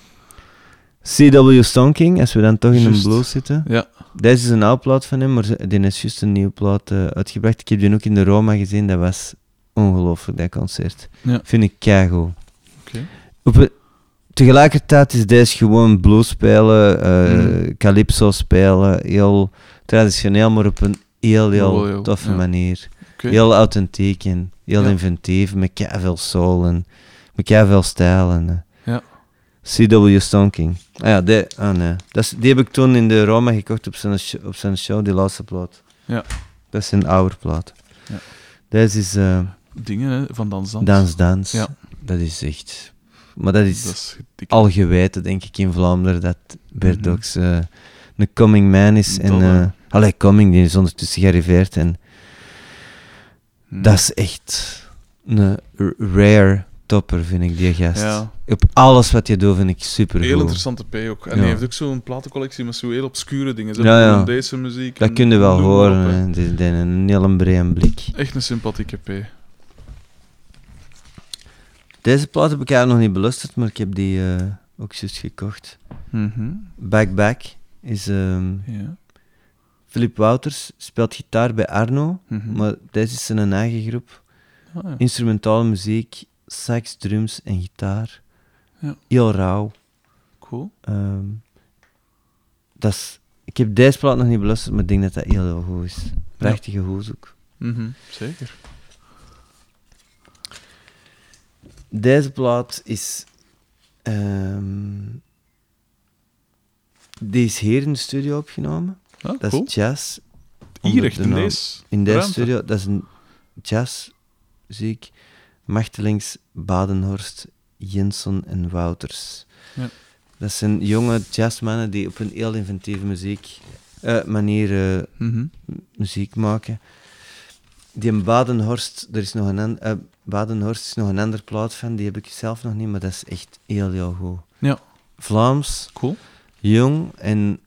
C.W. Stonking, als we dan toch in een blues zitten. Ja. Deze is een oude plaat van hem, maar die is juist een nieuwe plaat eh, uitgebracht. Ik heb die ook in de Roma gezien, dat was ongelooflijk, dat concert. Ja. Vind ik keigoed. Oké. Op tegelijkertijd is deze gewoon blues spelen, eh, Mm. calypso spelen, heel traditioneel, maar op een heel, heel toffe ja. manier. Heel authentiek en heel Ja. inventief, met veel soul en met veel stijl. En, eh. Ja. C.W. Stonking. Ah ja, die, ah nee. Dat is, die heb ik toen in de Roma gekocht op zijn, op zijn show, die laatste plaat. Ja. Dat is een oude plaat. Ja. Deze is eh, Dingen hè, van Dans Dans. Dans Dans. Ja. Dat is echt... Maar dat is, Dat is dik. al geweten, denk ik, in Vlaanderen, dat Bert Mhm. Ox, eh, een coming man is. En, Dat allee, coming, die is ondertussen gearriveerd. En Hm. dat is echt een rare topper, vind ik, die gast. Ja. Op alles wat je doet, vind ik super Heel interessante P ook. En Ja. hij heeft ook zo'n platencollectie met zo heel obscure dingen. Zo Ja, ja. Deze muziek. Dat kun je wel horen, een heel brede blik. Echt een sympathieke P. Deze plaat heb ik eigenlijk nog niet beluisterd, maar ik heb die eh, ook juist gekocht. Mhm. Back Back is... ehm Ja. Philip Wouters speelt gitaar bij Arno, Mhm. maar deze is zijn eigen groep. Ah, ja. Instrumentale muziek, sax, drums en gitaar. Ja. Heel rauw. Cool. Ehm, dat is, ik heb deze plaat nog niet beluisterd, maar ik denk dat dat heel, heel goed is. Prachtige hoes ook. Mhm. Zeker. Deze plaat is... ehm, die is hier in de studio opgenomen. Ah, Dat cool. is jazz. Hier onder echt de in deze In deze ruimte. studio, dat is een jazzmuziek. Machtelings, Badenhorst, Jensen en Wouters. Ja. Dat zijn jonge jazzmannen die op een heel inventieve muziek, eh, manier eh, Mhm. muziek maken. Die in Badenhorst, er is nog een, eh, Badenhorst is nog een ander plaat van, die heb ik zelf nog niet, maar dat is echt heel, heel goed. Ja. Vlaams, Cool. jong en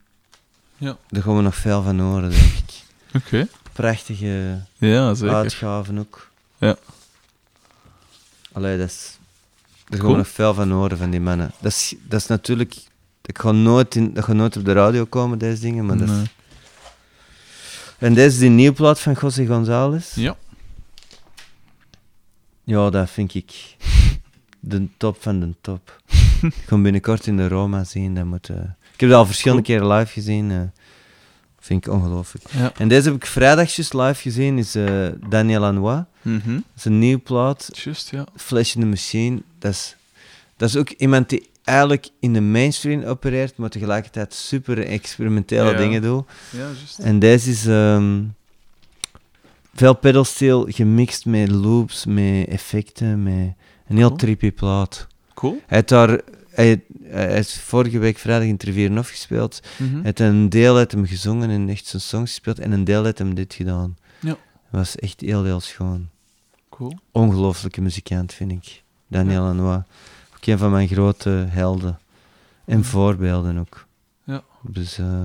Ja. daar gaan we nog veel van horen, denk ik. Oké. Prachtige Ja, zeker. uitgaven ook. Ja. Allee, dat is... Gaan Cool. we nog veel van horen van die mannen. Dat is, dat is natuurlijk... Dat gaat, nooit in, dat gaat nooit op de radio komen, deze dingen, maar dat is-. En deze is die nieuwe plaat van José González. Ja. Ja, dat vind ik de top van de top. ik binnenkort in de Roma zien. Dat moet, eh, Ik heb dat al verschillende keren live gezien. eh. vind ik ongelooflijk. Ja. En deze heb ik vrijdag juist live gezien. is eh, Daniel Lanois. Mhm. Dat is een nieuwe plaat. Juist, ja. Flash in the Machine. Dat is, dat is ook iemand die eigenlijk in de mainstream opereert, maar tegelijkertijd super experimentele Ja. dingen doet. Ja. En deze is ehm, veel pedalsteel gemixt met loops, met effecten, met een heel Cool. trippy plaat. Cool. Hij heeft daar, hij, hij is vorige week vrijdag in Trivierenhof gespeeld. Mhm. Hij heeft een deel uit hem gezongen en echt zijn songs gespeeld en een deel uit hem dit gedaan. Ja. Was echt heel, heel schoon. Cool. Ongelooflijke muzikant, vind ik. Daniel Lanois. Ook een van mijn grote helden. En Mhm. voorbeelden ook. Ja. Dus, eh,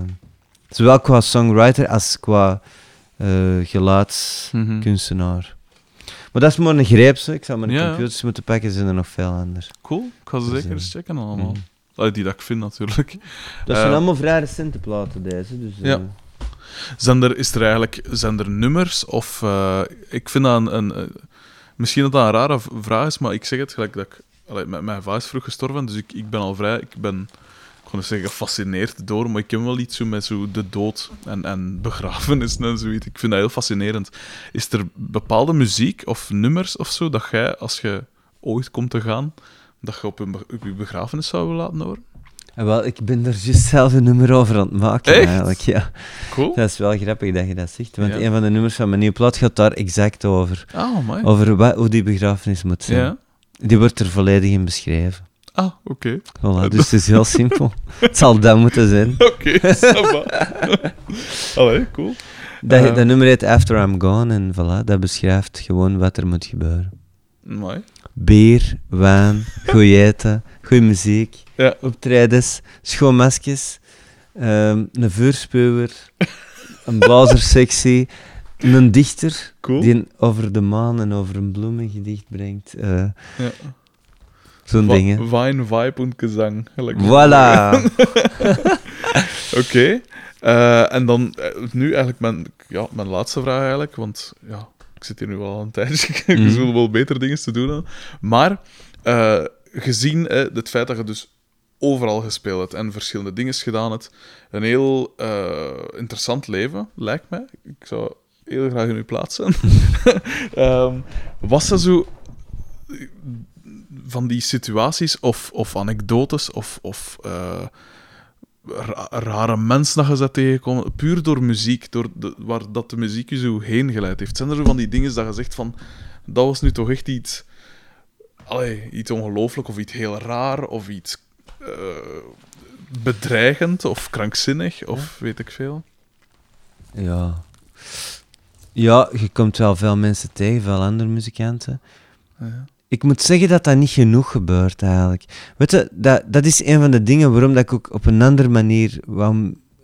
zowel qua songwriter als qua eh gelaatskunstenaar. Mhm. Maar dat is maar een greep. Ik zou mijn Ja, ja. computers moeten pakken, zijn er nog veel anders. Cool. Ik ga ze zeker eh, eens checken allemaal. Allee, die dat ik vind, natuurlijk. Dat Eh, zijn allemaal vrij recente platen, deze. Dus, Ja. eh, Zijn er, is er eigenlijk, zijn er nummers of... eh, ik vind dat een... een eh, misschien dat dat een rare vraag is, maar ik zeg het gelijk dat ik... Allee, mijn, mijn vader is vroeg gestorven, dus ik, ik ben al vrij... Ik ben, kon niet zeggen gefascineerd door, maar ik heb wel iets zo met zo de dood en, en begrafenissen en zoiets. Ik vind dat heel fascinerend. Is er bepaalde muziek of nummers of zo dat jij, als je ooit komt te gaan, dat je op, een, op je begrafenis zou willen laten horen? en wel, ik ben er juist zelf een nummer over aan het maken, Echt? eigenlijk. Ja. Cool. Dat is wel grappig dat je dat zegt, want Ja. een van de nummers van mijn nieuwe plaat gaat daar exact over. Ah, mooi. Over wat, hoe die begrafenis moet zijn. Ja. Die wordt er volledig in beschreven. Ah, oké. Voilà, dus het is heel simpel. Het zal dat moeten zijn. Oké, va. Allee, cool. Dat, Eh. dat nummer heet After I'm Gone en voilà, dat beschrijft gewoon wat er moet gebeuren. Mooi. Bier, wijn, goeie eten, goede muziek, Ja, optredens, schoonmaskjes, ehm, een vuurspuwer, een blazerssectie, een dichter cool. die over de maan en over een bloem een gedicht brengt. eh, Ja. Zo'n Va- dingen. Wine, vibe en gezang. Voilà! Oké. Eh, en dan eh, nu eigenlijk mijn, ja, mijn laatste vraag eigenlijk, want ja, ik zit hier nu al een tijdje, ik zullen wel beter dingen te doen. hebben. Maar eh, gezien eh, het feit dat je dus overal gespeeld hebt en verschillende dingen gedaan hebt, een heel interessant leven, lijkt mij. Ik zou heel graag in uw plaats zijn. Ehm, was dat zo van die situaties of, of anekdotes of, of eh, ra- rare mensen dat je zat tegenkomen, puur door muziek, door de, waar dat de muziek je zo heen geleid heeft? Zijn er zo van die dingen dat je zegt van, dat was nu toch echt iets, allee, iets ongelooflijk of iets heel raar of iets eh, bedreigend of krankzinnig of weet ik veel? ja. Ja, je komt wel veel mensen tegen, veel andere muzikanten. Ja. Ik moet zeggen dat dat niet genoeg gebeurt eigenlijk. Weet je, dat, dat is een van de dingen waarom dat ik ook op een andere manier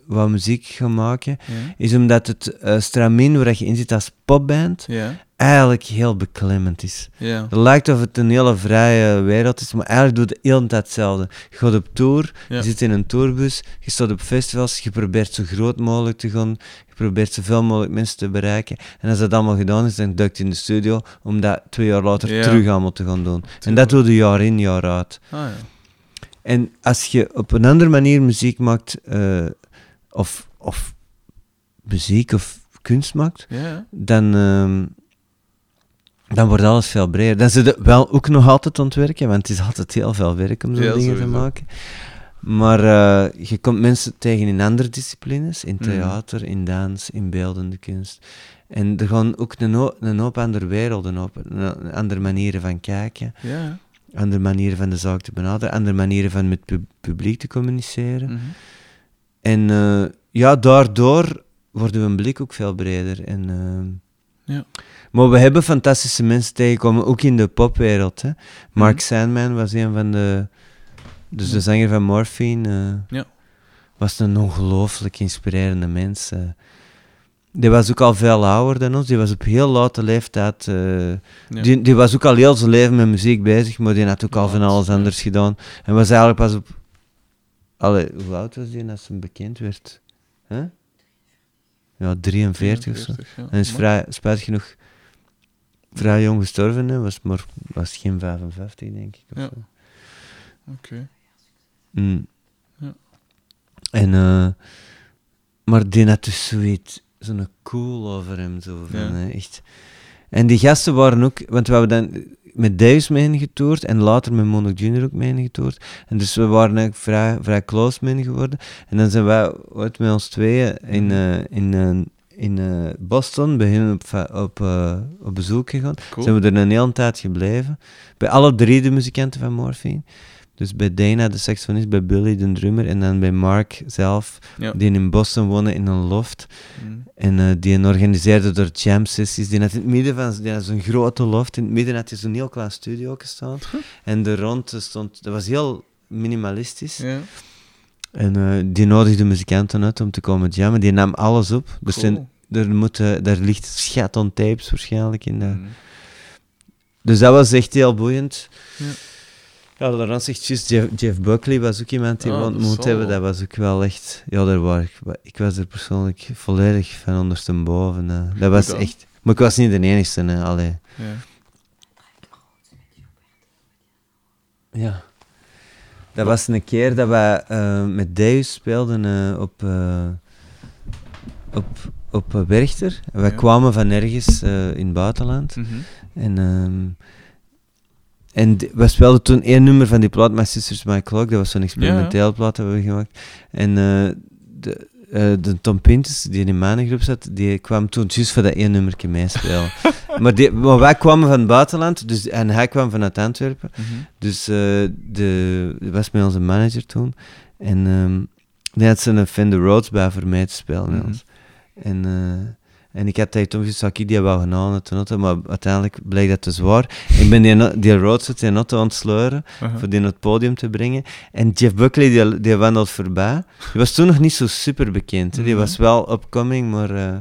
wou muziek ga maken. Ja. Is omdat het eh stramien waar je in zit als popband Ja. eigenlijk heel beklemmend is. Ja. Het lijkt of het een hele vrije wereld is, maar eigenlijk doe je de hele tijd hetzelfde. Je gaat op tour, je zit in een tourbus, je staat op festivals, je probeert zo groot mogelijk te gaan, je probeert zoveel mogelijk mensen te bereiken. En als dat allemaal gedaan is, dan duikt je in de studio om dat twee jaar later terug allemaal te gaan doen. En dat doe je jaar in, jaar uit. Ah. En als je op een andere manier muziek maakt, eh, of, of muziek of kunst maakt, Ja. dan, ehm, dan wordt alles veel breder. Dan zit het wel ook nog altijd aan het werken, want het is altijd heel veel werk om zo'n Ja, dingen te maken. Maar eh, je komt mensen tegen in andere disciplines, in Mhm. theater, in dans, in beeldende kunst. En er gaan ook een hoop, een hoop andere werelden op, een- andere manieren van kijken, Ja. andere manieren van de zaak te benaderen, andere manieren van met het publiek te communiceren. Mhm. En eh, ja, daardoor wordt een blik ook veel breder. En, ehm, Ja. Maar we hebben fantastische mensen tegengekomen, ook in de popwereld. Hè. Mark Mhm. Sandman was een van de... Dus de zanger van Morphine. eh, Ja. Was een ongelooflijk inspirerende mens. eh. Die was ook al veel ouder dan ons. Die was op heel late leeftijd... eh, Ja. die, die was ook al heel zijn leven met muziek bezig, maar die had ook al van alles anders gedaan. En was eigenlijk pas op... Allee, hoe oud was die als hij bekend werd? Huh? Ja, 43 of zo. 43, ja. En is vrij, spijtig genoeg vrij jong gestorven, hè. Was, maar was geen 55, denk ik. Of Ja. Oké. Mm. Ja. En, eh, maar die had dus zoiets, zo'n cool over hem, zo van, Ja. hè, echt. En die gasten waren ook, want we hebben dan met Davis mee getoerd en later met Monok Junior ook mee getoerd. En dus we waren eigenlijk vrij, vrij close mee geworden. En dan zijn wij ooit met ons tweeën in, Mhm. eh, in, eh, in eh, Boston bij hen op, op, op bezoek gegaan. Cool. Zijn we er een hele tijd gebleven. Bij alle drie de muzikanten van Morphine. Dus bij Dana, de saxofonist, bij Billy, de drummer, en dan bij Mark zelf, Ja. die in Boston woonde in een loft. Mm. En eh, die organiseerde door jam sessies. Die had in het midden van die had zo'n grote loft. In het midden had hij zo'n heel klein studio gestaan. en er rond stond, dat was heel minimalistisch. Ja. En eh, die nodigde muzikanten uit om te komen jammen. Die nam alles op. Dus Cool. zijn- er, moet, eh, daar ligt schat aan tapes waarschijnlijk in. de- Mm. dus dat was echt heel boeiend. Ja. Ja, Laurent zegt juist, Jeff, Jeff Buckley was ook iemand die Ah, we dat ontmoet hebben. Dat was ook wel echt... Ja, daar was ik, ik was er persoonlijk volledig van ondersteboven. eh. Dat was echt... Maar ik was niet de enige, hè. Allee. Ja. Ja. Dat was een keer dat wij eh, met Deus speelden eh, op, eh, op, op Werchter. En wij Ja. kwamen van ergens in het buitenland. Mhm. En, ehm, en we speelden toen één nummer van die plaat, My Sisters My Clock. Dat was zo'n experimenteel plaat dat we gemaakt. En eh, de, eh, de Tom Pintus, die in mijn groep zat, die kwam toen juist voor dat één nummertje meespelen. maar, die, maar wij kwamen van het buitenland, dus, en hij kwam vanuit Antwerpen. Mhm. Dus eh, de, die was met onze manager toen. En ehm die had zijn Fender Rhodes bij voor mij te spelen. Mhm. En, en ik had tegen Tom gezegd, zou ik die wel genomen, de auto, maar uiteindelijk bleek dat te zwaar. Ik ben die, die Rhodes uit zijn auto aan het sleuren, voor die naar het podium te brengen. En Jeff Buckley, die, die wandelt voorbij. Die was toen nog niet zo super bekend. hè. Die Mhm. was wel upcoming, maar... eh,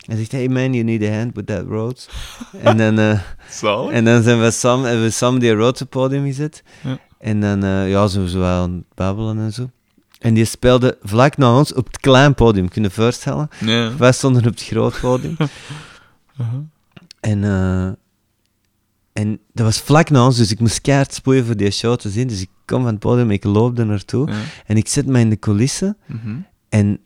hij zegt, hey man, you need a hand with that Rhodes. en dan... eh, en dan zijn we Sam, hebben we Sam die op het podium gezet. Ja. En dan, eh, ja, zo, zo aan het babbelen en zo. En die speelde vlak na ons op het klein podium, kun je je voorstellen? Wij stonden op het groot podium. Aha. en, eh, en dat was vlak na ons, dus ik moest keihard spoeien voor die show te zien. Dus ik kom van het podium, ik loop er naartoe. Ja. En ik zet me in de coulissen. Mhm. En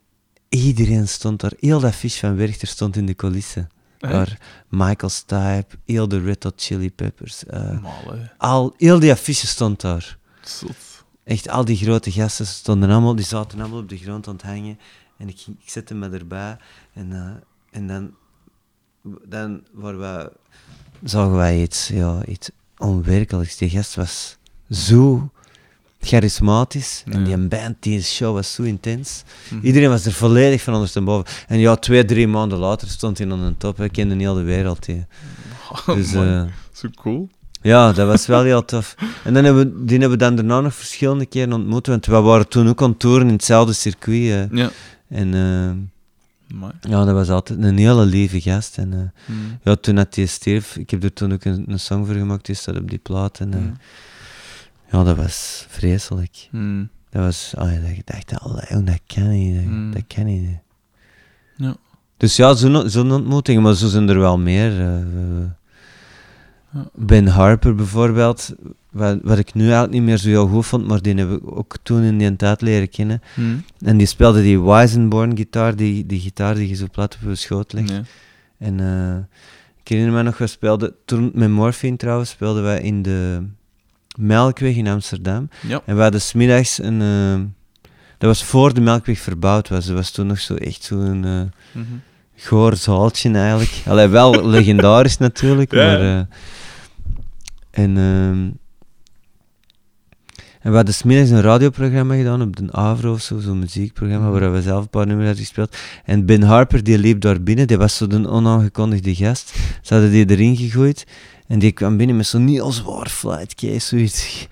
iedereen stond daar. Heel dat fiche van Werchter stond in de coulissen. Echt? Daar Michael Stipe, heel de Red Hot Chili Peppers. eh, al, heel die affiche stond daar. Zot. Echt, al die grote gasten stonden allemaal, die zaten allemaal op de grond aan het hangen. En ik, ging- ik zette me erbij. En, eh, en dan, dan waren wij, zagen wij iets, ja, iets onwerkelijks. Die gast was zo charismatisch. En die band, die show was zo intens. Mhm. Iedereen was er volledig van ondersteboven. En ja, twee, drie maanden later stond hij aan de top. Ik kende heel de wereld. Dus, eh, Zo cool. Ja, dat was wel heel tof. En dan hebben we, die hebben we dan daarna nog verschillende keren ontmoet, want we waren toen ook aan toeren in hetzelfde circuit. eh. Ja. en eh, Amai. ja, dat was altijd een hele lieve gast. En eh, Mhm. ja, toen had hij stierf, ik heb er toen ook een, een song voor gemaakt, die staat op die plaat. En eh, Mhm. ja, dat was vreselijk. Mhm. Dat was, oh, ja, dat ik dacht, oh, dat kan niet, dat, dat kan niet. Ja. Dus ja, zo'n zo'n ontmoetingen, maar zo zijn er wel meer. Eh. Ben Harper bijvoorbeeld, wat, wat ik nu eigenlijk niet meer zo heel goed vond, maar die heb ik ook toen in die tijd leren kennen. Mhm. En die speelde die Weisenborn gitaar, die, die gitaar die je zo plat op je schoot legt. En eh, ik herinner me nog, we speelden, toen met Morphine trouwens, speelden wij in de Melkweg in Amsterdam. Ja. En we hadden smiddags een... eh, dat was voor de Melkweg verbouwd was. Dat was toen nog zo echt zo'n eh goor zaaltje eigenlijk. Allee, wel legendarisch natuurlijk, Ja, maar... ja. En, ehm, en we hadden smiddags een radioprogramma gedaan op de Avro of zo, zo'n muziekprogramma, Mhm. waar we zelf een paar nummers hadden gespeeld. En Ben Harper, die liep daar binnen, die was zo de onaangekondigde gast. Ze hadden die erin gegooid. En die kwam binnen met zo'n heel zwaar flight case, zoiets.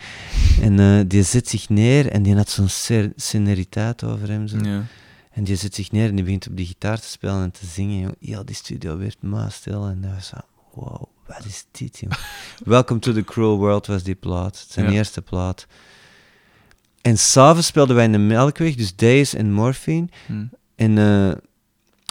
En eh, die zet zich neer en die had zo'n sceneriteit over hem. Zo. Ja. En die zet zich neer en die begint op die gitaar te spelen en te zingen. Heel die studio werd maar stil. En dat was zo, wow, wat is dit, jong. Welcome to the Cruel World was die plaat. Zijn Ja. eerste plaat. En s'avonds speelden wij in de Melkweg, dus Days en Morphine. Mhm. En, eh,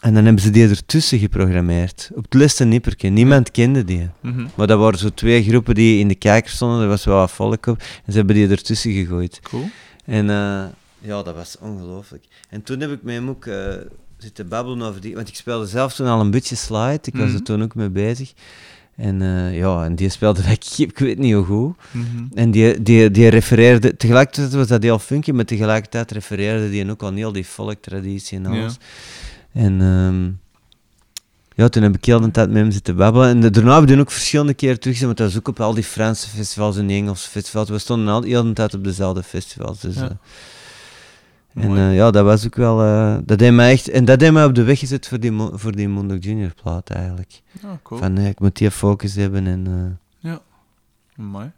en dan hebben ze die ertussen geprogrammeerd. Op het laatste nippertje. Niemand kende die. Mhm. Maar dat waren zo twee groepen die in de kijker stonden. Er was wel wat volk op. En ze hebben die ertussen gegooid. Cool. En eh, ja, dat was ongelooflijk. En toen heb ik hem ook eh, zitten babbelen over die... Want ik speelde zelf toen al een beetje slide. Ik was Mhm. er toen ook mee bezig. En eh, ja, en die speelde dat ik, ik weet niet hoe goed. Mhm. En die, die, die refereerde... Tegelijkertijd was dat heel funky, maar tegelijkertijd refereerde die ook aan heel die volktraditie en Ja. alles. En ehm, ja, toen heb ik heel de tijd met hem zitten babbelen. En de- daarna hebben we ook verschillende keren teruggezien, want dat was ook op al die Franse festivals en die Engelse festivals. We stonden al heel de tijd op dezelfde festivals. Dus, Ja. En Mooi. eh, ja, dat was ook wel... eh, dat deed mij echt... En dat deed mij op de weg gezet voor die, voor die Moondog Junior plaat, eigenlijk. Ja, cool. Van, eh, ik moet die focus hebben en... eh, Amai.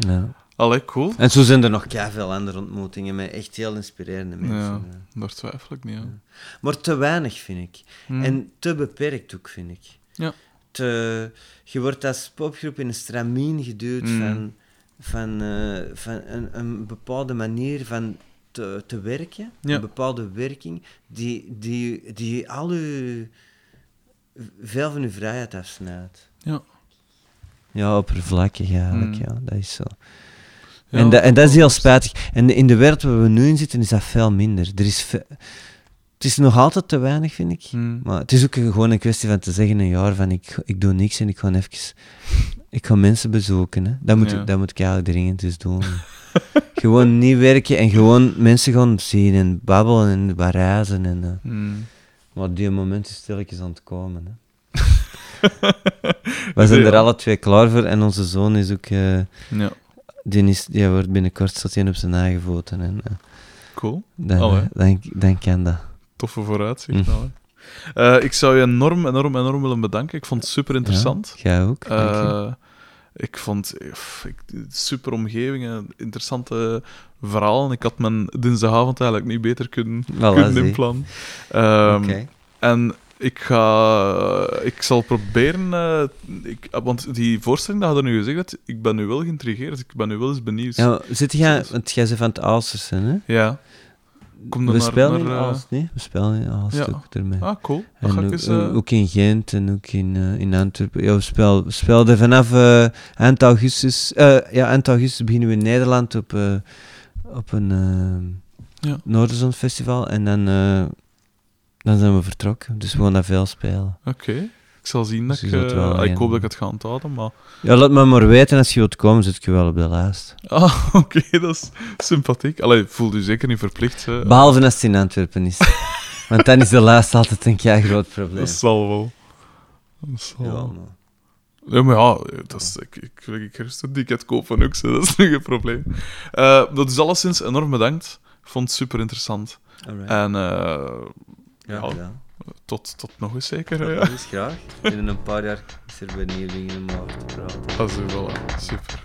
ja. Allee, cool. En zo zijn er nog veel andere ontmoetingen met echt heel inspirerende mensen. Ja. Daar twijfel ik niet aan. Maar te weinig, vind ik. Mhm. En te beperkt ook, vind ik. Ja. Te, je wordt als popgroep in een stramien geduwd Mm. van, van, eh, van een, een bepaalde manier van te, te werken, Ja. een bepaalde werking, die, die, die al uw, veel van uw vrijheid afsnijdt. Ja. Ja, oppervlakkig eigenlijk, Mm. ja, dat is zo. Ja, en, dat, en dat is heel spijtig. En in de wereld waar we nu in zitten, is dat veel minder. Er is ve- het is nog altijd te weinig, vind ik. Mhm. Maar het is ook gewoon een kwestie van te zeggen een jaar van ik, ik doe niks en ik ga even... Ik ga mensen bezoeken. Hè. Dat, moet, Ja. dat moet ik eigenlijk dringend eens doen. gewoon niet werken en gewoon mensen gaan zien en babbelen en wat reizen. En, Hmm. maar die moment is stilletjes aan het komen. Hè. We zijn er alle twee klaar voor en onze zoon is ook... eh, Ja, die, is, die wordt binnenkort staat hij op zijn eigen voeten en eh, cool. dan, eh, dan, dan kan dat. Toffe vooruitzicht. Eh, ik zou je enorm, enorm, enorm willen bedanken. Ik vond het super interessant. Ja, jij ook. Ik vond pff, ik, super omgeving, een interessante verhalen. Ik had mijn dinsdagavond eigenlijk niet beter kunnen, Voilà, kunnen inplannen. Ehm. En ik ga... Ik zal proberen... eh, ik, want die voorstelling dat je er nu gezegd hebt, ik ben nu wel geïntrigeerd. Ik ben nu wel eens benieuwd. Ja, zit jij, want jij bent van het Aalsterse, hè? Ja. We naar- spelen naar, in eh, Aalst, nee? We spelen in Aalst Ja. ook ermee. Ah, cool. Dan En ga ik ook, eens... eh, eh, ook in Gent en ook in, in Antwerpen. Ja, we spelen, we speelden vanaf eh, eind augustus... ja, eind augustus beginnen we in Nederland op, op een uh, Ja. Noorderzon festival. En dan, dan zijn we vertrokken. Dus we gaan daar veel spelen. Oké. Ik zal zien dat Dus ik... eh, wel ah, ik hoop dat ik het ga onthouden, maar... Ja, laat me maar weten als je wilt komen, zit ik je wel op de lijst. Ah, oké, dat is sympathiek. Allee, voel je zeker niet verplicht. hè. Behalve als het in Antwerpen is. Want dan is de lijst altijd een kei groot probleem. Dat zal wel. Dat zal Ja, wel. maar- Ja, maar ja, dat is, ik, ik, ik, ik gerust een ticket kopen ook, zo, dat is geen probleem. Eh, dat is alleszins enorm bedankt. Ik vond het super interessant. Alright. En eh, Ja, ja. Tot, tot nog eens zeker. Ja. Dat is graag. Binnen een paar jaar is er bij dingen maar te praten. Dat is wel voilà. super.